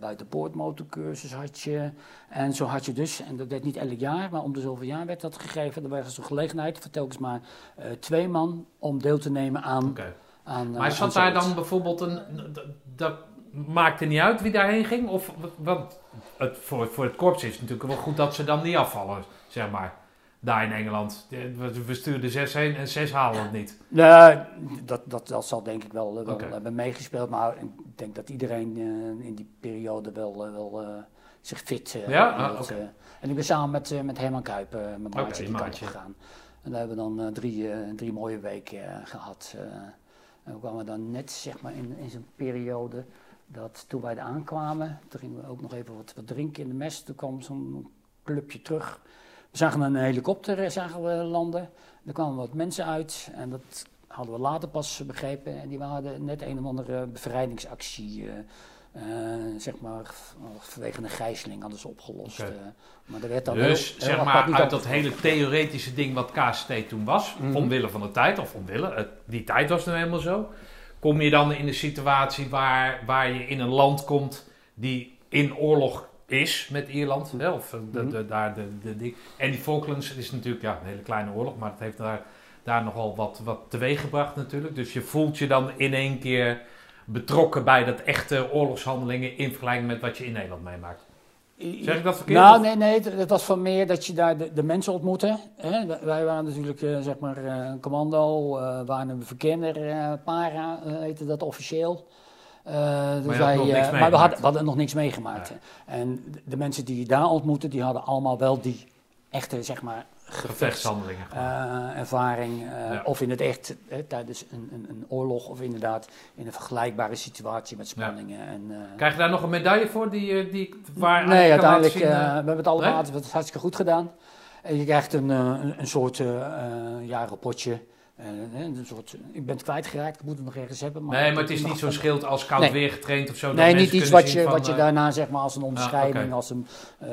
buitenboordmotorcursus had je. En zo had je dus, en dat werd niet elk jaar, maar om de zoveel jaar werd dat gegeven. Er was een gelegenheid voor telkens maar twee man om deel te nemen aan. Aan Maar aan zat daar dan bijvoorbeeld een. dat- Dat maakte niet uit wie daarheen ging? Of, want het, voor, voor het korps is het natuurlijk wel goed dat ze dan niet afvallen, zeg maar. Daar in Engeland. We- stuurden zes heen en zes halen het niet. Nee, dat, dat, dat zal denk ik wel, eh, wel Oké. hebben meegespeeld. Maar ik denk dat iedereen eh, in die periode wel, eh, wel eh, zich fit eh Ja? Ah, eh. En ik ben samen met, eh, met Herman Kuip, eh, mijn maatje, Oké, die maatje. gegaan. En daar hebben we dan eh, drie, eh, drie mooie weken eh, gehad. eh. en we kwamen dan net zeg maar, in, in zo'n periode dat toen wij er aankwamen, toen gingen we ook nog even wat, wat drinken in de mest. Toen kwam zo'n clubje terug. We zagen een helikopter eh, zagen we landen. Er kwamen wat mensen uit en dat hadden we later pas begrepen. En die hadden net een of andere bevrijdingsactie, eh, eh, zeg maar, vanwege een gijzeling hadden ze opgelost. Maar er werd dan Dus heel- zeg maar uit dat hele theoretische ding wat KST toen was, Mhm. omwille van de tijd, of omwille, die tijd was nou helemaal zo, kom je dan in de situatie waar, waar je in een land komt die in oorlog is met Ierland, hè, of de, de, daar de, de. En die Falklands is natuurlijk ja, een hele kleine oorlog, maar het heeft daar, daar nogal wat, wat teweeg gebracht natuurlijk. Dus je voelt je dan in één keer betrokken bij dat echte oorlogshandelingen in vergelijking met wat je in Nederland meemaakt. Zeg ik dat verkeerd? Nou, nee, nee, het, het was van meer dat je daar de, de mensen ontmoette. Hè? Wij- waren natuurlijk, eh, zeg maar, eh, een commando, eh waren een verkenner, para, heette dat officieel. Dus had wij, maar we meegemaakt. hadden, we hadden nog niks meegemaakt. En de, de mensen die je daar ontmoette, die hadden allemaal wel die echte, zeg maar, Gevechtshandelingen. eh, ervaring. eh, Ja. Of in het echt hè, tijdens een, een, een oorlog, of inderdaad in een vergelijkbare situatie met spanningen. En, eh, Krijg je daar nog een medaille voor? Die, eh, die, waar nee, uiteindelijk zien, eh, eh, we hebben het allemaal nee? we hebben het hartstikke goed gedaan. En je krijgt een, eh, een, een soort eh eh, ja, rapportje. Eh, een soort, ik ben het kwijtgeraakt, ik moet het nog ergens hebben. nee, maar het is niet zo'n schild als koud Nee. weer getraind of zo. Nee, niet iets wat je, van, wat je eh, daarna zeg maar als een onderscheiding, oké. als een, eh,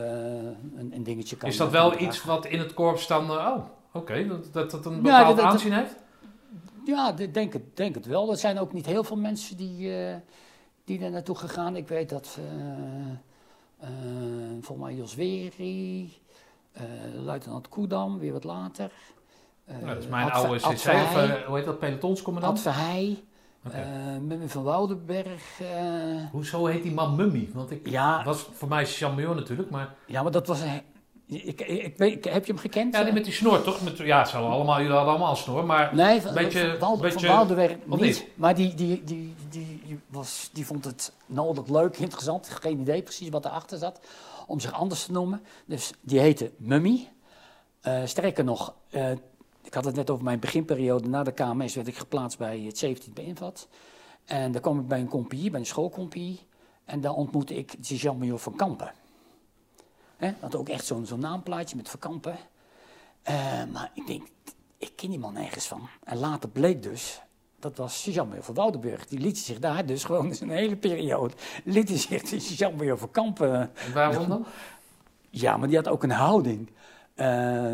een, een dingetje kan Is dat wel dragen. iets wat in het korps dan... oh, oké, dat, dat dat een bepaald dat- aanzien heeft? Ja, ik denk het, denk het wel. Er zijn ook niet heel veel mensen die, eh die er naartoe gegaan. Ik weet dat eh, volgens mij Jos Weri, luitenant Koedam, weer wat later. Eh, Nou, dat is mijn Ad- oude Ad CC, of eh, hoe heet dat, pelotonscommandant? Ad Verheij, Oké. eh, Mummy van Woudenberg. eh, Hoezo heet die man Mummy? Want ik ja, was voor mij Jean natuurlijk, maar... ja, maar dat was een... Ik, ik, heb je hem gekend? Ja, die met die snor, toch? Met, ja, ze hadden allemaal, jullie hadden allemaal snor, maar... Nee, van, Beetje- van, Walde- beetje- van Woudenberg niet. niet? Maar die, die, die, die, die was, die vond het nodig leuk, interessant. Geen idee precies wat erachter zat. Om zich anders te noemen. Dus die heette Mummy. Sterker nog, ik had het net over mijn beginperiode. Na de KMS werd ik geplaatst bij het 17e Invat. En daar kwam ik bij een compagnie, bij een schoolcompagnie. En daar ontmoette ik Jean-Major van Kampen. Hè, had ook echt zo'n zo'n naamplaatje met Van Kampen. Eh, maar ik denk, ik ken die man nergens van. En later bleek dus, dat was Jean-Marie van Woudenburg. Die liet zich daar dus gewoon in een hele periode, liet zich dus Jean-Marie van Kampen... En waarom dan? Ja, maar die had ook een houding. Eh,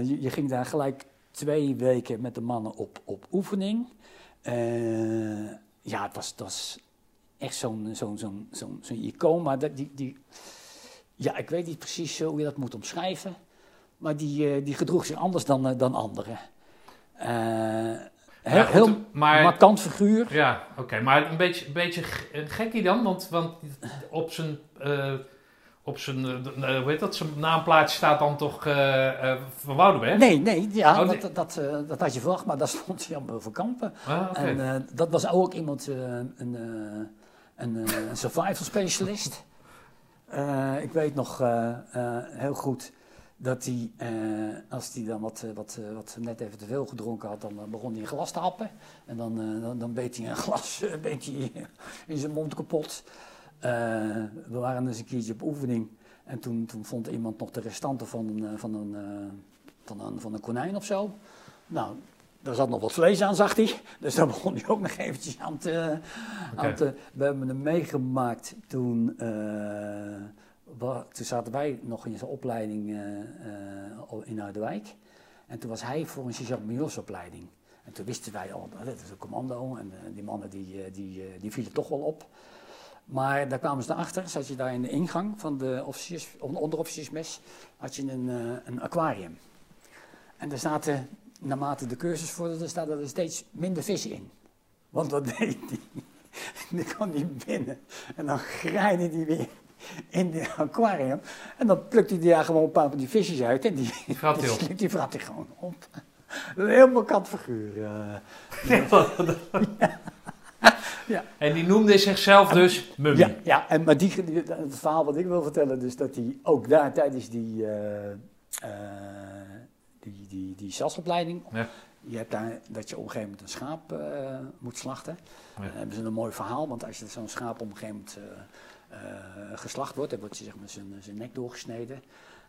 je, je ging daar gelijk twee weken met de mannen op, op oefening. Eh, ja, het was, het was echt zo'n zo'n zo'n zo'n zo'n icoon. Maar dat, die, die, ja, ik weet niet precies hoe je dat moet omschrijven. Maar die, eh, die gedroeg zich anders dan, eh, dan anderen. Eh, heel, maar- markant figuur. Ja, oké, maar een beetje, een beetje een gekkie dan, want, want op zijn, eh, op zijn, hoe heet dat, zijn naamplaatje staat dan toch eh Van Woudenberg? Nee, nee, ja, Oh, nee. dat, dat, dat had je verwacht, maar daar stond Jan van Kampen. Ah, oké. En dat was ook iemand, een, een, een survival specialist. Ik weet nog heel goed dat hij, eh, als hij dan wat, wat, wat net even te veel gedronken had, dan begon hij een glas te happen. En dan, dan, dan beet hij een glas beet hij in zijn mond kapot. Eh, we waren dus een keertje op oefening. En toen, toen vond iemand nog de restanten van een, eh, van een, eh, van een, van een konijn of zo. Nou, daar zat nog wat vlees aan, zag hij. Dus daar begon hij ook nog eventjes aan te... Aan te we hebben hem meegemaakt toen... wa- toen zaten wij nog in zijn opleiding eh, in Harderwijk. En toen was hij voor een sergeant opleiding. En toen wisten wij al, "Nou, dit is een commando. En die mannen die, die, die vielen toch wel op. Maar daar kwamen ze erachter, zat je daar in de ingang van de officiers, on- onderofficiersmes, had je een, eh, een aquarium. En daar zaten, naarmate de cursus vorderde, zaten er steeds minder vissen in. Want wat deed hij? Die kwam niet binnen. En dan graaide hij weer in het aquarium. En dan plukte hij daar gewoon een paar van die visjes uit. En die, Die hij die, die vrat hij gewoon op. Een heel markant figuur. eh. ja. En die noemde zichzelf dus Mummy. Ja, ja en, maar die, die- het verhaal wat ik wil vertellen, dus dat hij ook daar tijdens die, eh die, die, die SAS-opleiding, Ja. je hebt daar dat je op een gegeven moment een schaap eh, moet slachten. Ja. Dan hebben ze een mooi verhaal, want als je zo'n schaap op een gegeven moment geslacht wordt, dan wordt je zeg maar zijn, zijn nek doorgesneden.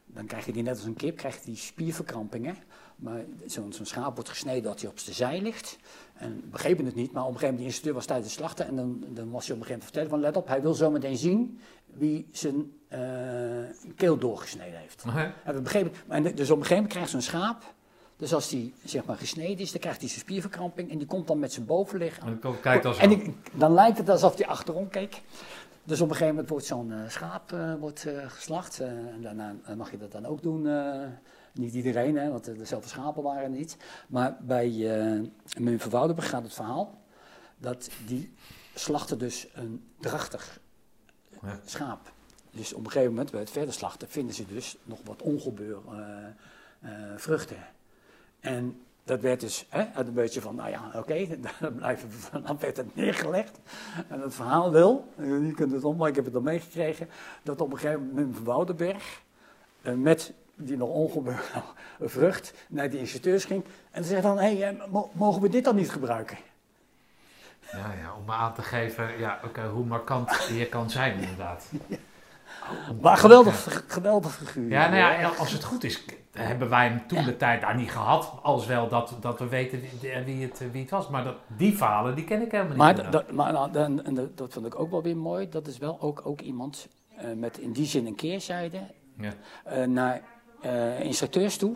Dan krijg je die net als een kip, krijg je die spierverkrampingen. Maar zo'n schaap wordt gesneden dat hij op zijn zij ligt. En we begrepen het niet, maar op een gegeven moment, de instructeur was tijdens het slachten. En dan, dan was hij op een gegeven moment vertellen van, let op, hij wil zo meteen zien wie zijn eh, keel doorgesneden heeft. We begrepen, maar dus op een gegeven moment krijgt zo'n schaap, dus als die zeg maar gesneden is, dan krijgt hij zijn spierverkramping. En die komt dan met zijn bovenlichaam En dan kijkt als en ik, dan lijkt het alsof hij achterom keek. Dus op een gegeven moment wordt zo'n eh, schaap eh, wordt, geslacht. en daarna mag je dat dan ook doen. Eh, niet iedereen, hè, want eh, dezelfde schapen waren niet. Maar bij uh, Mum van Woudenberg gaat het verhaal dat die slachten dus een drachtig Ja. schaap. Dus op een gegeven moment, bij het verder slachten, vinden ze dus nog wat ongebeur eh, eh, vruchten. En dat werd dus hè, uit een beetje van, nou ja, oké, dan blijven we vanaf werd het neergelegd. En het verhaal wil, je kunt het om, maar ik heb het al meegekregen, dat op een gegeven moment van Woudenberg eh, met die nog ongebeurde vrucht naar die instructeurs ging. En ze zei dan, hé, hey, eh, mo- mogen we dit dan niet gebruiken? Ja, ja, om aan te geven ja, oké, hoe markant je kan zijn inderdaad. Maar geweldig, geweldig figuur. Ja, nou ja, als het goed is, hebben wij hem toen de tijd daar niet gehad. Als wel dat, dat we weten wie, het, wie het was. Maar dat, die falen, die ken ik helemaal niet. Maar, inderdaad. dat, maar nou, dan- en dat- dat vond ik ook wel weer mooi. Dat is wel ook, ook iemand eh, met in die zin een keerzijde Ja. eh, naar eh, instructeurs toe.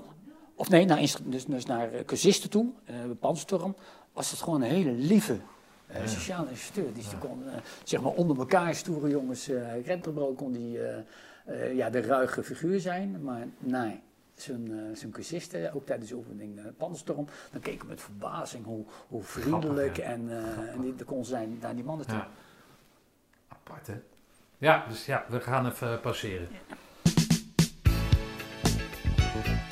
Of nee, naar, instru- dus, dus naar eh, cursisten toe, eh panzerstorm. was het gewoon een hele lieve eh, sociale instructeur. Die kon, eh, zeg maar, onder elkaar stoere jongens, uh, kon die eh, eh, ja, de ruige figuur zijn. Maar nee, zijn, eh, zijn cursisten, ook tijdens de oefening uh, Panderstorm, dan keken we met verbazing hoe, hoe vriendelijk Grappig, ja. en, eh, en die, de kon zijn naar die mannen toe. Ja. Apart, hè? Ja, dus ja, we gaan even pauzeren. We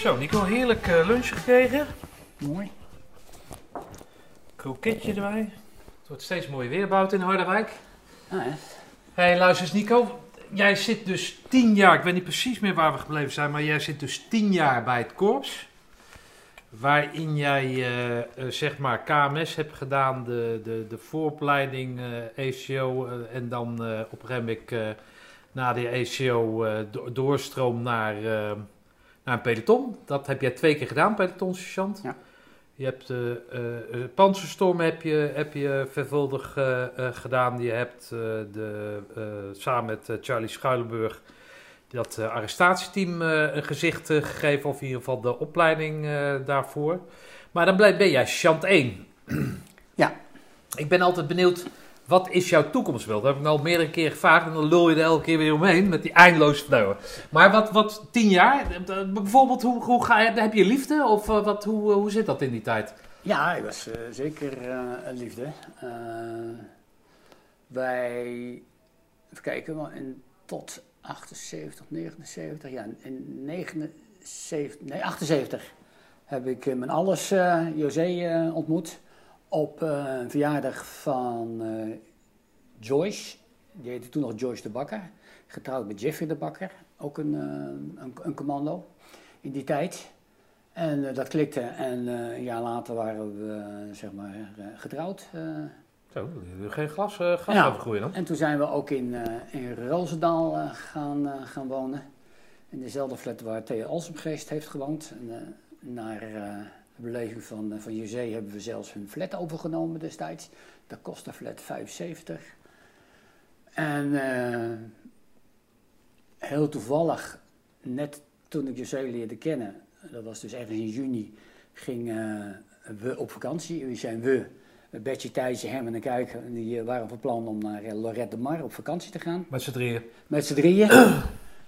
Zo, Nico, heerlijk eh, lunch gekregen. Mooi. Kroketje erbij. Het wordt steeds mooi weer buiten in Harderwijk. Ah? Hé, hey, luister eens Nico. Jij zit dus tien jaar, ik weet niet precies meer waar we gebleven zijn, maar jij zit dus tien jaar bij het korps. Waarin jij eh, eh, zeg maar KMS hebt gedaan, de, de, de vooropleiding ACO eh, en dan op een gegeven moment na de ACO do- doorstroom naar, naar een peloton. Dat heb jij twee keer gedaan, pelotonsergeant. Ja. Je hebt de eh, Panzerstorm heb je, heb je vervuldig eh, gedaan. Je hebt de, samen met Charlie Schuilenburg dat arrestatieteam een gezicht gegeven. Of in ieder geval de opleiding daarvoor. Maar dan ben jij Chant 1. Ja. Ik ben altijd benieuwd, wat is jouw toekomstbeeld? Dat heb ik al meerdere keren gevraagd en dan lul je er elke keer weer omheen met die eindeloze vertrouwen. Maar wat, wat tien jaar, eh, bijvoorbeeld, hoe, hoe ga je, heb je liefde? Of eh, wat, hoe, hoe zit dat in die tijd? Ja, ik was eh, zeker eh, een liefde. Eh, wij, even kijken, in, tot 78, 79, ja, in 79, nee, 78 heb ik eh, mijn alles eh, José eh, ontmoet op eh, een verjaardag van eh, Joyce. Die heette toen nog Joyce de Bakker. Getrouwd met Jeffrey de Bakker, ook een, eh, een, een commando in die tijd. En dat klikte en een jaar later waren we zeg maar getrouwd. Zo, geen glas, gas Ja. overgroeien dan? en toen zijn we ook in, in Roosendaal gaan, gaan wonen. In dezelfde flat waar Theo Alsemgeest heeft gewoond. En, naar beleving van, eh, van José hebben we zelfs hun flat overgenomen destijds. Dat kostte flat 75. En eh, heel toevallig, net toen ik José leerde kennen, dat was dus ergens in juni, gingen we op vakantie. Wie zijn we? Betje Thijssen, Herman en Kuik, die eh, waren van plan om naar eh, Lorette de Mar op vakantie te gaan. Met z'n drieën. Met z'n drieën.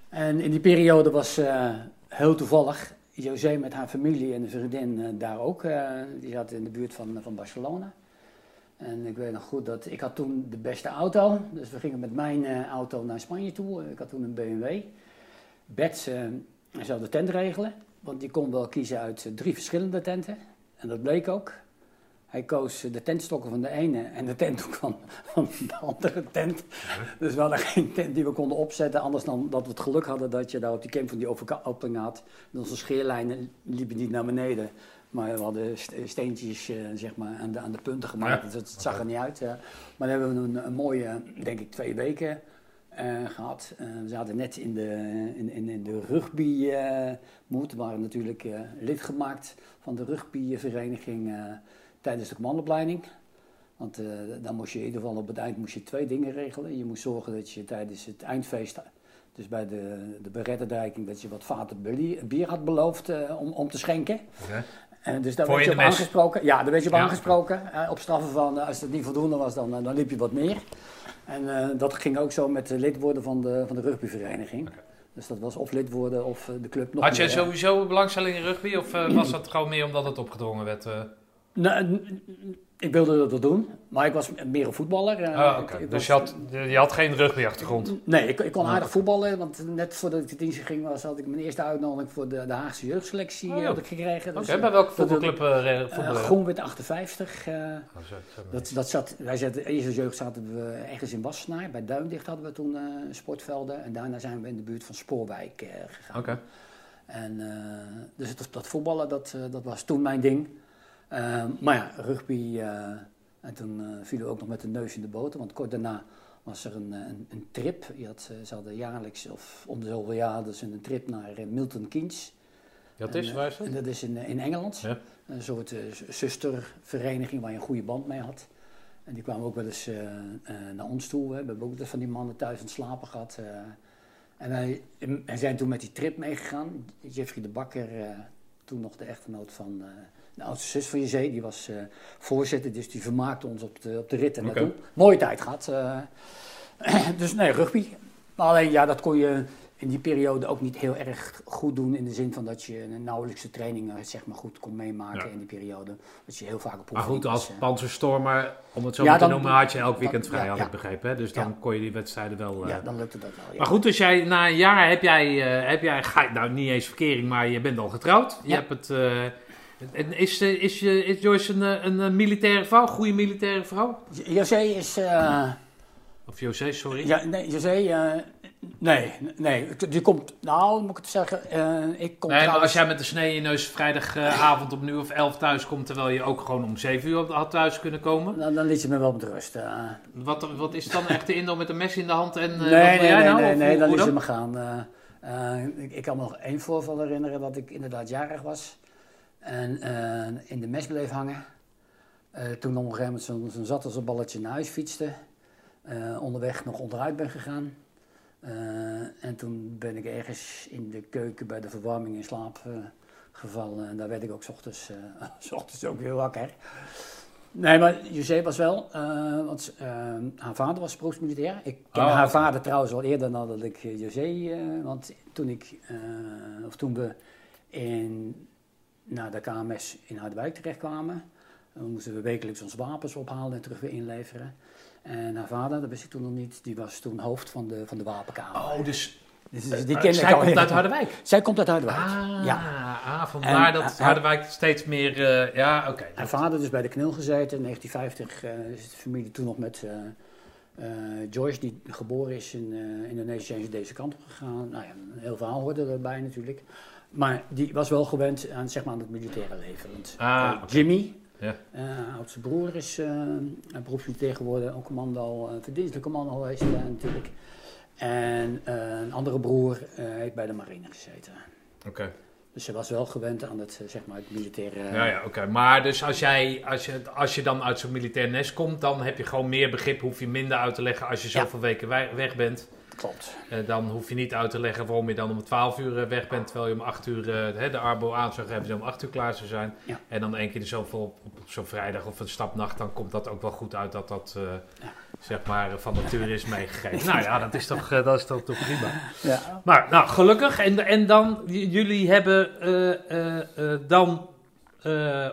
en in die periode was eh, heel toevallig José met haar familie en een vriendin eh, daar ook. eh, die zat in de buurt van, van Barcelona. En ik weet nog goed dat ik had toen de beste auto. Dus we gingen met mijn eh, auto naar Spanje toe. Ik had toen een BMW. Bets eh, zou de tent regelen. Want die kon wel kiezen uit drie verschillende tenten. En dat bleek ook. Hij koos eh, de tentstokken van de ene en de tentdoek van, van de andere tent. Dus we hadden geen tent die we konden opzetten. Anders dan dat we het geluk hadden dat je daar op die camp van die overka- opening had. En onze scheerlijnen liepen niet naar beneden. Maar we hadden st- steentjes eh, zeg maar, aan, de, aan de punten gemaakt. Ja. Dus het zag er niet uit. Maar dan hebben we een, een mooie, denk ik, twee weken eh, gehad. Eh, we zaten net in de, in, in, in de rugby moed. We waren natuurlijk lid gemaakt van de rugbyvereniging eh, tijdens de commandopleiding. Want eh, dan moest je in ieder geval op het eind moest je twee dingen regelen. Je moest zorgen dat je tijdens het eindfeest, dus bij de, de dat je wat vaten bier- had beloofd eh, om, om te schenken. En dus daar Voor werd je je op mes. aangesproken. Ja, daar werd je op Ja. aangesproken. eh, op straffen van, als het niet voldoende was, dan, dan liep je wat meer. En dat ging ook zo met de lid worden van de, van de rugbyvereniging. Dus dat was of lid worden of de club nog Had jij meer. sowieso belangstelling in rugby of was dat gewoon meer omdat het opgedrongen werd? Nou, ik wilde dat wel doen, maar ik was meer een voetballer. eh, Ah, ik- oké. ik Dus was- je had, je had geen rugbyachtergrond. Nee, ik, ik kon Ah. aardig voetballen, want net voordat ik de dienst ging was, had ik mijn eerste uitnodiging voor de, de Haagse jeugdselectie Oh, ja. gekregen. Oké, Dus, bij welke voetbalclub eh, voetballen? Groenwit 58. eh, Oh, zo- zo- dat, dat zat, wij zaten, eerste jeugd zaten we ergens in Wassenaar. Bij Duindicht hadden we toen eh, sportvelden. En daarna zijn we in de buurt van Spoorwijk gegaan. Oké. En, dus dat, dat voetballen, dat, dat was toen mijn ding. Eh, maar ja, rugby. eh, en toen eh, vielen we ook nog met de neus in de boter. Want kort daarna was er een, eh, een, een trip. Je had, ze hadden jaarlijks, of om de zoveel jaar, dus een trip naar Milton Keynes. Dat is, waar is En dat is in, in Engeland. Ja. Een soort zustervereniging waar je een goede band mee had. En die kwamen ook wel eens naar ons toe. Hè. We hebben ook van die mannen thuis aan het slapen gehad. eh. en wij en zijn toen met die trip meegegaan. Jeffrey de Bakker, toen nog de echtgenoot van de oudste zus van je zee, die was eh, voorzitter. Dus die vermaakte ons op de, op de rit en naartoe. Mooie tijd gehad. eh. dus nee, rugby. Maar alleen ja, dat kon je in die periode ook niet heel erg goed doen. In de zin van dat je een nauwelijkse trainingen zeg maar, goed kon meemaken Ja. in die periode. Dat je heel vaak op Maar goed, als eh. panzerstormer, om het zo Ja, te noemen, had je elk weekend vrij, ja, had ik begrepen. Hè? Dus dan kon je die wedstrijden wel... Ja, dan lukte dat wel. Maar goed, dus jij, na een jaar heb jij, heb jij ga, nou niet eens verkering, maar je bent al getrouwd. Je hebt het, is, eh, is, je, is Joyce een, eh, een, eh, militaire vrouw, goede militaire vrouw? José is. eh, Of José, sorry. ja, nee, José. eh, nee, nee. Die komt. Nou, moet ik het zeggen. eh, ik kom nee, maar als jij met de snee in je neus vrijdagavond om nu of elf thuis komt, terwijl je ook gewoon om zeven uur had thuis kunnen komen. Dan, dan liet je me wel met rust. eh. Wat, wat is dan echt de indoor met een mes in de hand en eh, nee, nee, jij nee, nou? nee, Of nee, hoe- dan liet ze dan? me gaan. eh, eh, ik, ik kan me nog één voorval herinneren dat ik inderdaad jarig was. En eh, in de mes bleef hangen. Eh, toen op een gegeven moment zo'n zat als een balletje naar huis fietste. eh, onderweg nog onderuit ben gegaan. En toen ben ik ergens in de keuken bij de verwarming in slaap gevallen. En daar werd ik ook 's ochtends, 's ochtends ook weer wakker. Nee, maar José was wel, want haar vader was beroepsmilitair. Ik ken Oh, haar vader trouwens al eerder dan dat ik José, want toen ik, of toen we in, naar de KMS in Harderwijk terechtkwamen, dan moesten we wekelijks onze wapens ophalen en terug weer inleveren. En haar vader, dat wist ik toen nog niet, die was toen hoofd van de, van de wapenkamer. Oh, dus Dus, dus die eh, kende zij ik al komt uit. Harderwijk? Zij komt uit Harderwijk, Ah, ja. ah, vandaar En, dat eh, Harderwijk steeds meer... eh, ja, oké. Haar vader dus bij de knil gezeten. In 1950 eh, is de familie toen nog met eh, eh, Joyce, die geboren is in eh, Indonesië, zijn ze deze kant op gegaan. Nou ja, een heel verhaal hoorde erbij natuurlijk. Maar die was wel gewend aan, zeg maar, aan het militaire leven. Want, Ah, eh. Jimmy, Ja. eh, oudste broer, is een beroepsmilitair geworden. Ook commando, eh verdienstelijk commando geweest natuurlijk. En een andere broer heeft bij de marine gezeten. Oké. Dus ze was wel gewend aan het, zeg maar, het militaire... Ja, ja, oké. Maar dus als, jij, als, je, als je dan uit zo'n militair nest komt, dan heb je gewoon meer begrip, hoef je minder uit te leggen als je Ja. zoveel weken wij- weg bent. Klopt. Eh, dan hoef je niet uit te leggen waarom je dan om 12 uur eh, weg bent, terwijl je om 8 uur eh, de arbo aan zou geven, om 8 uur klaar zou zijn. Ja. En dan één keer er zoveel op, op zo'n vrijdag of een stapnacht, dan komt dat ook wel goed uit dat dat Ja. zeg maar van nature is meegegeven. nou ja, dat is toch, dat is toch, toch prima. Ja. Maar nou, gelukkig. En, en dan, jullie hebben dan,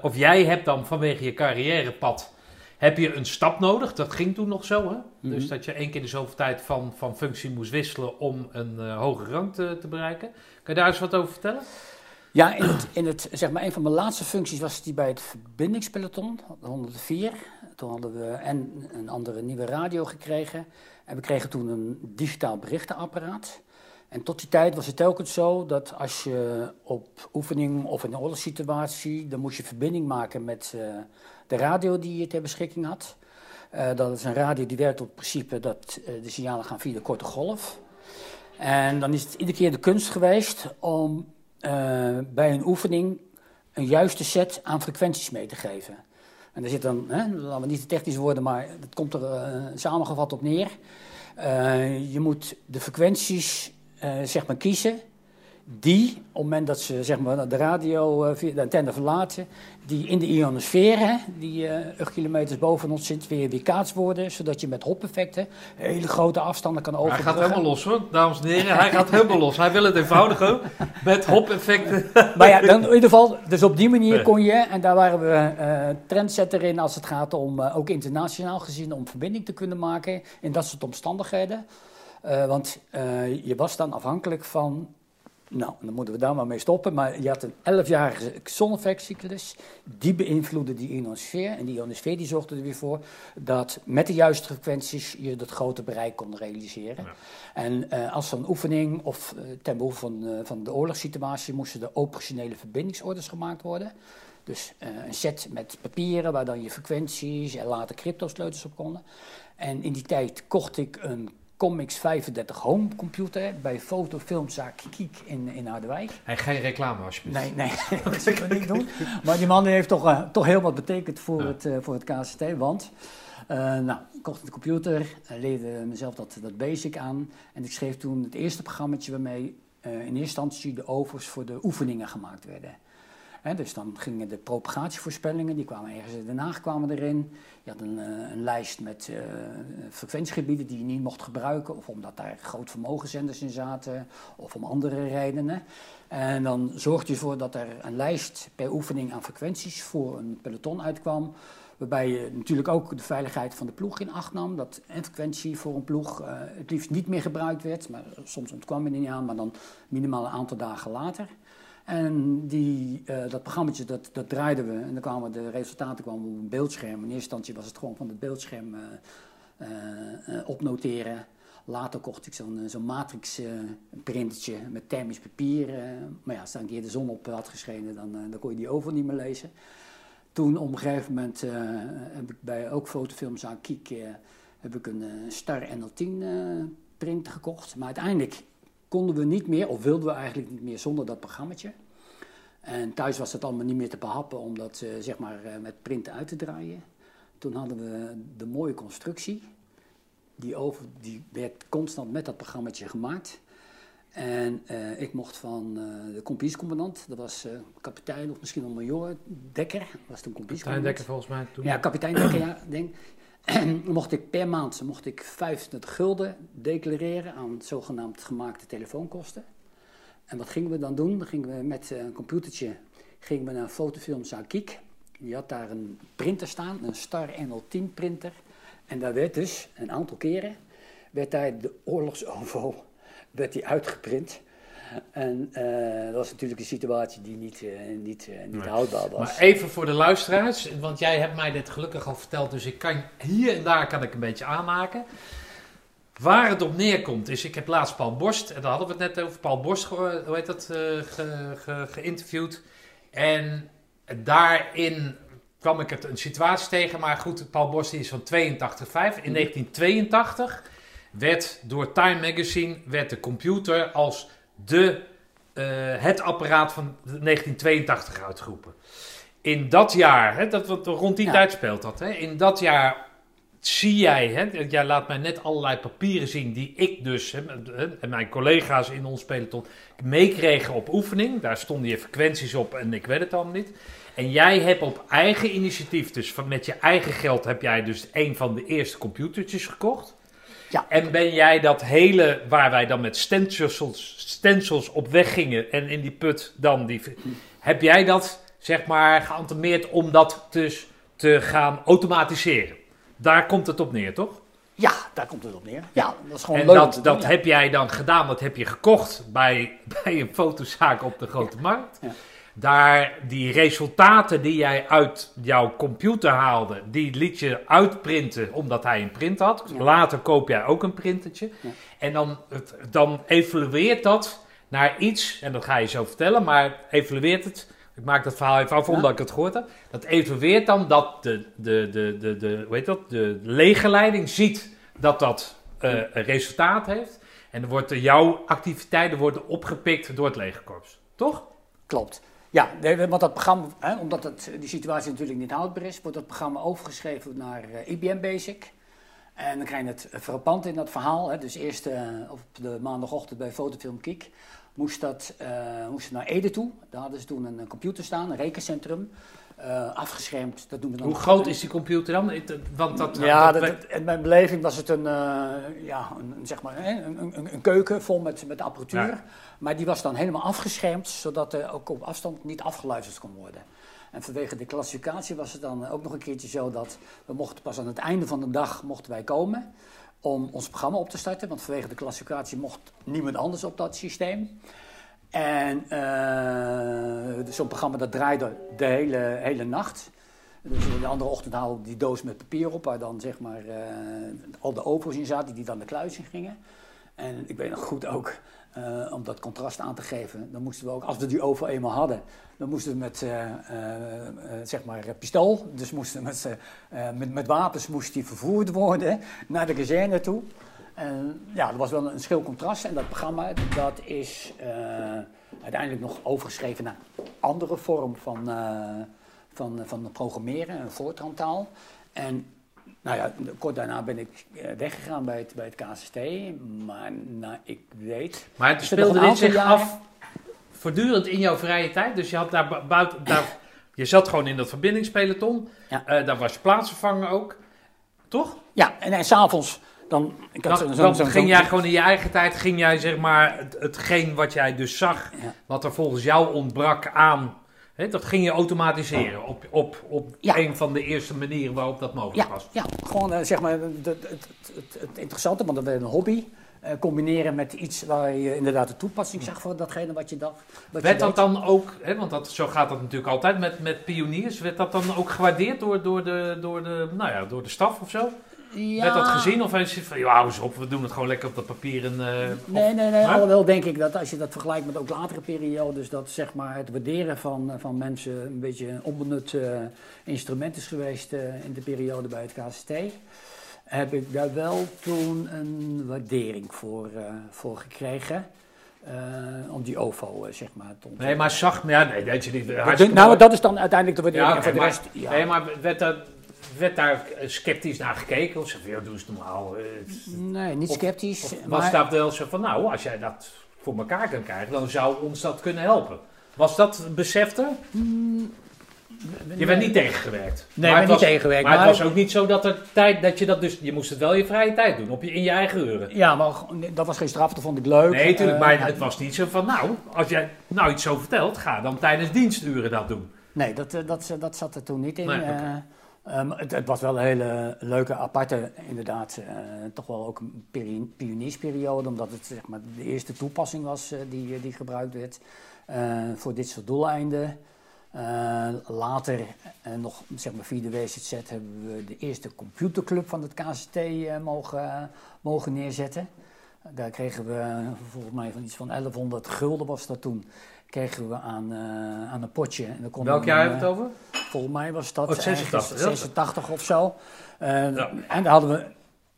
of jij hebt dan vanwege je carrièrepad, heb je een stap nodig. Dat ging toen nog zo, hè? Mhm. Dus dat je één keer de zoveel tijd van, van functie moest wisselen om een eh hogere rang te, te bereiken. Kan je daar eens wat over vertellen? Ja, in het, in het, zeg maar, een van mijn laatste functies was die bij het verbindingspeloton, de 104. Toen hadden we en een andere nieuwe radio gekregen. En we kregen toen een digitaal berichtenapparaat. En tot die tijd was het telkens zo dat als je op oefening of in een oorlogssituatie, dan moest je verbinding maken met eh, de radio die je ter beschikking had. Eh, dat is een radio die werkt op het principe dat eh, de signalen gaan via de korte golf. En dan is het iedere keer de kunst geweest om eh, bij een oefening een juiste set aan frequenties mee te geven. En daar zit dan, hè, laten we niet te technisch worden, maar het komt er samengevat op neer. Je moet de frequenties zeg maar kiezen die, op het moment dat ze zeg maar, de radio, eh, via de antenne verlaten, die in de ionosfeer, hè, die eh 8 kilometers boven ons zit, weer weerkaatst worden, zodat je met hop-effecten hele grote afstanden kan Hij overbruggen. gaat helemaal los hoor, dames en heren. Hij gaat helemaal los. Hij wil het eenvoudiger met hop-effecten. Maar ja, dan in ieder geval, dus op die manier kon je, en daar waren we eh trendsetter in als het gaat om, eh, ook internationaal gezien, om verbinding te kunnen maken in dat soort omstandigheden. Eh, want eh, je was dan afhankelijk van, nou, dan moeten we daar maar mee stoppen, maar je had een 11-jarige zonnevekcyclus, die beïnvloedde die ionosfeer. En die ionosfeer die zorgde er weer voor dat met de juiste frequenties je dat grote bereik kon realiseren. Ja. En eh, als zo'n oefening of eh, ten behoeve van, eh, van de oorlogssituatie moesten er operationele verbindingsorders gemaakt worden. Dus een set met papieren waar dan je frequenties en later cryptosleutels op konden. En in die tijd kocht ik een Comics 35 home computer bij fotofilmzaak Kiek in, in Harderwijk. Hey, geen reclame alsjeblieft. Nee, nee, dat zullen we niet doen. Maar die man heeft toch, eh, toch heel wat betekend voor, Ja. het, eh, voor het KCT. Want, eh, nou, ik kocht een computer, leerde mezelf dat, dat basic aan. En ik schreef toen het eerste programmaatje waarmee in eerste instantie de overs voor de oefeningen gemaakt werden. Dus dan gingen de propagatievoorspellingen, die kwamen ergens in Den Haag kwamen erin. Je had een, eh, een lijst met eh, frequentiegebieden die je niet mocht gebruiken. Of omdat daar groot vermogenszenders in zaten. Of om andere redenen. En dan zorgde je ervoor dat er een lijst per oefening aan frequenties voor een peloton uitkwam. Waarbij je natuurlijk ook de veiligheid van de ploeg in acht nam. Dat een frequentie voor een ploeg eh, het liefst niet meer gebruikt werd. Maar soms ontkwam je er niet aan, maar dan minimaal een aantal dagen later. En die, eh, dat programmaatje, dat, dat draaiden we. En dan kwamen de resultaten kwamen op een beeldscherm. In eerste instantie was het gewoon van het beeldscherm eh, eh, opnoteren. Later kocht ik zo'n zo'n matrix eh, printertje met thermisch papier. maar ja, als daar een keer de zon op had geschenen, dan, dan kon je die over niet meer lezen. Toen op een gegeven moment heb ik bij ook fotofilmzaak Kiek heb ik een Star NL10 eh printer gekocht. Maar uiteindelijk konden we niet meer, of wilden we eigenlijk niet meer zonder dat programmaatje. En thuis was het allemaal niet meer te behappen om dat eh, zeg maar, eh, met printen uit te draaien. Toen hadden we de mooie constructie. Die, over, die werd constant met dat programmaatje gemaakt. En eh, ik mocht van de compagniecommandant, dat was kapitein of misschien wel major Dekker, dat was toen Klein compagniecommandant. dekker volgens mij toen. Ja, kapitein Dekker, ja, denk. Mocht ik per maand mocht ik 25 gulden declareren aan zogenaamd gemaakte telefoonkosten. En wat gingen we dan doen? Dan gingen we met eh, een computertje gingen we naar fotofilmzaak Kiek. Die had daar een printer staan, een Star NL10 printer. En daar werd dus een aantal keren werd daar de oorlogsovo werd die uitgeprint. En eh, dat was natuurlijk een situatie die niet, eh, niet, eh, niet Nee. houdbaar was. Maar even voor de luisteraars, want jij hebt mij dit gelukkig al verteld, dus ik kan hier en daar kan ik een beetje aanmaken. Waar het op neerkomt is, ik heb laatst Paul Borst, en daar hadden we het net over, Paul Borst, hoe heet dat, ge- ge- geïnterviewd. En daarin kwam ik het een situatie tegen, maar goed, Paul Borst is van 82,5. In 1982 werd door Time Magazine werd de computer als de, eh, het apparaat van 1982 uitgeroepen. In dat jaar, hè, dat, wat rond die Ja. tijd speelt dat, hè, in dat jaar zie jij, hè, jij laat mij net allerlei papieren zien die ik dus hè, en mijn collega's in ons peloton meekregen op oefening. Daar stonden je frequenties op en ik weet het allemaal niet. En jij hebt op eigen initiatief, dus van, met je eigen geld, heb jij dus een van de eerste computertjes gekocht. Ja. En ben jij dat hele, waar wij dan met stencils, stencils op weg gingen en in die put dan die... Heb jij dat, zeg maar, geantemeerd om dat dus te gaan automatiseren? Daar komt het op neer, toch? Ja, daar komt het op neer. Ja, dat is gewoon En leuk om dat, doen, ja. heb jij dan gedaan, dat heb je gekocht bij, bij een fotozaak op de Grote Markt. Daar die resultaten die jij uit jouw computer haalde, die liet je uitprinten omdat hij een print had. Ja. Later koop jij ook een printertje. Ja. En dan, het- dan evalueert dat naar iets, en dat ga je zo vertellen, maar evalueert het. Ik maak dat verhaal even af Ja. omdat ik het gehoord heb. Dat evalueert dan dat de, de, de, de, de, hoe heet dat, de legerleiding ziet dat dat een resultaat heeft. En dan wordt jouw activiteiten worden opgepikt door het legerkorps. Toch? Klopt. Ja, want dat programma, hè, omdat het, die situatie natuurlijk niet houdbaar is, wordt dat programma overgeschreven naar eh, IBM Basic. En dan krijg je het frappant in dat verhaal. Hè. Dus eerst eh, op de maandagochtend bij Fotofilm Kiek moest, dat, eh, moest naar Ede toe. Daar hadden ze toen een, computer staan, een rekencentrum. Eh, afgeschermd, dat doen we dan Hoe groot is die computer dan? Want dat, ja, dat- dat, in mijn beleving was het een, eh, ja, een, zeg maar, een, een, een keuken vol met, met apparatuur. Ja. Maar die was dan helemaal afgeschermd, zodat er ook op afstand niet afgeluisterd kon worden. En vanwege de klassificatie was het dan ook nog een keertje zo dat we mochten pas aan het einde van de dag mochten wij komen om ons programma op te starten. Want vanwege de klassificatie mocht niemand anders op dat systeem. En eh, dus zo'n programma dat draaide de hele, hele nacht. Dus de andere ochtend haalde die doos met papier op, waar dan zeg maar eh, al de OVO's in zaten, die dan de kluis in gingen. En ik weet nog goed ook, eh, om dat contrast aan te geven, dan moesten we ook, als we die OVO eenmaal hadden, dan moesten we met, zeg maar, pistool, dus moesten met, met, met wapens moest die vervoerd worden naar de kazerne toe. En ja, dat was wel een schil contrast. En dat programma dat is eh, uiteindelijk nog overgeschreven naar een andere vorm van, eh, van, van programmeren, een voortrantaal. En nou ja, kort daarna ben ik eh, weggegaan bij het, bij het KCST. Maar nou, ik weet... maar het er speelde dit zich jaren? af voortdurend in jouw vrije tijd. Dus je had daar bu- buiten... Daar, je zat gewoon in dat verbindingspeloton. Ja. Eh, daar was je plaatsvervanger ook. Toch? Ja, en, en s'avonds dan... Ik had Dan, zo'n- dan zo'n- ging jij gewoon in je eigen tijd, ging jij zeg maar het, hetgeen wat jij dus zag, Ja. wat er volgens jou ontbrak aan, hè, dat ging je automatiseren op, op, op Ja. een van de eerste manieren waarop dat mogelijk Ja, was. ja gewoon eh, zeg maar het, het, het, interessante, want dat werd een hobby. eh, combineren met iets waar je inderdaad de toepassing zag voor datgene wat je dacht. Wat Werd je dat dan ook, hè, want dat, zo gaat dat natuurlijk altijd met, met pioniers, werd dat dan ook gewaardeerd door, door, de, door, de, nou ja, door de staf of zo? Ja. Werd dat gezien of het van, ja, hou eens op, we doen het gewoon lekker op dat papier en... eh, Nee, nee, nee. Alhoewel denk ik dat als je dat vergelijkt met ook latere periodes, dat zeg maar het waarderen van, van mensen een beetje een onbenut eh, instrument is geweest eh, in de periode bij het KCT. Heb ik daar wel toen een waardering voor, eh, voor gekregen. eh, om die OVO, eh, zeg maar, te. Nee, maar zag, ja, nee, weet je niet. Dat- hartstikke nou, dat is dan uiteindelijk de waardering. Ja, de maar, rest, ja. nee, maar werd, daar, werd daar sceptisch naar gekeken? Of ze van, ja, doe eens normaal. eh, nee, niet sceptisch. Of was maar, dat wel zo van, nou, als jij dat voor elkaar kan krijgen, dan zou ons dat kunnen helpen? Was dat besef er? Je werd niet tegengewerkt. Nee, maar ik niet was, tegengewerkt, Maar, maar- het was ook niet zo dat er tijd, dat je dat dus, je moest het wel in je vrije tijd doen, op je, in je eigen uren. Ja, maar dat was geen straf, dat vond ik leuk. Nee, natuurlijk, Eh, maar het was niet zo van, nou, als jij nou iets zo vertelt, ga dan tijdens diensturen dat doen. Nee, dat, eh, dat, dat zat er toen niet in. Nee, ehm, het, was wel een hele leuke, aparte, inderdaad, eh, toch wel ook een peri- pioniersperiode, omdat het zeg maar, de eerste toepassing was eh, die, eh, die gebruikt werd voor dit soort doeleinden. Later, nog zeg maar via de WZZ, hebben we de eerste computerclub van het KCT mogen, mogen neerzetten. Daar kregen we volgens mij van iets van 1100 gulden was dat toen. Kregen we aan, eh, aan een potje. En dan konden Welk we jaar dan, hebben we het over? eh, Volgens mij was dat Oh, 86, ergens ja. 86 of zo. Eh, Ja. En dan hadden we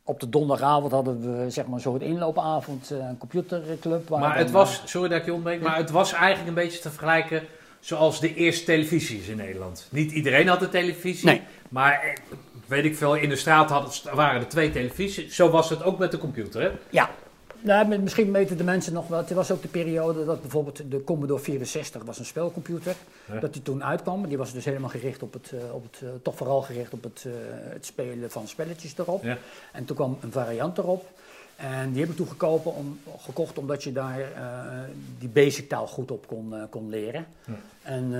op de donderdagavond hadden we zeg maar een soort inloopavond, eh, een computerclub. waar Maar het eh, was, sorry dat ik je ontbreek, maar het was eigenlijk een beetje te vergelijken zoals de eerste televisies in Nederland. Niet iedereen had een televisie, Nee. maar eh, weet ik veel, in de straat hadden, waren er twee televisies. Zo was het ook met de computer, hè? Ja. Nou, misschien weten de mensen nog wel. Het was ook de periode dat bijvoorbeeld de Commodore 64 was een spelcomputer. Ja. Dat die toen uitkwam. Die was dus helemaal gericht op het, eh, op het eh, toch vooral gericht op het, eh, het spelen van spelletjes erop. Ja. En toen kwam een variant erop. En die heb ik toen gekopen om, gekocht omdat je daar die basic taal goed op kon, kon leren. Ja. En,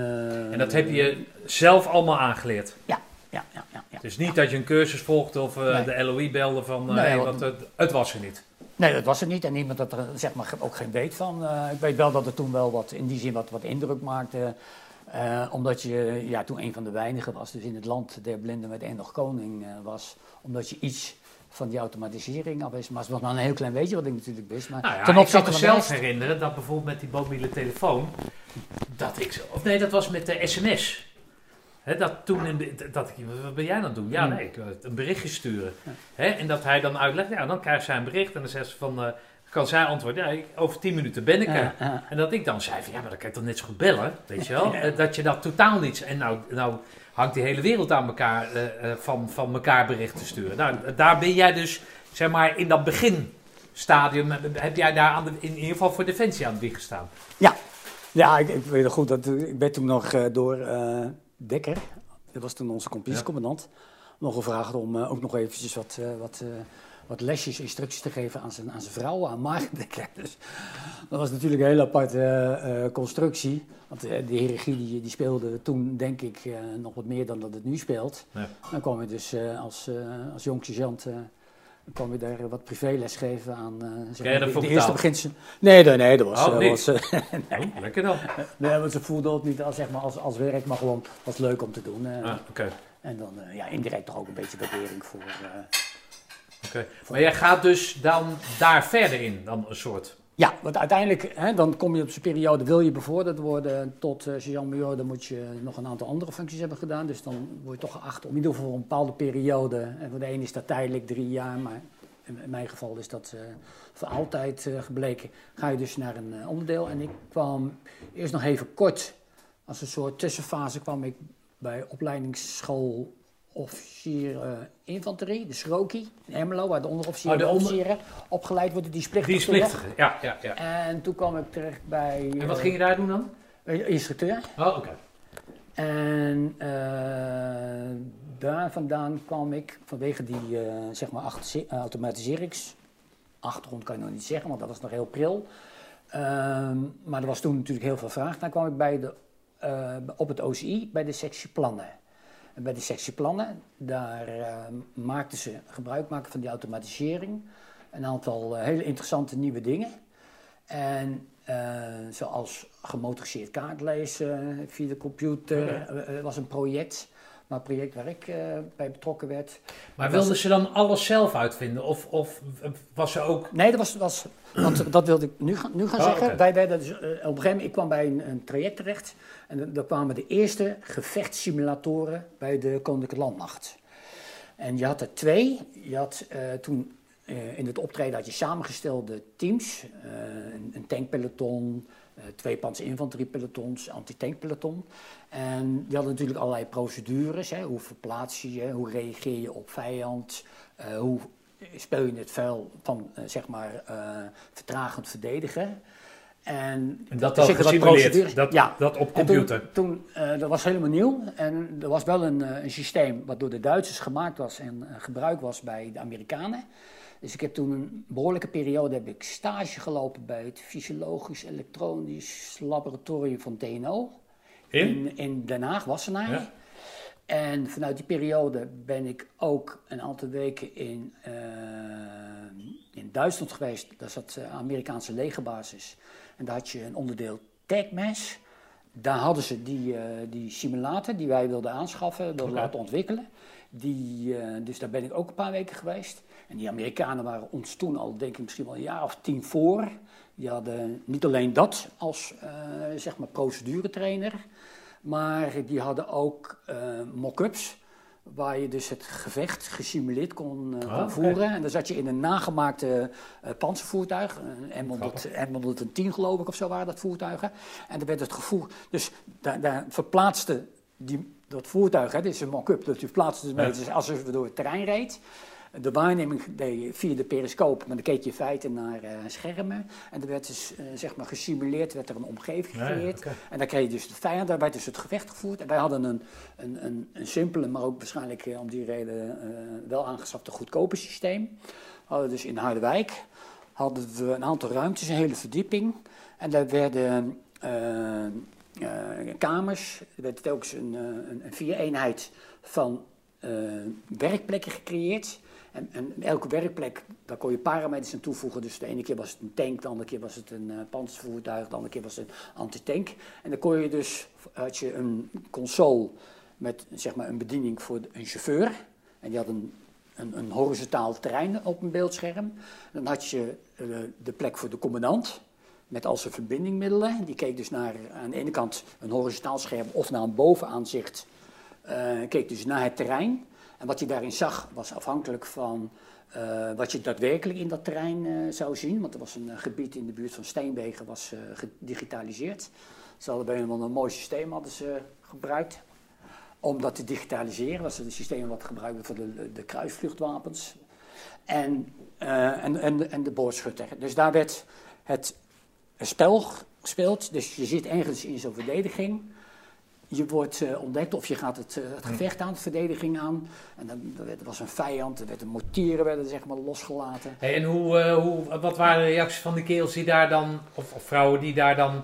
En dat heb je zelf allemaal aangeleerd. Ja, ja, ja. ja, ja. Dus niet dat je een cursus volgde of Nee. de LOI belde van, Nee, hey, wat- want het, het was er niet. Nee, dat was het niet. En niemand had er zeg maar, ook geen weet van. Eh, ik weet wel dat het toen wel wat, in die zin wat, wat indruk maakte. Eh, omdat je ja, toen een van de weinigen was, dus in het land der blinden met één nog koning eh, was. Omdat je iets van die automatisering al wist. Maar het was maar een heel klein beetje wat ik natuurlijk wist. Maar Nou ja, ten ik kan me zelf herinneren dat bijvoorbeeld met die mobiele telefoon, dat ik zo, of nee, dat was met de sms. Dat toen, in dat ik, wat ben jij het doen? Ja, Hmm. nee, ik een berichtje sturen. En dat hij dan uitlegt, ja, dan krijgt zij een bericht en dan zegt ze van, eh, kan zij antwoorden, ja, ik- over tien minuten ben ik er. Ja, ja. En dat ik dan zei van, ja, maar dan kan je toch net zo goed bellen, weet je wel? Eh, Dat je dat totaal niet... En nou, nou hangt die hele wereld aan elkaar, eh, van, van elkaar berichten sturen. Nou, daar ben jij dus, zeg maar, in dat beginstadium, heb jij daar aan de, in ieder geval voor Defensie aan het wieg gestaan. Ja, ja ik, ik weet nog goed. Dat, ik werd toen nog door Dekker, dat was toen onze compagniecommandant, nog gevraagd om eh, ook nog eventjes wat, eh, wat, eh, wat lesjes, instructies te geven aan zijn, aan zijn vrouw, aan Mark Dekker. Dus dat was natuurlijk een hele aparte constructie. Want die hiërarchie die, die speelde toen, denk ik, nog wat meer dan dat het nu speelt. Ja. Dan kwam je dus als, als jong sergeant... dan kwam je daar wat privéles geven aan eh, zeg maar, de, eerste. Nee, nee, nee, dat was... Oh, eh, was eh, Oh, lekker dan. Nee, want ze voelden het niet als, zeg maar, als, als werk, maar gewoon als leuk om te doen. Ah, Oké, En dan ja, indirect toch ook een beetje waardering voor. oké. Maar jij gaat dus dan daar verder in, dan een soort... Ja, want uiteindelijk, hè, dan kom je op zo'n periode, wil je bevorderd worden tot uh, sergeant-major, dan moet je nog een aantal andere functies hebben gedaan. Dus dan word je toch geacht om in ieder geval voor een bepaalde periode, en voor de ene is dat tijdelijk drie jaar, maar in, mijn geval is dat eh, voor altijd eh, gebleken, ga je dus naar een eh, onderdeel. En ik kwam eerst nog even kort, als een soort tussenfase, kwam ik bij opleidingsschool officier eh, infanterie, de Schroki, in Ermelo, waar de onderofficieren Oh, de onder- officieren opgeleid worden, die is plichtig. Die plichtige, ja, ja, ja. En toen kwam ik terecht bij... En wat eh, ging je daar doen dan? Instructeur. Oh, oké. En eh, daar vandaan kwam ik vanwege die zeg maar achter- automatiserings... Achtergrond kan je nog niet zeggen, want dat was nog heel pril. Ehm, maar er was toen natuurlijk heel veel vraag. Dan kwam ik bij de, op het OCI bij de sectie plannen. En bij de sectie plannen, daar eh, maakten ze gebruik maken van die automatisering. Een aantal eh, hele interessante nieuwe dingen. En eh, zoals gemotoriseerd kaartlezen via de computer was een project. Maar project waar ik eh, bij betrokken werd. Maar wilden ze dan alles zelf uitvinden? Of, of was ze ook... Nee, dat was, was want dat wilde ik nu gaan, nu gaan Oh, zeggen. Wij werden dus, eh, op een gegeven moment, ik kwam bij een, een traject terecht. En daar kwamen de eerste gevechtssimulatoren bij de Koninklijke Landmacht. En je had er twee. Je had eh, toen eh, in het optreden had je samengestelde teams. eh, een, een tankpeloton, eh, twee panzerinfanteriepelotons, antitankpeloton. En die hadden natuurlijk allerlei procedures. Hè. Hoe verplaats je je? Hoe reageer je op vijand? eh, hoe speel je het vuil van, eh, zeg maar, eh, vertragend verdedigen? En, En dat er al gesimuleerd, dat, ja, dat op en toen- computer. Toen, eh, dat was helemaal nieuw en er was wel een, eh, een systeem wat door de Duitsers gemaakt was en eh, gebruikt was bij de Amerikanen. Dus ik heb toen een behoorlijke periode heb ik stage gelopen bij het Fysiologisch Elektronisch Laboratorium van TNO. In? In, in Den Haag, Wassenaar. Ja. En vanuit die periode ben ik ook een aantal weken in, eh, in Duitsland geweest. Daar zat de Amerikaanse legerbasis. En daar had je een onderdeel TechMesh. Daar hadden ze die, eh, die simulator die wij wilden aanschaffen, wilden laten ontwikkelen. Die, eh, dus daar ben ik ook een paar weken geweest. En die Amerikanen waren ons toen al, denk ik, misschien wel een jaar of tien voor. Die hadden niet alleen dat als, eh, zeg maar, proceduretrainer. Maar die hadden ook eh mock-ups. Waar je dus het gevecht gesimuleerd kon, Ah, oké. voeren. En dan zat je in een nagemaakte panzervoertuig. Een M100 M110 geloof ik of zo waren dat voertuigen. En dan werd het gevoerd. Dus daar, daar verplaatste die, dat voertuig, hè, dit is een mock-up, dat je verplaatste dus Ja. dus alsof je door het terrein reed. De waarneming deed via de periscoop, maar dan keek je in feite naar eh, schermen. En er werd dus, eh, zeg maar, gesimuleerd, werd er een omgeving ja, gecreëerd. En dan kreeg je dus de vijand, daar werd dus het gevecht gevoerd. En wij hadden een, een, een, een simpele, maar ook waarschijnlijk eh, om die reden wel aangeschafte goedkope systeem. We hadden dus in Harderwijk hadden we een aantal ruimtes, een hele verdieping. En daar werden kamers, er werd telkens een, een, een vier-eenheid van werkplekken gecreëerd. En, en elke werkplek, daar kon je parameters aan toevoegen. Dus de ene keer was het een tank, de andere keer was het een uh, panzervoertuig, de andere keer was het een antitank. En dan kon je dus, had je een console met zeg maar een bediening voor een chauffeur. En die had een, een, een horizontaal terrein op een beeldscherm. Dan had je uh, de plek voor de commandant. Met al zijn verbindingmiddelen. Die keek dus naar aan de ene kant een horizontaal scherm of naar een bovenaanzicht. Uh, keek dus naar het terrein. En wat je daarin zag was afhankelijk van eh, wat je daadwerkelijk in dat terrein eh, zou zien. Want er was een eh, gebied in de buurt van Steenwegen was gedigitaliseerd. Ze hadden bij een, een mooi systeem hadden ze gebruikt om dat te digitaliseren. Was het systeem wat gebruikt voor de, de kruisvluchtwapens en, en, en, en de boorschutter. Dus daar werd het spel gespeeld. Dus je zit ergens in zo'n verdediging. Je wordt eh, ontdekt of je gaat het, eh, het gevecht aan, de verdediging aan. En dan er er was een vijand, er werden mortieren werden, zeg maar, losgelaten. Hey, en hoe, eh, hoe, wat waren de reacties van de kerels die daar dan, of, of vrouwen die daar dan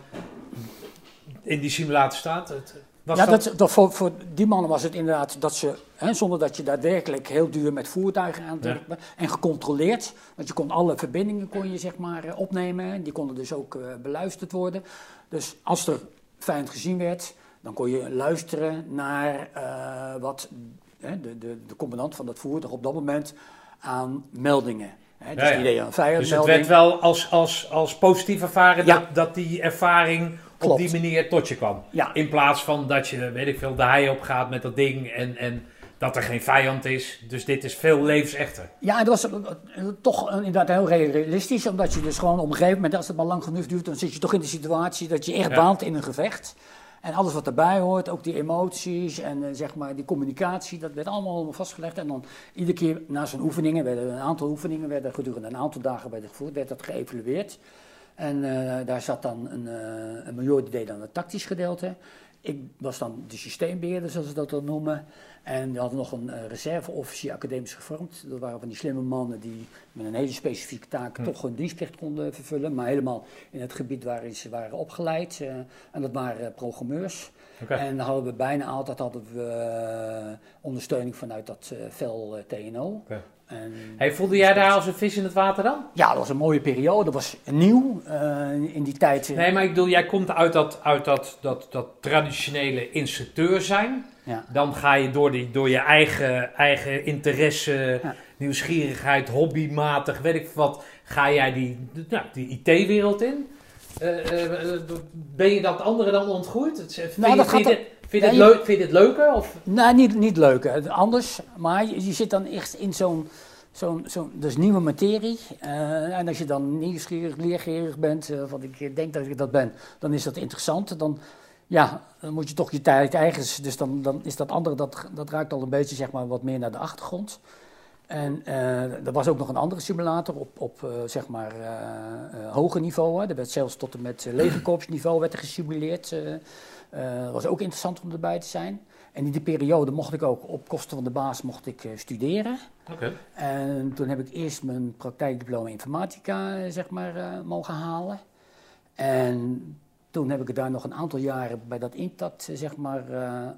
in die simulator? Het, was ja, dat, dat, dat voor, voor die mannen was het inderdaad dat ze, hè, zonder dat je daadwerkelijk heel duur met voertuigen aan Ja. en gecontroleerd, want je kon alle verbindingen kon je zeg maar opnemen, die konden dus ook beluisterd worden. Dus als er vijand gezien werd, dan kon je luisteren naar eh, wat hè, de, de, de commandant van dat voertuig op dat moment aan meldingen. Hè, dus Ja, ja. die deed een dus het werd wel als, als, als positief ervaren Ja. dat, dat die ervaring op die manier tot je kwam. In plaats van dat je, weet ik veel, de hei op gaat met dat ding en, en dat er geen vijand is. Dus dit is veel levensechter. Ja, en dat was eh, eh, toch inderdaad heel realistisch, omdat je dus gewoon op een gegeven moment, als het maar lang genoeg duurt, dan zit je toch in de situatie dat je echt baant in een gevecht. En alles wat erbij hoort, ook die emoties en eh, zeg maar die communicatie, dat werd allemaal vastgelegd. En dan iedere keer na zo'n oefeningen, werden een aantal oefeningen werden gedurende een aantal dagen werden gevoerd, werd dat geëvalueerd. En eh, daar zat dan een, eh een die deed dan het tactisch gedeelte. Ik was dan de systeembeheerder, zoals ze dat dan noemen. En we hadden nog een eh, reserveofficier academisch gevormd. Dat waren van die slimme mannen die met een hele specifieke taak Hm. toch hun dienstplicht konden vervullen. Maar helemaal in het gebied waarin ze waren opgeleid. eh, en dat waren programmeurs. En dan hadden we bijna altijd hadden we, eh, ondersteuning vanuit dat vel TNO. En, Hey, voelde jij daar als een vis in het water dan? ja, dat was een mooie periode. Dat was nieuw eh, in die tijd. eh, Nee, maar ik bedoel, jij komt uit dat, uit dat, dat, dat traditionele instructeur zijn. Ja. Dan ga je door, die, door je eigen, eigen interesse, Ja. nieuwsgierigheid, hobbymatig, weet ik wat, ga jij die, ja, die IT-wereld in. Eh, ben je dat andere dan ontgroeid? Het- Vind, Nou, je, dat gaat vind, je dit leuk, vind je dit leuker? Of? Nou, niet, niet leuk. eh, Anders. Maar je, je zit dan echt in zo'n. Zo'n, zo'n, dus nieuwe materie. eh, en als je dan nieuwsgierig, leergierig bent, eh, wat ik denk dat ik dat ben, dan is dat interessant. Dan, ja, dan moet je toch je tijd eigens. Dus dan, dan is dat andere, dat, dat raakt al een beetje zeg maar, wat meer naar de achtergrond. En eh, er was ook nog een andere simulator op, op eh, zeg maar, eh, eh, hoger niveau. Hè. Er werd zelfs tot en met uh, legerkorpsniveau werd er gesimuleerd. Eh. Eh, was ook interessant om erbij te zijn. En in die periode mocht ik ook op kosten van de baas mocht ik, eh, studeren. En toen heb ik eerst mijn praktijkdiploma informatica eh, zeg maar, mogen halen. En toen heb ik het daar nog een aantal jaren bij dat Intact zeg maar, eh, eh,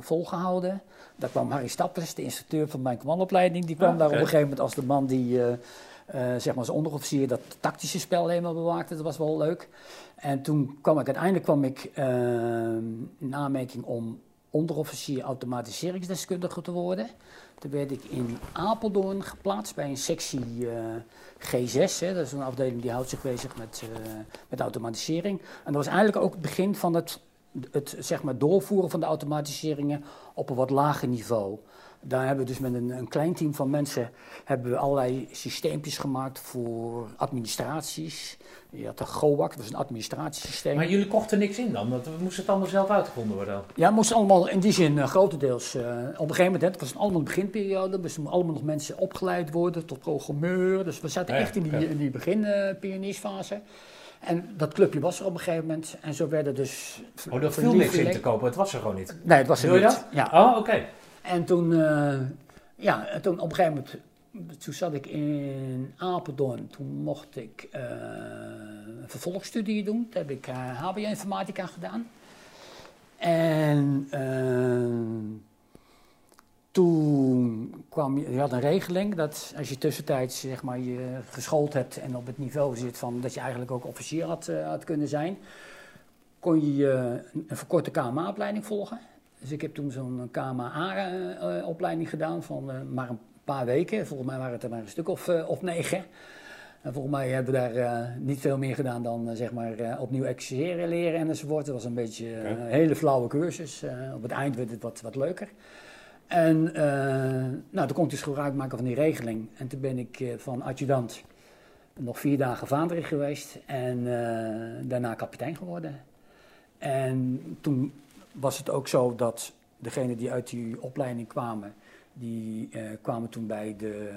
volgehouden. Daar kwam Harry Stappers, de instructeur van mijn commandoopleiding, die kwam Ah, daar op een gegeven moment als de man die zeg maar als onderofficier dat tactische spel helemaal bewaakte. Dat was wel leuk. En toen kwam ik uiteindelijk kwam ik, eh, in aanmerking om onderofficier automatiseringsdeskundige te worden. Toen werd ik in Apeldoorn geplaatst bij een sectie eh, G6. Hè. Dat is een afdeling die houdt zich bezig met, eh, met automatisering. En dat was eigenlijk ook het begin van het, het zeg maar, doorvoeren van de automatiseringen op een wat lager niveau. Daar hebben we dus met een, een klein team van mensen hebben we allerlei systeempjes gemaakt voor administraties. Je had de GOAC, dat is een administratiesysteem. Maar jullie kochten niks in dan? Dat moest het allemaal zelf uitgevonden worden? Ja, het moest allemaal in die zin eh, grotendeels. eh, op een gegeven moment, hè, het was allemaal een beginperiode, dus er moesten allemaal nog mensen opgeleid worden tot programmeur. Dus we zaten Ja, echt in die, in die begin-pioniersfase. en dat clubje was er op een gegeven moment. En zo werden dus. Oh, dat viel niks in te kopen. Het was er gewoon niet. Nee, het was er Wil je dat? Ja. Oh, oké. En toen, eh, ja, en toen op een gegeven moment, toen zat ik in Apeldoorn. Toen mocht ik eh, een vervolgstudie doen. Toen heb ik eh HBO-informatica gedaan. En eh, toen kwam je, je had een regeling dat als je tussentijds zeg maar, je geschoold hebt en op het niveau zit van dat je eigenlijk ook officier had, eh, had kunnen zijn, kon je eh, een verkorte KMA-opleiding volgen. Dus ik heb toen zo'n KMA-opleiding gedaan van eh, maar een paar weken. Volgens mij waren het er maar een stuk of, eh, of negen. En volgens mij hebben we daar eh, niet veel meer gedaan dan zeg maar, opnieuw exerceren leren enzovoort. Het was een beetje een hele flauwe cursus. Op het eind werd het wat, wat leuker. En nou, toen kon ik dus gebruik maken van die regeling. En toen ben ik van adjudant nog vier dagen vaandrig geweest en daarna kapitein geworden. En toen was het ook zo dat degenen die uit die opleiding kwamen, die eh, kwamen toen bij de,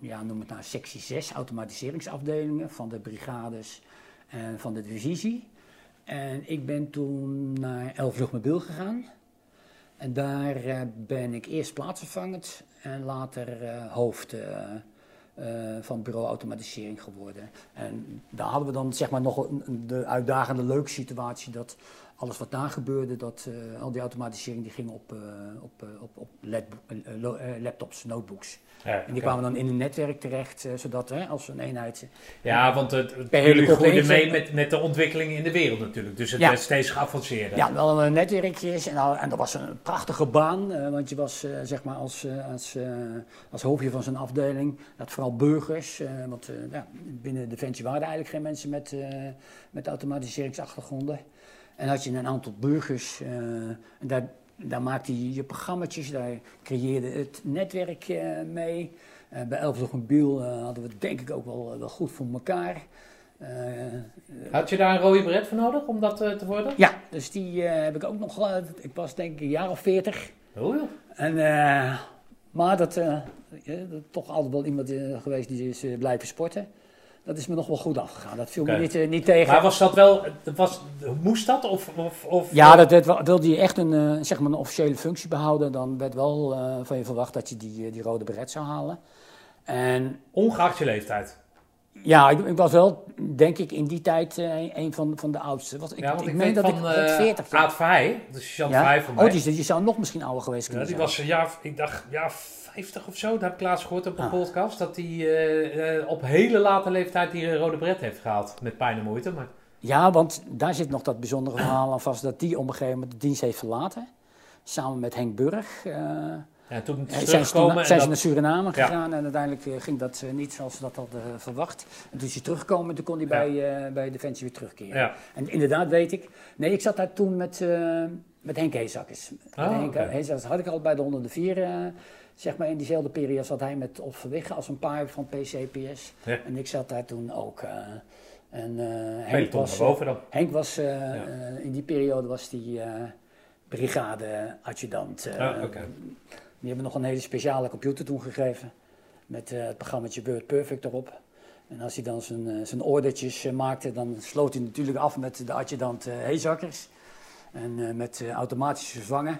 ja, noem het nou, sectie 6, automatiseringsafdelingen van de brigades en van de divisie. En ik ben toen naar Elf Luchtmobiel gegaan. En daar eh, ben ik eerst plaatsvervangend en later eh, hoofd van bureau automatisering geworden. En daar hadden we dan zeg maar nog een- de uitdagende leuke situatie dat alles wat daar gebeurde, dat eh, al die automatisering die ging op, eh, op, eh, op, op LED eh, laptops, notebooks. Ja, En die kwamen dan in een netwerk terecht, zodat hè, als een eenheid... ja want het, jullie groeiden mee met, met de ontwikkelingen in de wereld natuurlijk. Dus het Ja. werd steeds geavanceerder. Ja, wel een netwerkjes en, en dat was een prachtige baan, want je was zeg maar als, als, als hoofdje van zo'n afdeling, dat vooral burgers, want ja, binnen Defensie waren er eigenlijk geen mensen met, met automatiseringsachtergronden. En had je een aantal burgers, eh, en daar, daar maakte je je programma's, daar creëerde het netwerk eh, mee. Eh, bij Elfdag Mobiel hadden we het denk ik ook wel, wel goed voor elkaar. Had je daar een rode bret voor nodig om dat te worden? ja, dus die heb ik ook nog. ik was denk ik een jaar of veertig. Oh. En, maar dat, ja, dat toch altijd wel iemand geweest die is blijven sporten. Dat is me nog wel goed afgegaan. Dat viel me niet, eh, niet tegen. Maar was dat wel, was, moest dat? Of, of, of, ja, dat, werd wilde je echt een, eh, zeg maar een officiële functie behouden, dan werd wel eh, van je verwacht dat je die, die rode beret zou halen. En Ongeacht je leeftijd. ja, ik, ik was wel, denk ik, in die tijd een van, van de oudste. Was, ik, ja, want ik, ik, meen dat van ik eh 40 Aad Verheij, dus Jan ja? Verheij van mij. Oh, die, is- die zou nog misschien ouder geweest Ja, kunnen die zijn. was jaar, ik dacht, ja, 50 of zo. Dat heb ik laatst gehoord op een Ah. podcast. Dat hij eh, eh, op hele late leeftijd die rode bret heeft gehaald. Met pijn en moeite. Maar Ja, want daar zit nog dat bijzondere verhaal aan vast dat die op een gegeven moment de dienst heeft verlaten. Samen met Henk Burg. eh, ja, toen zijn ze, en zijn ze naar Suriname Ja. gegaan en uiteindelijk ging dat niet zoals ze dat hadden verwacht. En toen is hij teruggekomen toen kon hij Ja. bij, bij Defensie weer terugkeren. En inderdaad weet ik, nee ik zat daar toen met, met Henk Heesakkers. Met Ah, Henk oké. Heesakkers had ik al bij de 104, eh, zeg maar in diezelfde periode zat hij met Op als een paar van PCPS. Ja. En ik zat daar toen ook. eh, en eh, Henk Peloton was, dan. Henk was, eh, eh, in die periode was die eh brigade-adjudant. eh, Ah. Die hebben nog een hele speciale computer toen gegeven. Met eh, het programmaatje Word Perfect erop. En als hij dan zijn, eh, zijn ordertjes eh, maakte, dan sloot hij natuurlijk af met de adjudant eh Heezakkers. En eh, met eh, automatisch vervangen.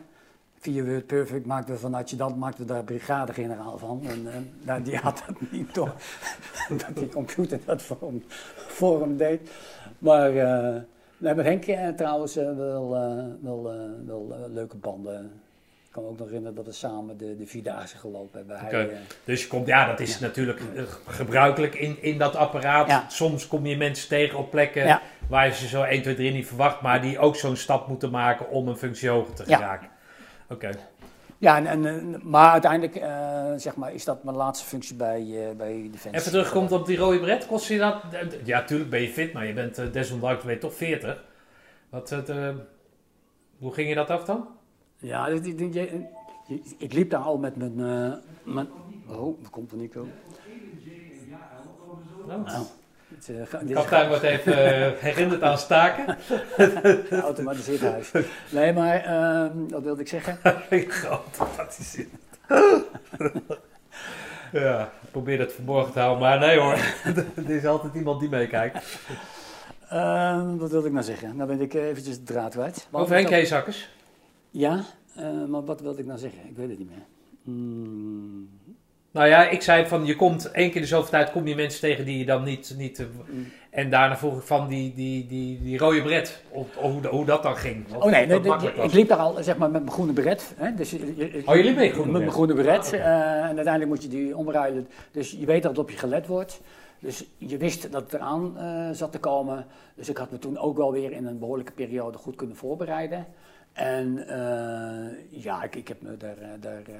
Via Word Perfect maakten we van adjudant maakten we daar brigadegeneraal van. En eh, nou, die had dat niet door. dat die computer dat voor hem, voor hem deed. Maar eh, nee, met Henk eh, trouwens eh, wel, wel, wel leuke banden. Ik kan me ook nog herinneren dat we samen de, de Vierdaagse gelopen hebben. Hij, Dus je komt, ja, dat is natuurlijk gebruikelijk in, in dat apparaat. Ja. Soms kom je mensen tegen op plekken Ja. waar je ze zo 1, 2, 3 niet verwacht, maar die ook zo'n stap moeten maken om een functie hoger te geraken. Oké. Ja, en, en, maar uiteindelijk eh, zeg maar, is dat mijn laatste functie bij, eh bij Defensie. Even terugkomt op die rode bret, kost je dat? Ja, tuurlijk ben je fit, maar je bent eh, desondanks ben je toch 40. Wat, hoe ging je dat af dan? Ja, je- je- ik liep daar al met mijn... mijn oh, waar komt er Nico? Nou, Is kapitein wordt even eh, herinnerd aan staken. een geautomatiseerd huis. Nee, maar ehm, wat wilde ik zeggen? Geautomatiseerd. ja, ik probeer het verborgen te houden, maar nee hoor. er is altijd iemand die meekijkt. Ehm, wat wilde ik nou zeggen? Nou ben ik eventjes de draad kwijt. Wat Over Henk dat? Heesakkers. Ja, eh, maar wat wilde ik nou zeggen? Ik weet het niet meer. Hmm. Nou ja, ik zei van je komt één keer de zoveel tijd kom je mensen tegen die je dan niet. niet eh, en daarna vroeg ik van die, die, die, die rode bret. Of, of hoe, hoe dat dan ging. Of Oh nee, nee, ik liep daar al zeg maar, met mijn groene beret. Hè? Dus, je- Oh, je liep met groene Met mijn groene beret. Ah, eh, en uiteindelijk moet je die omruilen. Dus je weet dat het op je gelet wordt. Dus je wist dat het eraan eh, zat te komen. Dus ik had me toen ook wel weer in een behoorlijke periode goed kunnen voorbereiden. En eh, ja, ik, ik heb me daar, eh, daar eh,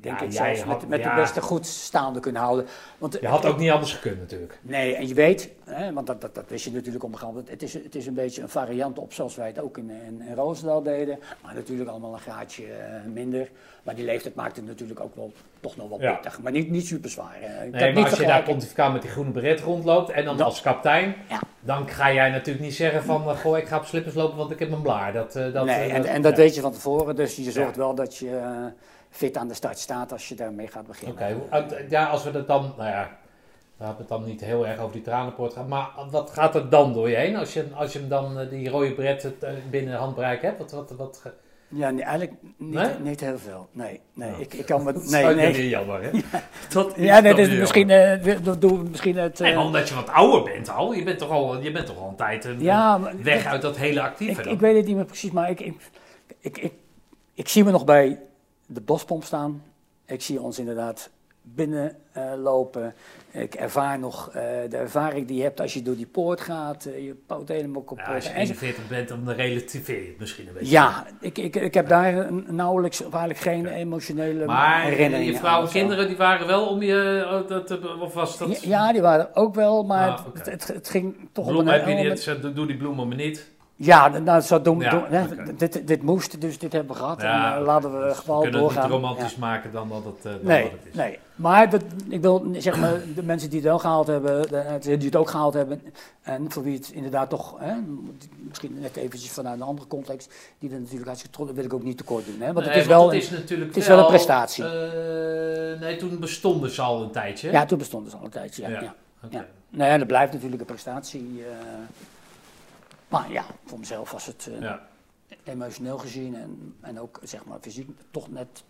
denk Ja, ik zelfs had- met, met ja. de beste goed staande kunnen houden. Want, Je had ook niet anders gekund natuurlijk. Nee, en je weet, hè, want dat, dat, dat wist je natuurlijk om het is, het is een beetje een variant op zoals wij het ook in, in, in Roosendaal deden. Maar natuurlijk allemaal een graadje minder. Maar die leeftijd maakt het natuurlijk ook wel, toch nog wel Ja. pittig. Maar niet, niet super zwaar. Nee, maar niet als je daar pontificaal met die groene beret rondloopt en dan Dan- als kapitein, Ja. dan ga jij natuurlijk niet zeggen van, eh, goh, ik ga op slippers lopen want ik heb een blaar. Dat, eh, dat, nee, eh, en, en dat weet je van tevoren. Dus je zorgt wel dat je fit aan de start staat als je daarmee gaat beginnen. Oké, ja, als we dat dan, nou ja, we hebben het dan niet heel erg over die tranenpoort gehad, maar wat gaat er dan door je heen als je, als je hem dan die rode bret binnen handbereik hebt? Wat, wat, wat, Ja, nee, eigenlijk niet, Nee? niet heel veel. Nee, nee. Oh. Ik, ik kan me... dat is Nee, ook nee. weer jammer, hè? Dat Ja, nee, dus weer misschien, eh, we- we doen misschien het... Nee, eh, maar omdat je wat ouder bent al, je bent toch al, je bent toch al een tijd een, ja, maar- weg uit dat hele actieve Ik, ik weet het niet meer precies, maar ik, ik, ik, ik, ik zie me nog bij de bospomp staan. Ik zie ons inderdaad binnen eh, lopen. Ik ervaar nog eh, de ervaring die je hebt als je door die poort gaat. eh, je poot helemaal kapot. ja, als je En zo- 41 bent, dan relativeer je het misschien een beetje. ja, ik, ik, ik heb daar een- nauwelijks eigenlijk geen emotionele Maar herinneringen je vrouw en kinderen, die waren wel om je, oh, dat, eh, of was dat... Ja, die waren ook wel, maar Ah, het, het, het ging toch Bloemen op heb je een niet, doe die bloemen maar niet. Ja, nou, zo doen, Ja, doen- hè, dit, dit moest, dus dit hebben we gehad. Ja, en eh, laten we We gewoon kunnen doorgaan. het niet romantisch Ja. maken dan dat het, eh, dan Nee, wat het is. nee. Maar dat, ik wil zeg maar, de mensen die het wel gehaald hebben, de, die het ook gehaald hebben, en voor wie het inderdaad toch, hè, misschien net eventjes vanuit een andere context, die er natuurlijk hartstikke trots, wil ik ook niet tekort doen. Hè, want Nee, het is wel, het is natuurlijk het is wel een prestatie. eh, nee, toen bestonden ze al een tijdje. ja, toen bestond het al een tijdje. Ja. Nou ja, dat blijft natuurlijk een prestatie. Maar ja, voor mezelf was het eh, Ja. emotioneel gezien en, en ook zeg maar fysiek toch net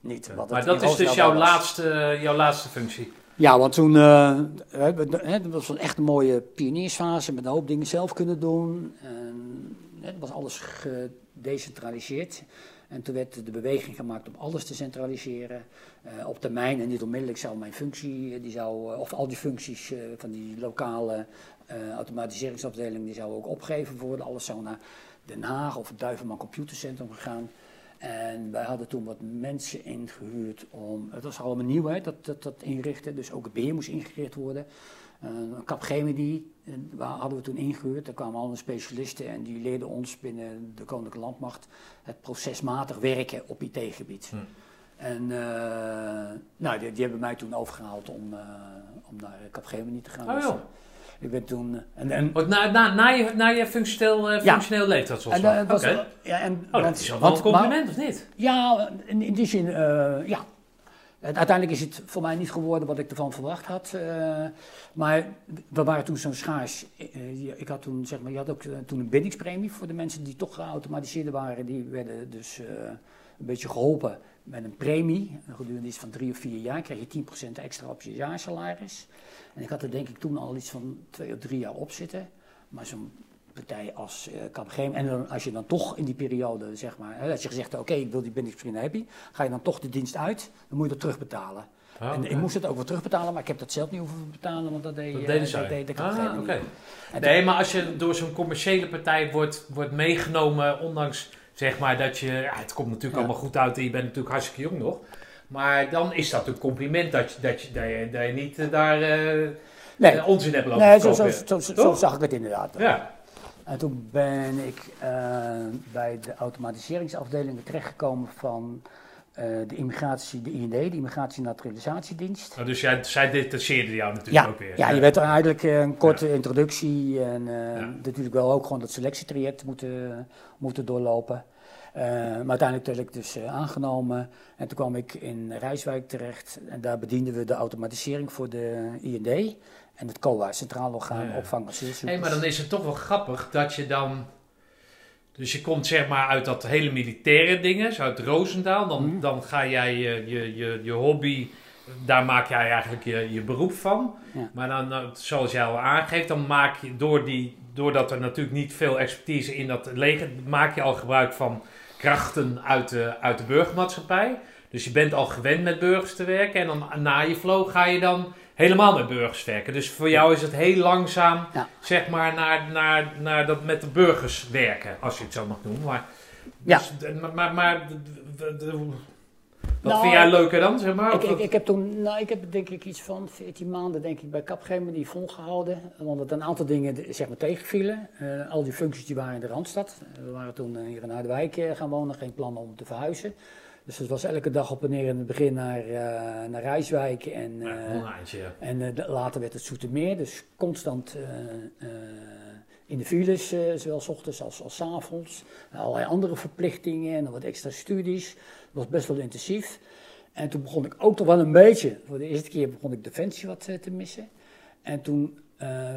niet. wat Maar dat is dus jouw was. laatste, jouw laatste functie. Ja, want toen dat was een echt een mooie pioniersfase met een hoop dingen zelf kunnen doen. En, het was alles gedecentraliseerd. En toen werd de beweging gemaakt om alles te centraliseren. Eh, op termijn en niet onmiddellijk zou mijn functie, die zou, of al die functies van die lokale eh, automatiseringsafdeling, die zouden ook opgegeven worden. Alles zou naar Den Haag of het Duivenman Computercentrum gegaan. En wij hadden toen wat mensen ingehuurd om, het was allemaal nieuw hè, dat, dat, dat inrichten, dus ook het beheer moest ingericht worden. Uh, Capgemini eh, waar hadden we toen ingehuurd, daar kwamen allemaal specialisten en die leerden ons binnen de Koninklijke Landmacht het procesmatig werken op IT-gebied. Hm. En nou, die, die hebben mij toen overgehaald om, om naar Capgemini te gaan. Oh, ik ben toen, eh, en, en, Oh, na, na, na je, na je functioneel, eh, Ja. functioneel en, eh, leeftijdsopslag. het was, Oké. ja, en, Oh, dat want- is wel een want- maar- compliment, of niet? Ja, in, in die zin, eh, ja. Uiteindelijk is het voor mij niet geworden wat ik ervan verwacht had. eh, maar we waren toen zo schaars. eh, je- ik had toen, zeg maar, je had ook eh, toen een bindingspremie voor de mensen die toch geautomatiseerd waren. Die werden dus eh, een beetje geholpen met een premie. Een gedurende iets van drie of vier jaar kreeg je 10% extra op je jaarsalaris. En ik had er denk ik toen al iets van twee of drie jaar op zitten. Maar zo'n partij als eh Capgemini. En dan, als je dan toch in die periode, zeg maar, hè, als je gezegd oké, ik wil die heb je, ga je dan toch de dienst uit, dan moet je dat terugbetalen. Ah, en ik moest het ook wel terugbetalen, maar ik heb dat zelf niet hoeven betalen, want dat deed, Dat eh, deden zij. dat deed de Ah, Nee, maar als je door zo'n commerciële partij wordt, wordt meegenomen, ondanks zeg maar dat je, ja, het komt natuurlijk Ja. allemaal goed uit en je bent natuurlijk hartstikke jong nog. Maar dan is dat een compliment dat je, dat je, dat je, dat je niet eh, daar eh, Nee, eh, onzin hebt lopen nee zo, zo, zo, zo, zag ik het inderdaad. Ja, En toen ben ik bij de automatiseringsafdeling terechtgekomen van de immigratie, de IND, de Immigratie- en Naturalisatiedienst. Nou, dus jij, zij detacheerde jou natuurlijk Ja, ook weer. ja, je werd er eigenlijk eh, een korte introductie en eh, Ja. natuurlijk wel ook gewoon dat selectietraject moeten, moeten doorlopen. Eh, maar uiteindelijk werd ik dus eh, aangenomen en toen kwam ik in Rijswijk terecht en daar bedienden we de automatisering voor de IND en het COA, Centraal Orgaan Ja. Opvang Asielzoekers. Hé, maar dan is het toch wel grappig dat je dan... Dus je komt zeg maar uit dat hele militaire dingen, uit Roosendaal. Dan, Mhm. dan ga jij je, je, je, je hobby, daar maak jij eigenlijk je, je beroep van. Ja. Maar dan, nou, zoals jij al aangeeft, dan maak je door die, doordat er natuurlijk niet veel expertise in dat leger, maak je al gebruik van krachten uit de, uit de burgermaatschappij. Dus je bent al gewend met burgers te werken. En dan na je flow ga je dan helemaal met burgers werken. Dus voor jou is het heel langzaam, Ja. zeg maar, naar, naar, naar dat met de burgers werken. Als je het zo mag noemen. Maar Ja. Dus, maar, maar, maar wat Nou, vind jij leuker dan, zeg maar? Ik, ik, heb toen, nou, ik heb denk ik iets van 14 maanden denk ik bij Capgemini volgehouden. Omdat een aantal dingen zeg maar tegenvielen. Eh, al die functies die waren in de Randstad. Eh, We waren toen eh, hier in Harderwijk gaan wonen, geen plan om te verhuizen. Dus het was elke dag op en neer in het begin naar, eh, naar Rijswijk en, Ja, ja. en eh, later werd het Zoetermeer. Dus constant in de files, zowel s ochtends als, als s avonds. Allerlei andere verplichtingen en wat extra studies. Het was best wel intensief. En toen begon ik ook toch wel een beetje, voor de eerste keer begon ik Defensie wat te missen. En toen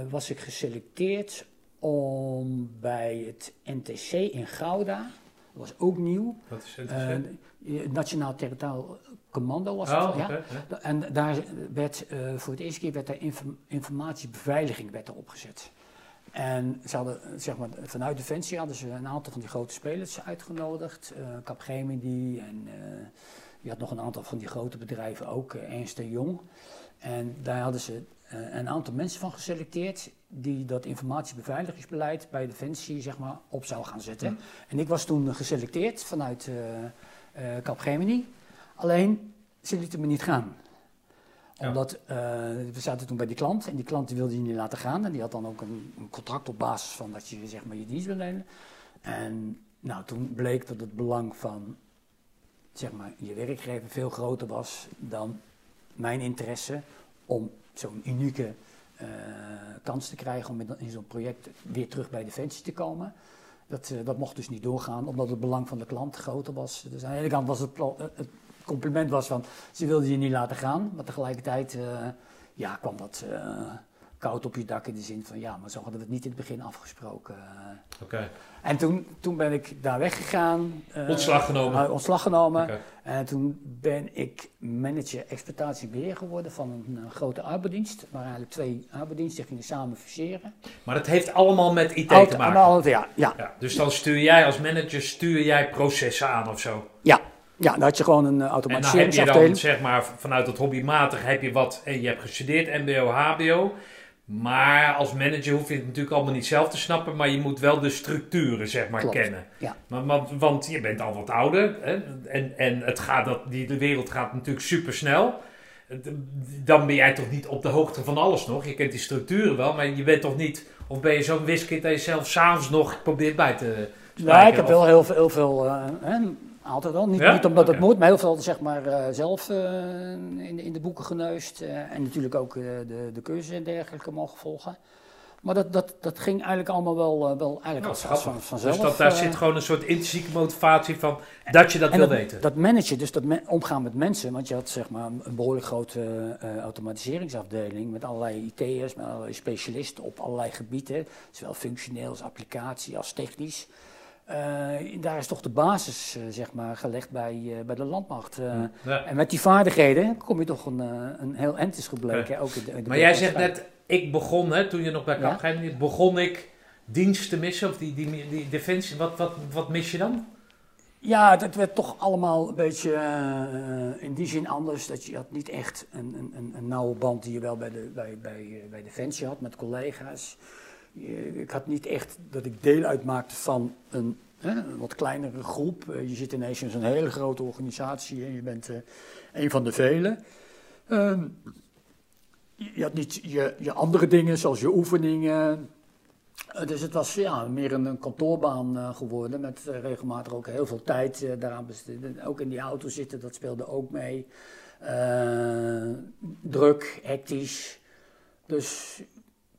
was ik geselecteerd om bij het NTC in Gouda, was ook nieuw, Wat is eh, interessant? het Nationaal Territoriaal Commando was oh, het, ja. En daar werd eh, voor het eerste keer werd er inform- informatiebeveiliging werd er opgezet. En ze hadden, zeg maar, vanuit Defensie hadden ze een aantal van die grote spelers uitgenodigd. eh Capgemini en eh, je had nog een aantal van die grote bedrijven ook, eh, Ernst Jong. En daar hadden ze eh, een aantal mensen van geselecteerd die dat informatiebeveiligingsbeleid bij Defensie zeg maar, op zou gaan zetten. En ik was toen geselecteerd vanuit eh eh Capgemini. Alleen, ze lieten me niet gaan. Ja. Omdat eh, we zaten toen bij die klant en die klant die wilde je niet laten gaan. En die had dan ook een, een contract op basis van dat je zeg maar, je dienst wil nemen. En nou, toen bleek dat het belang van zeg maar, je werkgever veel groter was dan mijn interesse om zo'n unieke kans te krijgen om in zo'n project weer terug bij Defensie te komen. Dat, eh, dat mocht dus niet doorgaan, omdat het belang van de klant groter was. Dus aan de ene kant was het, eh, het compliment was van, ze wilden je niet laten gaan. Maar tegelijkertijd eh, ja, kwam dat eh, koud op je dak in de zin van, ja, maar zo hadden we het niet in het begin afgesproken. Oké. En toen, toen ben ik daar weggegaan. eh, Ontslag genomen. eh, ontslag genomen. En toen ben ik manager exploitatie en beheer geworden van een, eh, grote arbeidsdienst. Waar eigenlijk twee arbeidsdiensten gingen samen fuseren. Maar dat heeft allemaal met IT te en maken. ja, ja, Ja, dus dan stuur jij als manager stuur jij processen aan of zo. ja. Ja, dan had je gewoon een eh, En dan heb je dan, zeg maar, vanuit het hobbymatig heb je wat, en je hebt gestudeerd, MBO, HBO. Maar als manager hoef je het natuurlijk allemaal niet zelf te snappen, maar je moet wel de structuren, zeg maar, Klopt, kennen. ja. Maar, want, want je bent al wat ouder hè? en, en het gaat dat, die, de wereld gaat natuurlijk super snel. Dan ben jij toch niet op de hoogte van alles nog. Je kent die structuren wel, maar je bent toch niet. Of ben je zo'n wiskit dat je zelf s'avonds nog probeert bij te. Ja, spijkeren? ik heb Of- wel heel veel, heel veel eh, altijd al. Niet, Ja? niet omdat het moet, maar heel veel zeg maar, eh, zelf eh, in, in de boeken geneust. eh, en natuurlijk ook de, de cursussen en dergelijke mogen volgen. Maar dat, dat, dat ging eigenlijk allemaal wel, wel eigenlijk Nou, als, van, vanzelf. Dus dat, daar zit gewoon een soort intrinsieke motivatie van dat je dat wil dat, weten. dat managen, dus dat omgaan met mensen. Want je had zeg maar een behoorlijk grote automatiseringsafdeling met allerlei IT'ers, met allerlei specialisten op allerlei gebieden. Zowel functioneel als applicatie als technisch. Eh, daar is toch de basis eh, zeg maar, gelegd bij, eh, bij de landmacht. eh. Ja. En met die vaardigheden kom je toch een, eh, een heel eind is gebleken. Ook in de, in de Maar jij zegt net, ik begon, hè, toen je nog bij Ja. Capgemini, begon ik dienst te missen, of die, die, die defensie, wat, wat, wat mis je dan? Ja, het werd toch allemaal een beetje eh, in die zin anders. Dat je had niet echt een, een, een, een nauwe band die je wel bij, de, bij, bij, bij Defensie had met collega's. Je- ik had niet echt dat ik deel uitmaakte van een, hè, een wat kleinere groep. Eh, je zit ineens in zo'n hele grote organisatie en je bent eh, een van de velen. Ehm, je had niet je, je andere dingen zoals je oefeningen. Eh, Dus het was ja, meer een, een kantoorbaan eh, geworden met eh, regelmatig ook heel veel tijd eh, daaraan besteden. Ook in die auto zitten, dat speelde ook mee. Eh, druk, hectisch. Dus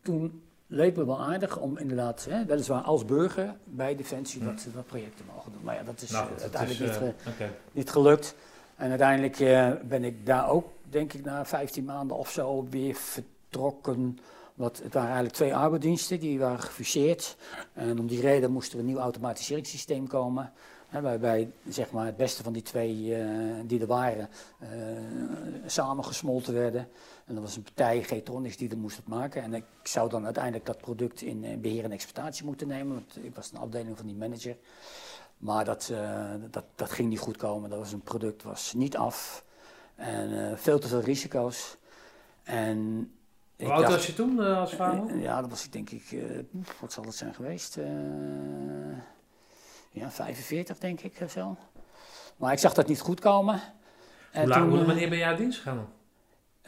toen leek me wel aardig om inderdaad, hè, weliswaar als burger bij Defensie, dat, dat project te mogen doen. Maar ja, dat is Nou, eh, uiteindelijk is, niet, eh, ge- niet gelukt. En uiteindelijk eh, ben ik daar ook, denk ik, na 15 maanden of zo weer vertrokken. Want het waren eigenlijk twee arbeidsdiensten, die waren gefuseerd. En om die reden moest er een nieuw automatiseringssysteem komen. Hè, waarbij zeg maar, het beste van die twee die er waren samengesmolten werden. En er was een partij, Getronics, die dat moest het maken. En ik zou dan uiteindelijk dat product in eh, beheer en exploitatie moeten nemen. Want ik was een afdeling van die manager. Maar dat, eh, dat, dat ging niet goed komen. Dat was een product was niet af. En eh, veel te veel risico's. En ik Hoe oud was je toen als vader? Ja, dat was ik denk ik, wat zal het zijn geweest? Ja, 45 denk ik of zo. Maar ik zag dat niet goed komen. En Hoe lang, toen, wanneer ben jij uit dienst gegaan eh,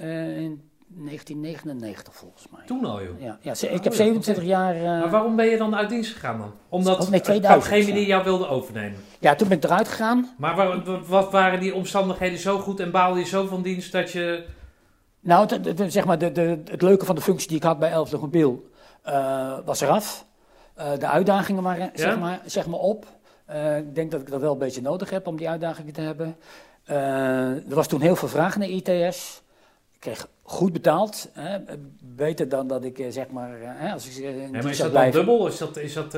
in 1999 volgens mij. Toen al, joh. Ja, ja, ik Oh, heb ja, 27 jaar. eh, Maar waarom ben je dan uit dienst gegaan dan? Omdat Oh, nee, 2000, Capgemini jou wilde overnemen. ja, toen ben ik eruit gegaan. Maar wa- wa- wat waren die omstandigheden zo goed en baalde je zo van dienst dat je... Nou, de, de- de- zeg maar, de, de, het leuke van de functie die ik had bij Elfde Mobiel eh, was eraf. Eh, de uitdagingen waren zeg, maar, zeg maar op. Eh, ik denk dat ik dat wel een beetje nodig heb om die uitdagingen te hebben. Eh, er was toen heel veel vraag naar ITS. Ik kreeg goed betaald. Hè, beter dan dat ik eh, zeg maar, eh, hè, als ik eh, in Ja, maar is dat dan dubbel? Is dat... Is dat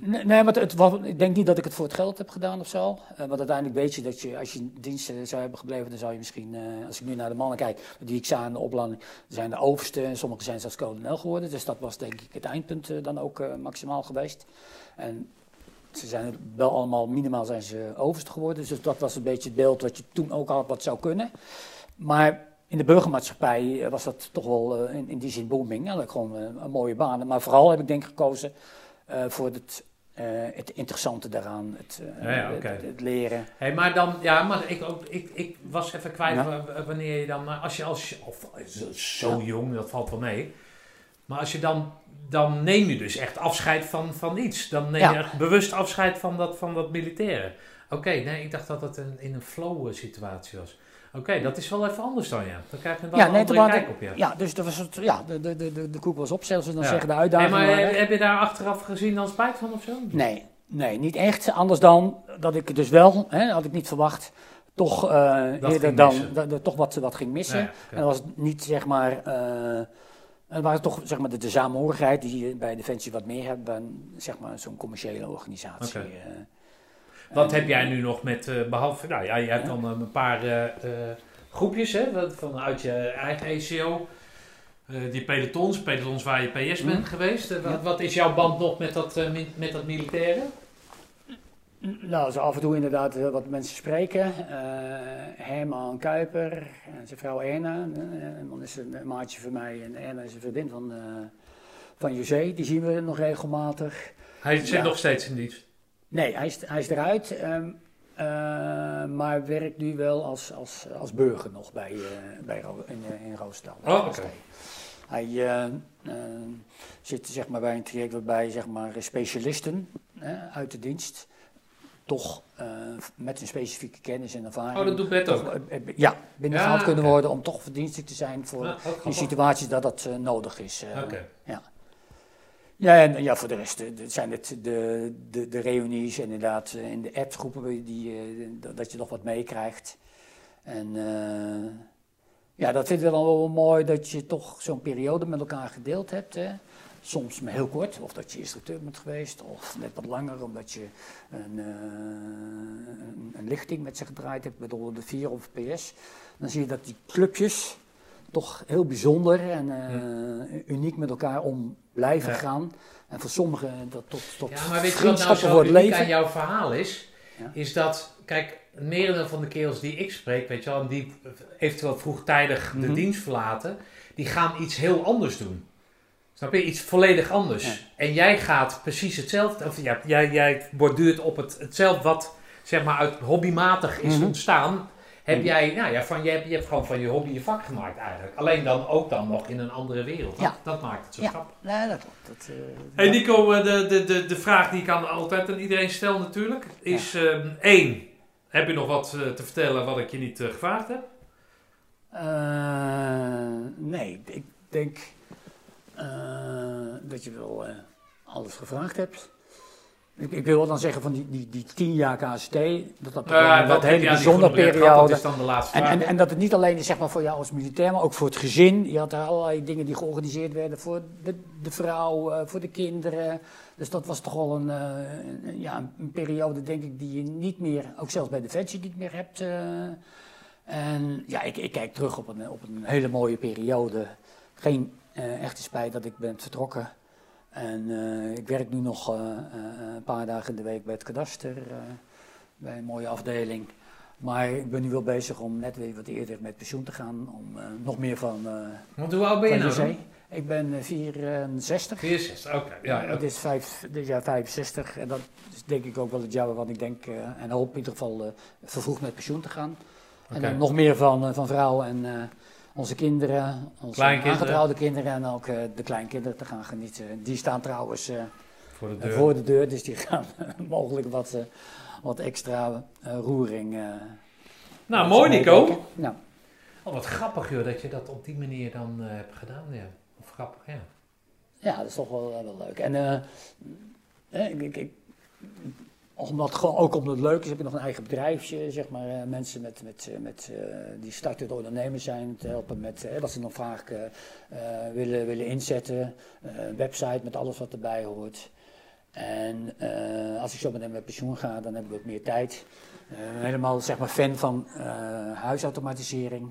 Nee, nee, maar het, ik denk niet dat ik het voor het geld heb gedaan of zo. Want uiteindelijk weet je dat je, als je in dienst eh, zou hebben gebleven, dan zou je misschien, als ik nu naar de mannen kijk, die ik zag aan de opleiding, zijn de overste en sommigen zijn zelfs kolonel geworden. Dus dat was denk ik het eindpunt dan ook maximaal geweest. En ze zijn wel allemaal, minimaal zijn ze overste geworden. Dus dat was een beetje het beeld wat je toen ook had wat zou kunnen. Maar in de burgermaatschappij eh, was dat toch wel eh, in, in die zin booming. Eigenlijk gewoon eh, een mooie baan. Maar vooral heb ik denk ik gekozen voor het, het interessante daaraan. Het, Ja, ja, het- oké. het, het leren. Hé, maar dan, ja, maar ik, ook, ik, ik was even kwijt Ja. wanneer je dan, als je als, of zo- jong, dat valt wel mee. Maar als je dan, dan neem je dus echt afscheid van, van iets. Dan neem je echt bewust afscheid van dat, van dat militaire. Oké, nee, ik dacht dat het een, in een flow situatie was. Oké, dat is wel even anders dan ja. Dan krijg je wel Ja, een nee, andere kijk op ja. Ja, dus dat was het, ja, de, de, de, de, koek was op, zelfs dan Ja. zeggen de Hey, uitdagingen. maar waren- heb, je daar achteraf gezien dan spijt van of zo? Nee, nee, niet echt. Anders dan dat ik dus wel, hè, had ik niet verwacht, toch eh, Dat eerder dan missen. dat, dat toch wat, wat ging missen. En dat was niet zeg maar. eh het waren toch zeg maar de, de samenhorigheid die je bij Defensie wat meer hebt dan zeg maar zo'n commerciële organisatie. Eh. Wat heb jij nu nog met, eh, behalve, nou ja, je hebt dan eh, een paar eh, eh, groepjes hè, vanuit je eigen ECO. eh, die pelotons, pelotons waar je PS bent Mhm. geweest. Eh, wat, Ja. wat is jouw band nog met dat, eh, met dat militaire? Nou, zo af en toe inderdaad eh, wat mensen spreken. Eh Herman Kuiper en zijn vrouw Erna. eh, En dan is een maatje van mij en Erna is een vriendin van, eh van José. Die zien we nog regelmatig. Hij zit Ja. nog steeds in dienst. Nee, hij is, hij is eruit. ehm, eh, maar werkt nu wel als, als, als burger nog bij, eh, bij Ro- in, eh, in Roosendaal. Oh, oké. Hij zit zeg maar, bij een traject waarbij zeg maar, specialisten uit de dienst toch met een specifieke kennis en ervaring Oh, dat doet Bert ook. ja, binnengehaald Ja, kunnen worden om toch verdienstelijk te zijn voor Ja, ook in grappig. situaties dat dat nodig is. Oké. Ja. Ja, en ja, voor de rest eh, zijn het de, de, de reunies en inderdaad eh, in de appsgroepen die, eh, dat- je nog wat meekrijgt. En ja, dat vind ik dan wel mooi dat je toch zo'n periode met elkaar gedeeld hebt. Hè. Soms maar heel kort, of dat je instructeur bent geweest, of net wat langer, omdat je een, een, een lichting met ze gedraaid hebt, met 104 of PS. Dan zie je dat die clubjes toch heel bijzonder en eh, uniek met elkaar om blijven Ja. gaan. En voor sommigen dat tot, tot Ja, maar weet je wat nou zo uniek aan jouw verhaal is? Ja. Is dat, kijk, het merendeel van de kerels die ik spreek, weet je wel, die eventueel vroegtijdig de Mhm. dienst verlaten, die gaan iets heel anders doen. Snap je? Iets volledig anders. Ja. En jij gaat precies hetzelfde, of ja, jij, jij borduurt op het, hetzelfde wat, zeg maar, uit hobbymatig is Mhm. ontstaan. Heb jij, nou ja, van, je, hebt, je hebt gewoon van je hobby je vak gemaakt eigenlijk. Alleen dan ook dan nog in een andere wereld. Ja. Dat maakt het zo Ja. grappig. Nee, dat klopt. Dat, eh, Hey Nico, eh, de, de, de, de vraag die ik aan altijd aan iedereen stel natuurlijk, is ehm, één, heb je nog wat eh, te vertellen wat ik je niet gevraagd heb? Eh, nee, ik denk eh, dat je wel eh, alles gevraagd hebt. Ik, ik wil wel dan zeggen van die, die, die tien jaar KST, dat dat, dat hele bijzondere periode Dat is dan de laatste En, en, en dat het niet alleen is zeg maar, voor jou als militair, maar ook voor het gezin. Je had er allerlei dingen die georganiseerd werden voor de, de vrouw, eh, voor de kinderen. Dus dat was toch wel een, eh, een- ja, een periode, denk ik, die je niet meer, ook zelfs bij Defensie, niet meer hebt. eh. en ja, ik, ik kijk terug op een, op een hele mooie periode. Geen echte spijt dat ik ben vertrokken. En eh, ik werk nu nog eh, eh, een paar dagen in de week bij het kadaster, bij een mooie afdeling. Maar ik ben nu wel bezig om net weer wat eerder met pensioen te gaan. Om nog meer van, Want hoe oud ben je nou? Ik ben eh, 64. 64, oké. Ja, ja. Het is vijf, dit jaar 65 en dat is denk ik ook wel het jaar wat ik denk en hoop in ieder geval vervroegd met pensioen te gaan. En dan nog meer van, van vrouwen en onze kinderen, onze aangetrouwde kinderen en ook eh, de kleinkinderen te gaan genieten. Die staan trouwens eh, Voor de deur. voor de deur, dus die gaan mogelijk wat, eh, wat extra eh, roering. eh, Nou, mooi Nico. Nou, Oh, wat grappig joh, dat je dat op die manier dan eh, hebt gedaan. Ja. Of grappig, ja. Ja, dat is toch wel, wel leuk. En eh, ik, ik, omdat, ook omdat het leuk is, heb ik nog een eigen bedrijfje. Zeg maar, eh, mensen met, met, eh, met, eh, die startende ondernemers zijn te helpen met wat ze nog vaak willen, willen inzetten. Een website met alles wat erbij hoort. En als ik zo meteen met pensioen ga, dan heb ik wat meer tijd. Eh, helemaal zeg maar, fan van huisautomatisering.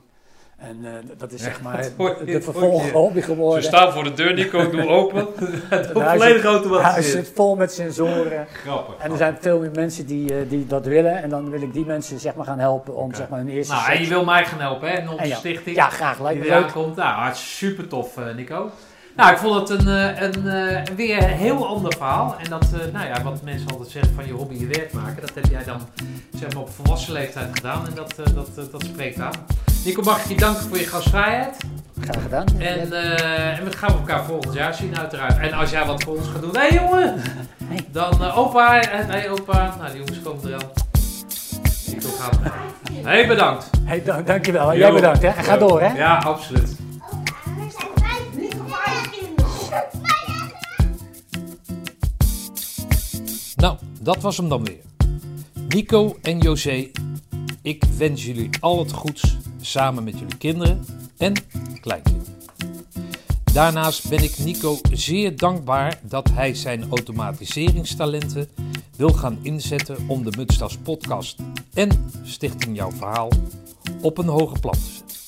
En eh, dat is zeg maar de hoor vervolg hobby geworden. Ze staan voor de deur, Nico, doe open. Het Het volledig Het automatisch. zit vol met sensoren. Grappig. En er zijn veel meer mensen die, eh, die dat willen. En dan wil ik die mensen zeg maar, gaan helpen om zeg maar, hun eerste Nou, en je wil mij gaan helpen, hè? En onze ja. stichting. Ja, graag. Lijkt me leuk. komt. Nou, het super tof, eh, Nico. Nou, ik vond het een, eh, een, eh, weer een heel ander verhaal. En dat, eh, nou ja, wat mensen altijd zeggen van je hobby je werk maken, dat heb jij dan zeg maar, op volwassen leeftijd gedaan. En dat, eh, dat, dat spreekt aan. Nico, mag ik je danken voor je gastvrijheid. Graag gedaan. En, eh, en we gaan elkaar volgend jaar zien, uiteraard. En als jij wat voor ons gaat doen, hé hey, jongen! Hey. Dan opa, en hey, opa. Nou, die jongens komen eraan. Nico gaat. Hé, hey, bedankt. Hey, dank, dankjewel. Jij bedankt. Hè. En ga door. Hè. Ja, absoluut. Nou, dat was hem dan weer. Nico en José, ik wens jullie al het goeds samen met jullie kinderen en kleinkinderen. Daarnaast ben ik Nico zeer dankbaar dat hij zijn automatiseringstalenten wil gaan inzetten om de Mutstas podcast en Stichting Jouw Verhaal op een hoger plan te zetten.